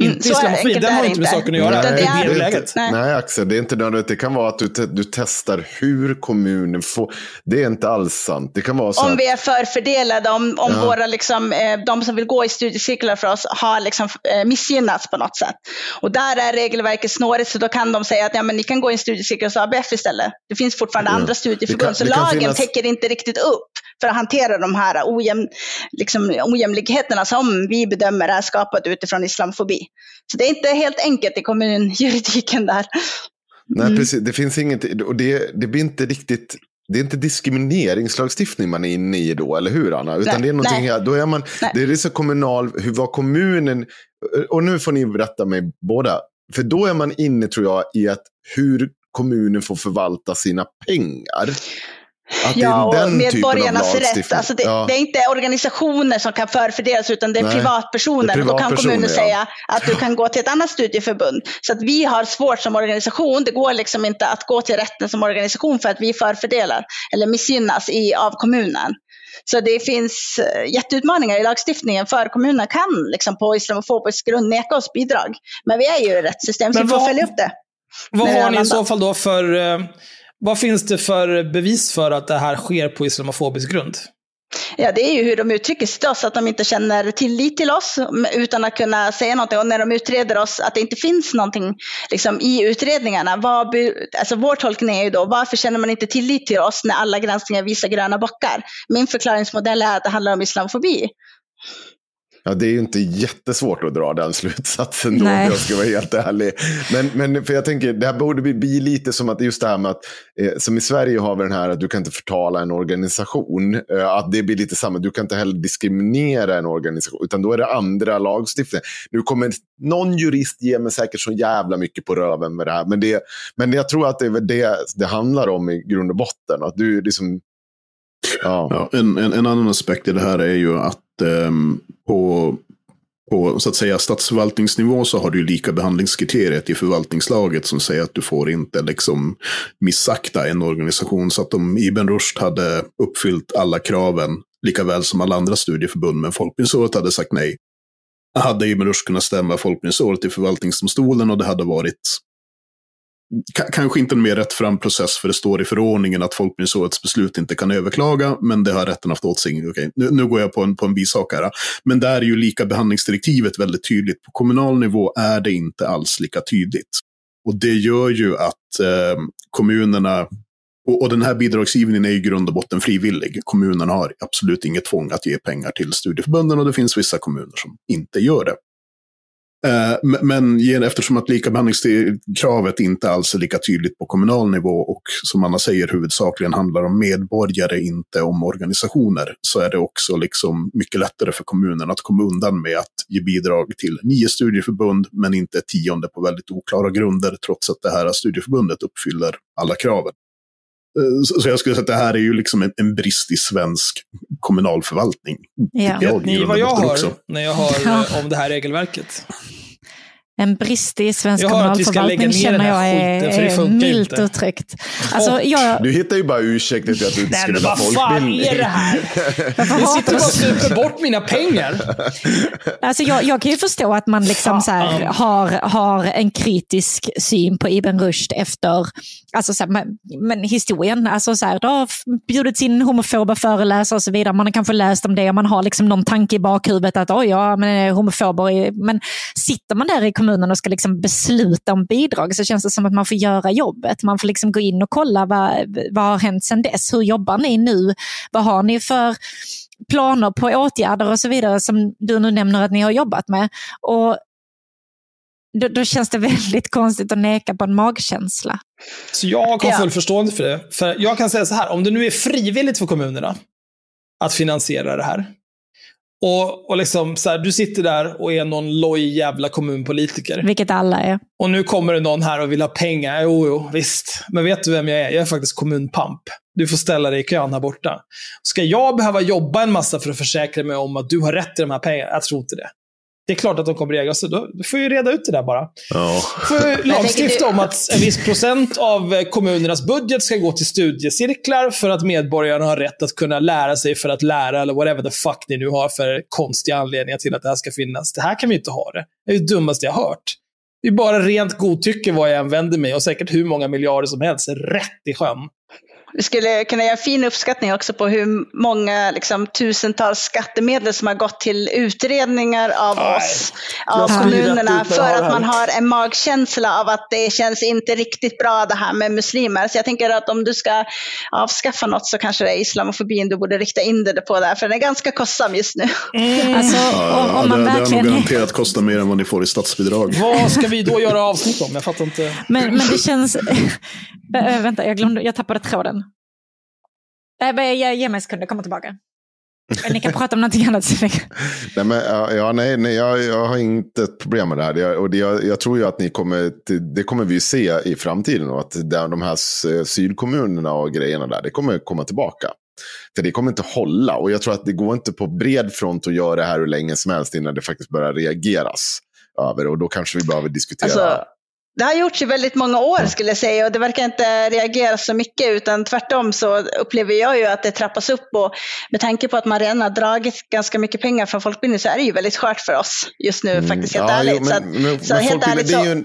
Mm, Inte så är Enkelt den är har inte med inte. saken att göra. Utan det är är- det det läget. Nej. Nej, Axel, det är inte nödvändigt. Det kan vara att du, te du testar hur kommunen får... Det är inte alls sant. Det kan vara så Om att... vi är förfördelade, om, om Ja. våra, liksom, eh, de som vill gå i studiecirklar för oss har liksom, eh, missgynnats på något sätt. Och där är regelverket snårigt, så då kan de säga att ja, men ni kan gå i en studiecirkel hos ABF istället. Det finns fortfarande Ja. andra studieförbund, kan- så lagen finnas- täcker inte riktigt upp för att hantera de här ojäm, liksom, ojämlikheterna som vi bedömer är skapade utifrån islamofobi. Så det är inte helt enkelt i kommunjuridiken där. Nej, Mm. precis. Det finns inget... Och det, det blir inte riktigt... Det är inte diskrimineringslagstiftning man är inne i då, eller hur Anna? Utan Nej, det är någonting, nej. då är man, Nej. det är så kommunal, hur var kommunen, och nu får ni berätta mig båda, för då är man inne tror jag i att hur kommunen får förvalta sina pengar. Att det är Ja, och den typen av medborgarnas rätt. Alltså det, Ja. det är inte organisationer som kan förfördelas utan det är Nej, privatpersoner. det är och då kan kommunen ja. säga att du kan *laughs* gå till ett annat studieförbund. Så att vi har svårt som organisation. Det går liksom inte att gå till rätten som organisation för att vi förfördelar eller missgynnas i, av kommunen. Så det finns eh, jätteutmaningar i lagstiftningen för kommunerna kan liksom på islamofobisk grund neka oss bidrag. Men vi är ju ett rättssystem så Men vi får följa upp det. Vad har är ni i så fall då för... Vad finns det för bevis för att det här sker på islamofobisk grund? Ja, det är ju hur de uttrycker sig till oss, att de inte känner tillit till oss utan att kunna säga någonting. Och när de utreder oss, att det inte finns någonting liksom, i utredningarna. Vad, alltså, vår tolkning är ju då, varför känner man inte tillit till oss när alla granskningar visar gröna bockar? Min förklaringsmodell är att det handlar om islamofobi. Ja, det är ju inte jättesvårt att dra den *laughs* slutsatsen då, om jag ska vara helt ärlig. Men, men för jag tänker, det här borde bli, bli lite som att just det här med att, eh, som i Sverige har vi den här att du kan inte förtala en organisation. Eh, att det blir lite samma, du kan inte heller diskriminera en organisation, utan då är det andra lagstiftningar. Nu kommer någon jurist ge mig säkert så jävla mycket på röven med det här, men, det, men jag tror att det är det det handlar om i grund och botten. Att du liksom, ja. Ja, en, en, en annan aspekt i det här är ju att Ehm, på, på så att säga statsförvaltningsnivå så har du ju lika behandlingskriteriet i förvaltningslaget som säger att du får inte liksom missakta en organisation. Så att om Ibn Rushd hade uppfyllt alla kraven, lika väl som alla andra studieförbund, men Folkbildningsrådet hade sagt nej, hade Ibn Rushd kunnat stämma Folkbildningsrådet i förvaltningsdomstolen och det hade varit Kanske inte en mer rättfram process, för det står i förordningen att Folkbildningsrådets beslut inte kan överklaga, men det har rätten haft åt sig. Okej, nu, nu går jag på en, på en bisak här. Men där är ju lika behandlingsdirektivet väldigt tydligt. På kommunal nivå är det inte alls lika tydligt. Och det gör ju att eh, kommunerna, och, den här bidragsgivningen är i grund och botten frivillig. Kommunerna har absolut inget tvång att ge pengar till studieförbunden och det finns vissa kommuner som inte gör det. Eh, men eftersom att likabehandlingskravet inte alls är lika tydligt på kommunal nivå och som Anna säger huvudsakligen handlar om medborgare, inte om organisationer, så är det också liksom mycket lättare för kommunen att komma undan med att ge bidrag till nio studieförbund, men inte ett tionde på väldigt oklara grunder, trots att det här studieförbundet uppfyller alla kraven. Eh, Så jag skulle säga att det här är ju liksom en, en brist i svensk kommunal förvaltning. Ja. i Ni vad jag hör också. när jag hör *laughs* eh, om det här regelverket. En brist i svensk lägga kommunalförvaltning känner jag är, skiten, är milt inte. uttryckt. Alltså, Och- jag, Du hittar ju bara ursäkter till att du inte Nej, skulle vara vad fan folkbildning. är det här? *laughs* Jag sitter bara och super bort mina pengar. Alltså jag, jag kan ju förstå att man liksom så här, har, har en kritisk syn på Ibn Rushd efter alltså så här, men, men historien. Alltså så här, det har bjudits in homofoba föreläsare och så vidare. Man har kanske läst om det och man har liksom någon tanke i bakhuvudet att oj, ja, men homofober. är-" Men sitter man där i kommunen och ska liksom besluta om bidrag så känns det som att man får göra jobbet. Man får liksom gå in och kolla vad, vad har hänt sedan dess. Hur jobbar ni nu? Vad har ni för planer på åtgärder och så vidare som du nu nämner att ni har jobbat med. Och då, då känns det väldigt konstigt att neka på en magkänsla. Så jag har Ja. full förstående för det. För jag kan säga så här, om det nu är frivilligt för kommunerna att finansiera det här. Och, och liksom så här, du sitter där och är någon loj jävla kommunpolitiker. Vilket alla är. Och nu kommer det någon här och vill ha pengar. Jo, jo, visst. Men vet du vem jag är? Jag är faktiskt kommunpamp. Du får ställa dig i kön här borta. Ska jag behöva jobba en massa för att försäkra mig om att du har rätt till de här pengarna? Jag tror inte det. Det är klart att de kommer reagera. Så då, du får ju reda ut det där bara. Ja. får lagstifta om att en viss procent av eh, kommunernas budget ska gå till studiecirklar för att medborgarna har rätt att kunna lära sig för att lära, eller whatever the fuck ni nu har för konstiga anledningar till att det här ska finnas. Det här kan vi inte ha det. Det är det dummaste jag har hört. Det är bara rent godtycke vad jag än vänder mig och säkert hur många miljarder som helst rätt i sjön. Vi skulle kunna göra en fin uppskattning också på hur många liksom, tusentals skattemedel som har gått till utredningar av Nej. oss, av kommunerna, för att man har en magkänsla av att det känns inte riktigt bra det här med muslimer. Så jag tänker att om du ska avskaffa något så kanske det är islamofobin du borde rikta in det på där, för den är ganska kostsam just nu. Alltså, Ja, om, om man det, det har nog garanterat kostat mer än vad ni får i statsbidrag. Vad ska vi då göra avsnitt om? Jag fattar inte. Men, men det känns... Äh, vänta, jag, glömde, jag tappade tråden. Men jag, ge mig en sekund, jag kommer tillbaka. Ni kan *laughs* prata om någonting annat. *laughs* Nej, men, ja, nej, nej jag, jag har inte ett problem med det här. Jag, och det, jag, jag tror ju att ni kommer, det kommer vi ju se i framtiden. Och att de här sydkommunerna och grejerna där, det kommer komma tillbaka. För det kommer inte hålla. Och jag tror att det går inte på bred front att göra det här hur länge som helst innan det faktiskt börjar reageras över. Och då kanske vi behöver diskutera. Alltså, det har gjorts i väldigt många år skulle jag säga och det verkar inte reagera så mycket utan tvärtom så upplever jag ju att det trappas upp och med tanke på att man redan har dragit ganska mycket pengar från folkbildning så är det ju väldigt skört för oss just nu faktiskt helt Mm. Ja, ärligt. jo, så att, men, men, så men helt ärligt så,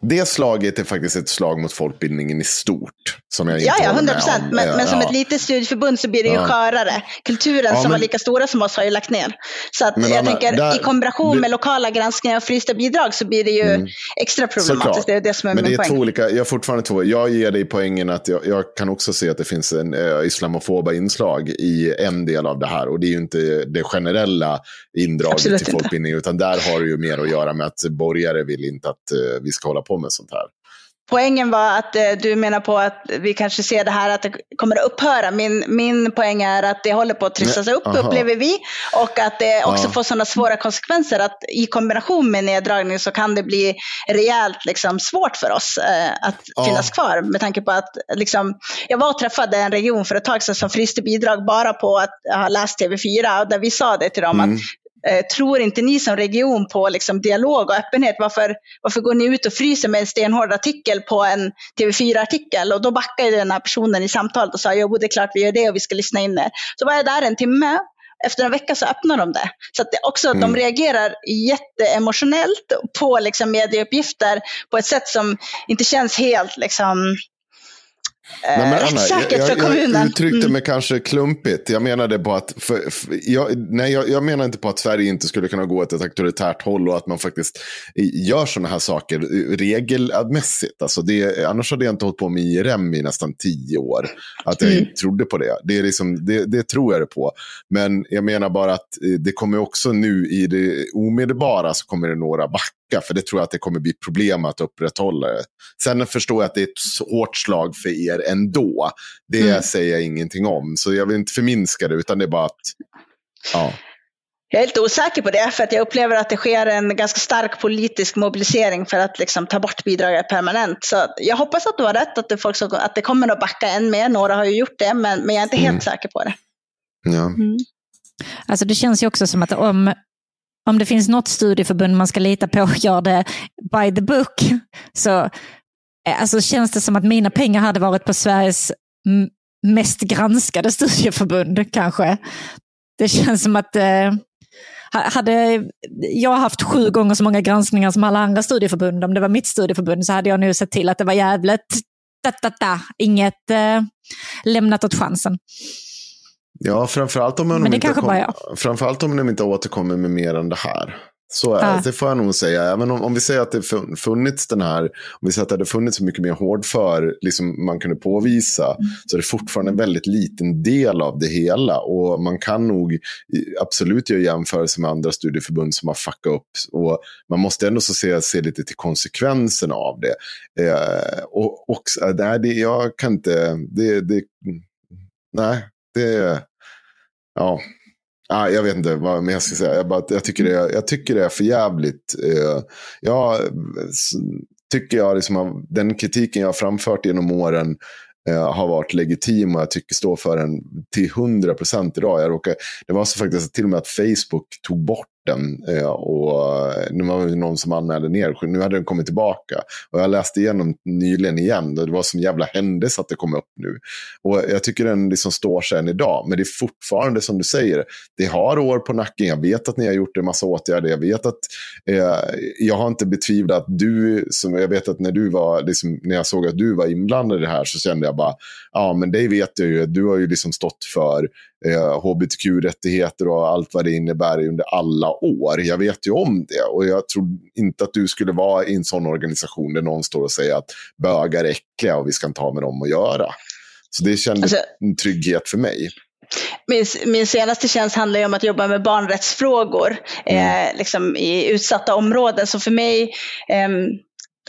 det slaget är faktiskt ett slag mot folkbildningen i stort. Som jag inte Ja, ja, håller 100 med procent. om. Men, Ja, men som ett litet studieförbund så blir det ju Ja. skörare. Kulturen Ja, som men- var lika stora som oss har ju lagt ner. Så att Men jag Anna, tänker där- i kombination du- med lokala granskningar och frysta bidrag så blir det ju Mm. extra problematiskt. Det är det som är Men det min är poäng. två olika, jag fortfarande två. Jag ger dig poängen att jag, jag kan också se att det finns en uh, islamofoba inslag i en del av det här. Och det är ju inte det generella indraget Absolut till folkbildning. Utan där har det ju mer att göra med att borgare vill inte att eh, vi ska hålla på med sånt här. Poängen var att eh, du menar på att vi kanske ser det här att det kommer att upphöra. Min, min poäng är att det håller på att trissas upp, aha. upplever vi. Och att det också Ja. får sådana svåra konsekvenser att i kombination med neddragning så kan det bli rejält liksom, svårt för oss eh, att Ja. finnas kvar. Med tanke på att liksom, jag var och träffade en region för ett tag sedan som fryste bidrag bara på att ha läst TV4. Och där vi sa det till dem Mm. att Eh, tror inte ni som region på liksom, dialog och öppenhet? Varför, varför går ni ut och fryser med en stenhård artikel på en TV4-artikel? Och då backade den här personen i samtalet och sa, jo det är klart vi gör det och vi ska lyssna in er. Så var jag där en timme. Efter en vecka så öppnar de det. Så att det också, de Mm. reagerar jätteemotionellt på liksom, medieuppgifter på ett sätt som inte känns helt liksom, Nej, men Anna, rättssäkert jag, för jag, kommunen. jag uttryckte Mm. mig kanske klumpigt. Jag menade på att, för, för, jag, nej, jag, jag menar inte på att Sverige inte skulle kunna gå åt ett auktoritärt håll och att man faktiskt gör sådana här saker regelmässigt. Alltså det, annars hade jag inte hållit på med IRM i nästan tio år. Att jag Mm. trodde på det. Det, är liksom, det. det tror jag det på. Men jag menar bara att eh, det kommer också nu i det omedelbara så kommer det några backa. För det tror jag att det kommer bli problem att upprätthålla det. Sen förstår jag att det är ett hårt slag för er ändå. Det Mm. säger jag ingenting om. Så jag vill inte förminska det, utan det är bara att... Ja. Jag är lite osäker på det, för att jag upplever att det sker en ganska stark politisk mobilisering för att liksom ta bort bidraget permanent. Så jag hoppas att du har rätt, att det, folk som, att det kommer att backa än mer. Några har ju gjort det, men, men jag är inte helt Mm. säker på det. ja. Alltså det känns ju också som att om, om det finns något studieförbund man ska lita på gör det by the book, så eh, alltså känns det som att mina pengar hade varit på Sveriges mest granskade studieförbund kanske. Det känns som att eh, hade jag haft sju gånger så många granskningar som alla andra studieförbund, om det var mitt studieförbund, så hade jag nu sett till att det var jävligt, da, da, da, inget eh, lämnat åt chansen ja, framförallt om, de det inte kom, framförallt om de inte återkommer med mer än det här. Så är Ja. det, det får jag nog säga. Även om, om vi säger att det fun- funnits den här, om vi säger att det hade funnits så mycket mer hårdför, liksom man kunde påvisa, så är det fortfarande en väldigt liten del av det hela. Och man kan nog absolut göra jämförelser med andra studieförbund som har fuckat upp. Och man måste ändå så se, se lite till konsekvenserna av det. Eh, och, och nej, det, jag kan inte, det, det, nej, det, ja. Ah, jag vet inte vad mer jag ska säga. Jag, bara, jag, tycker, det är, jag tycker det är för jävligt. Eh, jag tycker jag liksom, har- den kritiken jag har framfört genom åren eh, har varit legitim och jag tycker står för den till 100 procent idag. Jag råkar, det var så faktiskt till och med att Facebook tog bort den eh, och eh, nu var det någon som anmälde ner. Nu hade den kommit tillbaka och jag läste igenom nyligen igen det var som jävla händelse att det kom upp nu. Och jag tycker den liksom står sig än idag. Men det är fortfarande som du säger, det har år på nacken. Jag vet att ni har gjort en massa åtgärder. Jag vet att eh, jag har inte betvivlat att du, som jag vet att när du var, liksom, när jag såg att du var inblandad i det här så kände jag bara, ja men det vet jag ju, du har ju liksom stått för eh, hbtq-rättigheter och allt vad det innebär under alla år. Jag vet ju om det och jag tror inte att du skulle vara i en sån organisation där någon står och säger att bögar är äckliga och vi ska inte ha med dem att göra. Så det kändes Alltså- en trygghet för mig. Min, min senaste tjänst handlar ju om att jobba med barnrättsfrågor eh, liksom i utsatta områden. Så för mig ehm,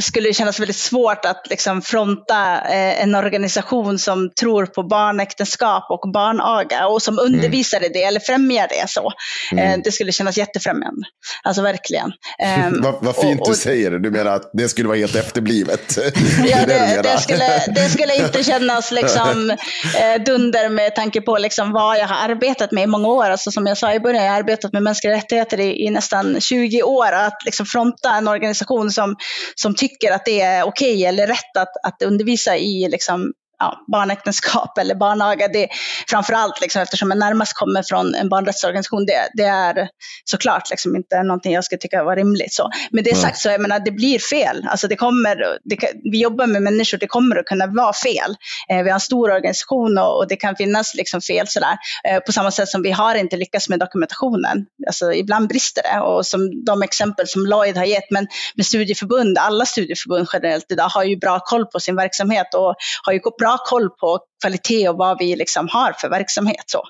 skulle det kännas väldigt svårt att liksom fronta eh, en organisation som tror på barnäktenskap och barnaga och som undervisar i det eller främjar det. så. Eh, det skulle kännas jättefrämjande. Alltså verkligen. Ehm, *laughs* Vad vad fint och- och- du säger det. Du menar att det skulle vara helt efterblivet? *laughs* Ja, det, menar. det, skulle, det skulle inte kännas liksom, *laughs* eh, dunder med tanke på liksom vad jag har arbetat med i många år. Alltså, som jag sa i början, jag har arbetat med mänskliga rättigheter i, i nästan 20 år. Att liksom fronta en organisation som, som tycker att det är okej eller rätt att, att undervisa i liksom, ja, barnäktenskap eller barnaga. Det, framförallt liksom, eftersom jag närmast kommer från en barnrättsorganisation. Det, det är såklart liksom inte någonting jag skulle tycka var rimligt. Så. Med det sagt så jag menar, det blir fel. Alltså, det kommer, det, vi jobbar med människor, det kommer att kunna vara fel. Eh, vi har en stor organisation och, och det kan finnas liksom fel sådär. Eh, på samma sätt som vi har inte lyckats med dokumentationen. Alltså, ibland brister det. Och som de exempel som Lloyd har gett, men med studieförbund, alla studieförbund generellt idag har ju bra koll på sin verksamhet och har ju bra koll på kvalitet och vad vi liksom har för verksamhet. Så.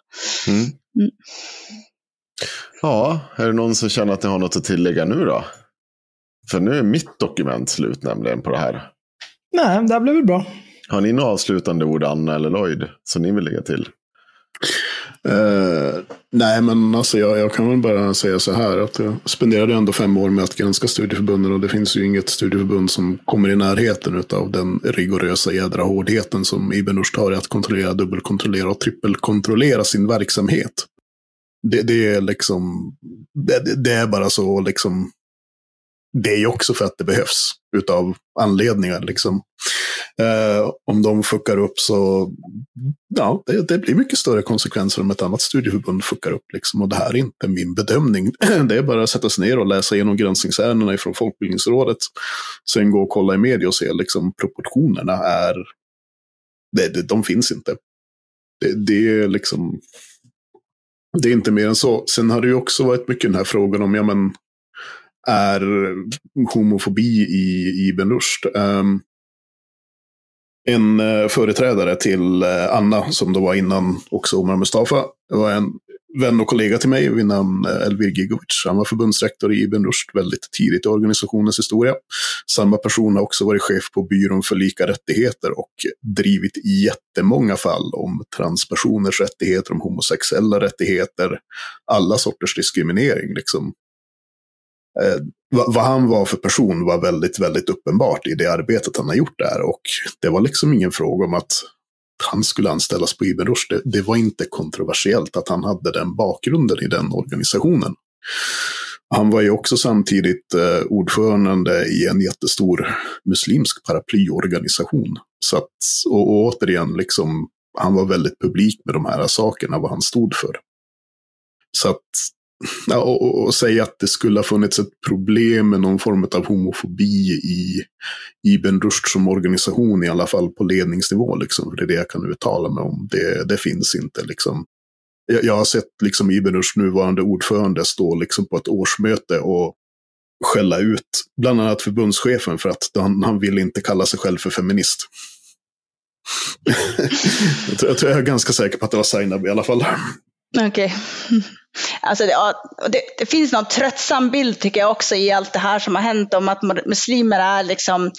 Mm. Mm. Ja, är det någon som känner att ni har något att tillägga nu då? För nu är mitt dokument slut nämligen på det här. Nej, det här blev väl bra. Har ni några avslutande ord, Anna eller Lloyd, som ni vill lägga till? Uh, nej, men alltså jag, jag kan väl bara säga så här att jag spenderade ändå fem år med att granska studieförbunden och det finns ju inget studieförbund som kommer i närheten av den rigorösa jädra hårdheten som Ibn Rushd har i att kontrollera, dubbelkontrollera och trippelkontrollera sin verksamhet. Det, det är liksom, det, det är bara så liksom, det är ju också för att det behövs utav anledningar liksom. Eh, om de fuckar upp så, ja, det, det blir mycket större konsekvenser om ett annat studieförbund fuckar upp. Liksom. Och det här är inte min bedömning. *clears throat* Det är bara att sätta sig ner och läsa igenom granskningsärendena från Folkbildningsrådet. Sen gå och kolla i media och se liksom proportionerna är, det, det, de finns inte. Det, det är liksom, det är inte mer än så. Sen har det ju också varit mycket den här frågan om, ja men, är homofobi i, i Ibn Rushd? Um, en eh, företrädare till eh, Anna, som då var innan också Omar Mustafa, det var en vän och kollega till mig vid namn eh, Elvir Gigovic. Han var förbundsrektor i Ibn Rushd väldigt tidigt i organisationens historia. Samma person har också varit chef på byrån för lika rättigheter och drivit jättemånga fall om transpersoners rättigheter, om homosexuella rättigheter, alla sorters diskriminering. Liksom. Eh, vad, han var för person var väldigt, väldigt uppenbart i det arbetet han har gjort där. Och det var liksom ingen fråga om att han skulle anställas på Ibn Rushd. Det, det var inte kontroversiellt att han hade den bakgrunden i den organisationen. Han var ju också samtidigt eh, ordförande i en jättestor muslimsk paraplyorganisation. Så att, och, och återigen, liksom, han var väldigt publik med de här sakerna, vad han stod för. Så att och, och, och säga att det skulle ha funnits ett problem med någon form av homofobi i Ibn Rushd som organisation, i alla fall på ledningsnivå, liksom, för det är det jag kan uttala mig om. Det, det finns inte. Liksom. jag, jag har sett liksom Rushds nuvarande ordförande stå liksom på ett årsmöte och skälla ut bland annat förbundschefen för att han, han vill inte kalla sig själv för feminist. *laughs* jag, tror, jag, tror jag är ganska säker på att det var Zainab i alla fall. Okej. Okay. Alltså det, det, det, finns någon tröttsam bild tycker jag också i allt det här som har hänt om att muslimer är liksom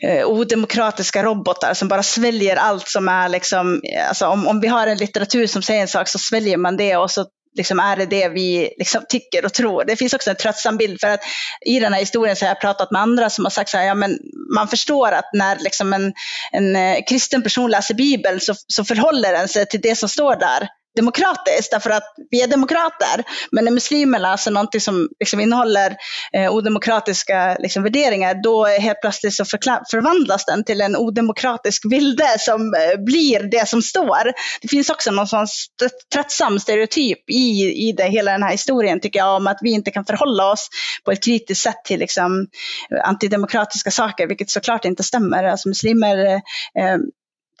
eh, odemokratiska robotar som bara sväljer allt som är liksom, alltså om, om vi har en litteratur som säger en sak så sväljer man det och så liksom är det det vi liksom tycker och tror. Det finns också en tröttsam bild för att i den här historien så har jag pratat med andra som har sagt så här, ja men man förstår att när liksom en, en eh, kristen person läser Bibeln så, så förhåller den sig till det som står där demokratiskt därför att vi är demokrater. Men när muslimer läser någonting som liksom innehåller eh, odemokratiska liksom, värderingar, då helt plötsligt så förvandlas den till en odemokratisk vilde som eh, blir det som står. Det finns också någon sån tröttsam stereotyp i, i det, hela den här historien tycker jag, om att vi inte kan förhålla oss på ett kritiskt sätt till liksom, antidemokratiska saker, vilket såklart inte stämmer. Alltså muslimer eh, eh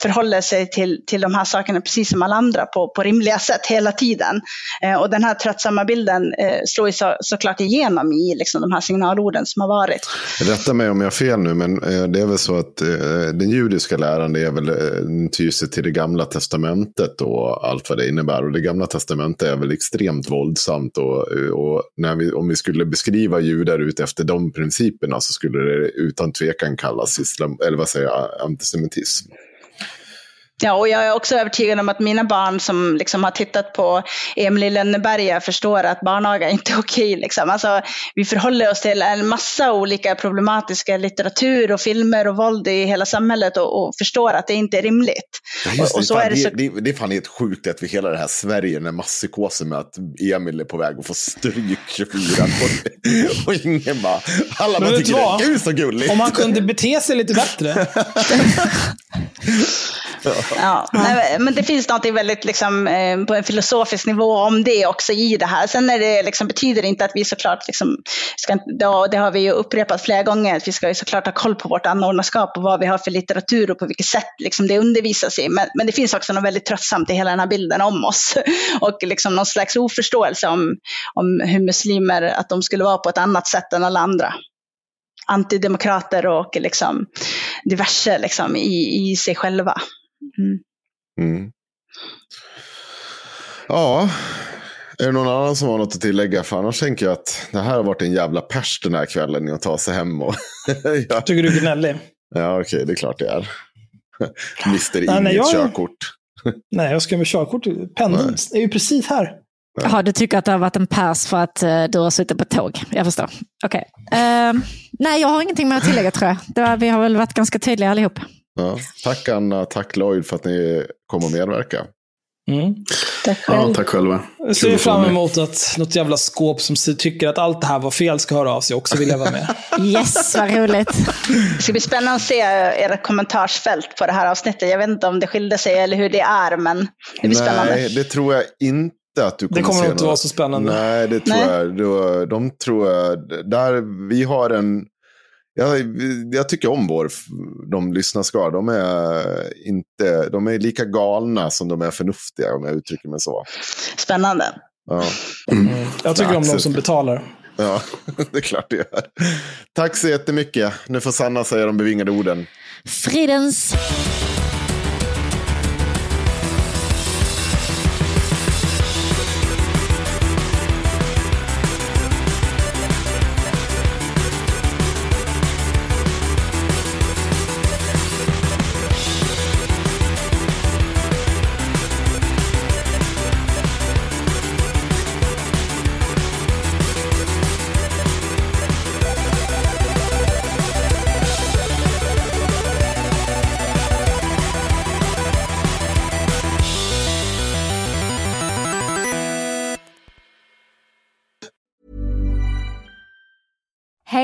förhåller sig till, till de här sakerna precis som alla andra på, på rimliga sätt hela tiden. Eh, och den här tröttsamma bilden eh, slår ju så, såklart igenom i liksom, de här signalorden som har varit. Rätta mig om jag har fel nu, men eh, det är väl så att eh, den judiska läran är väl eh, tyr till det gamla testamentet och allt vad det innebär. Och det gamla testamentet är väl extremt våldsamt. Och, och när vi, om vi skulle beskriva judar ut efter de principerna så skulle det utan tvekan kallas islam, eller vad säger jag, antisemitism. Ja, och jag är också övertygad om att mina barn som liksom har tittat på Emil i Lönneberga förstår att barnaga inte är *laughs* okej. Liksom. Alltså, vi förhåller oss till en massa olika problematiska litteratur och filmer och våld i hela samhället och, och förstår att det inte är rimligt. Ja, och, och så fan, är det, så... det, det är fan helt sjukt att vi hela det här Sverige, den här masspsykosen med att Emil är på väg att få stryk 24 *laughs* och, och ingen bara, alla bara tycker det är så gulligt. Om han kunde bete sig lite bättre. *laughs* Ja. Nej, men det finns något väldigt liksom, eh, på en filosofisk nivå om det också i det här. Sen är det, liksom, betyder det inte att vi såklart, liksom, ska, då, det har vi ju upprepat flera gånger, att vi ska ju såklart ha koll på vårt anordnarskap och vad vi har för litteratur och på vilket sätt liksom, det undervisas i. Men, men det finns också något väldigt tröttsamt i hela den här bilden om oss *laughs* och liksom någon slags oförståelse om, om hur muslimer, att de skulle vara på ett annat sätt än alla andra antidemokrater och liksom diverse liksom i, i sig själva. Mm. Mm. Ja, är det någon annan som har något att tillägga? För annars tänker jag att det här har varit en jävla pers den här kvällen i att ta sig hem. Och *laughs* jag... Tycker du är gnällig? Ja, okej, okay, det är klart det är. Mister inget nej, jag... körkort. nej, jag ska med körkort. Pendeln är ju precis här. Jaha, du tycker att det har varit en pers för att uh, du har suttit på tåg. Jag förstår. Okej. Okay. Uh, eh, nej, jag har ingenting mer att tillägga tror jag. Var, vi har väl varit ganska tydliga allihop. Ja. Tack Anna, tack Lloyd för att ni kom och medverka. Mm. Tack själv. Ja, tack själva. Jag ser fram emot att något jävla skåp som tycker att allt det här var fel ska höra av sig också vill jag vara med. *laughs* yes, vad roligt. Det *laughs* ska bli spännande att se era kommentarsfält på det här avsnittet. Jag vet inte om det skilde sig eller hur det är, men det blir spännande. Nej, det tror jag inte att du kommer Det kommer nog inte vara så spännande. Nej, det tror Nej. jag. De tror jag, där vi har en jag, jag tycker om vår, de lyssnarskara. De är, inte, de är lika galna som de är förnuftiga om jag uttrycker mig så. Spännande. Ja. Mm. Jag tycker om de som betalar. Ja, *laughs* det är klart det gör. Tack så jättemycket. Nu får Sanna säga de bevingade orden. Fridens.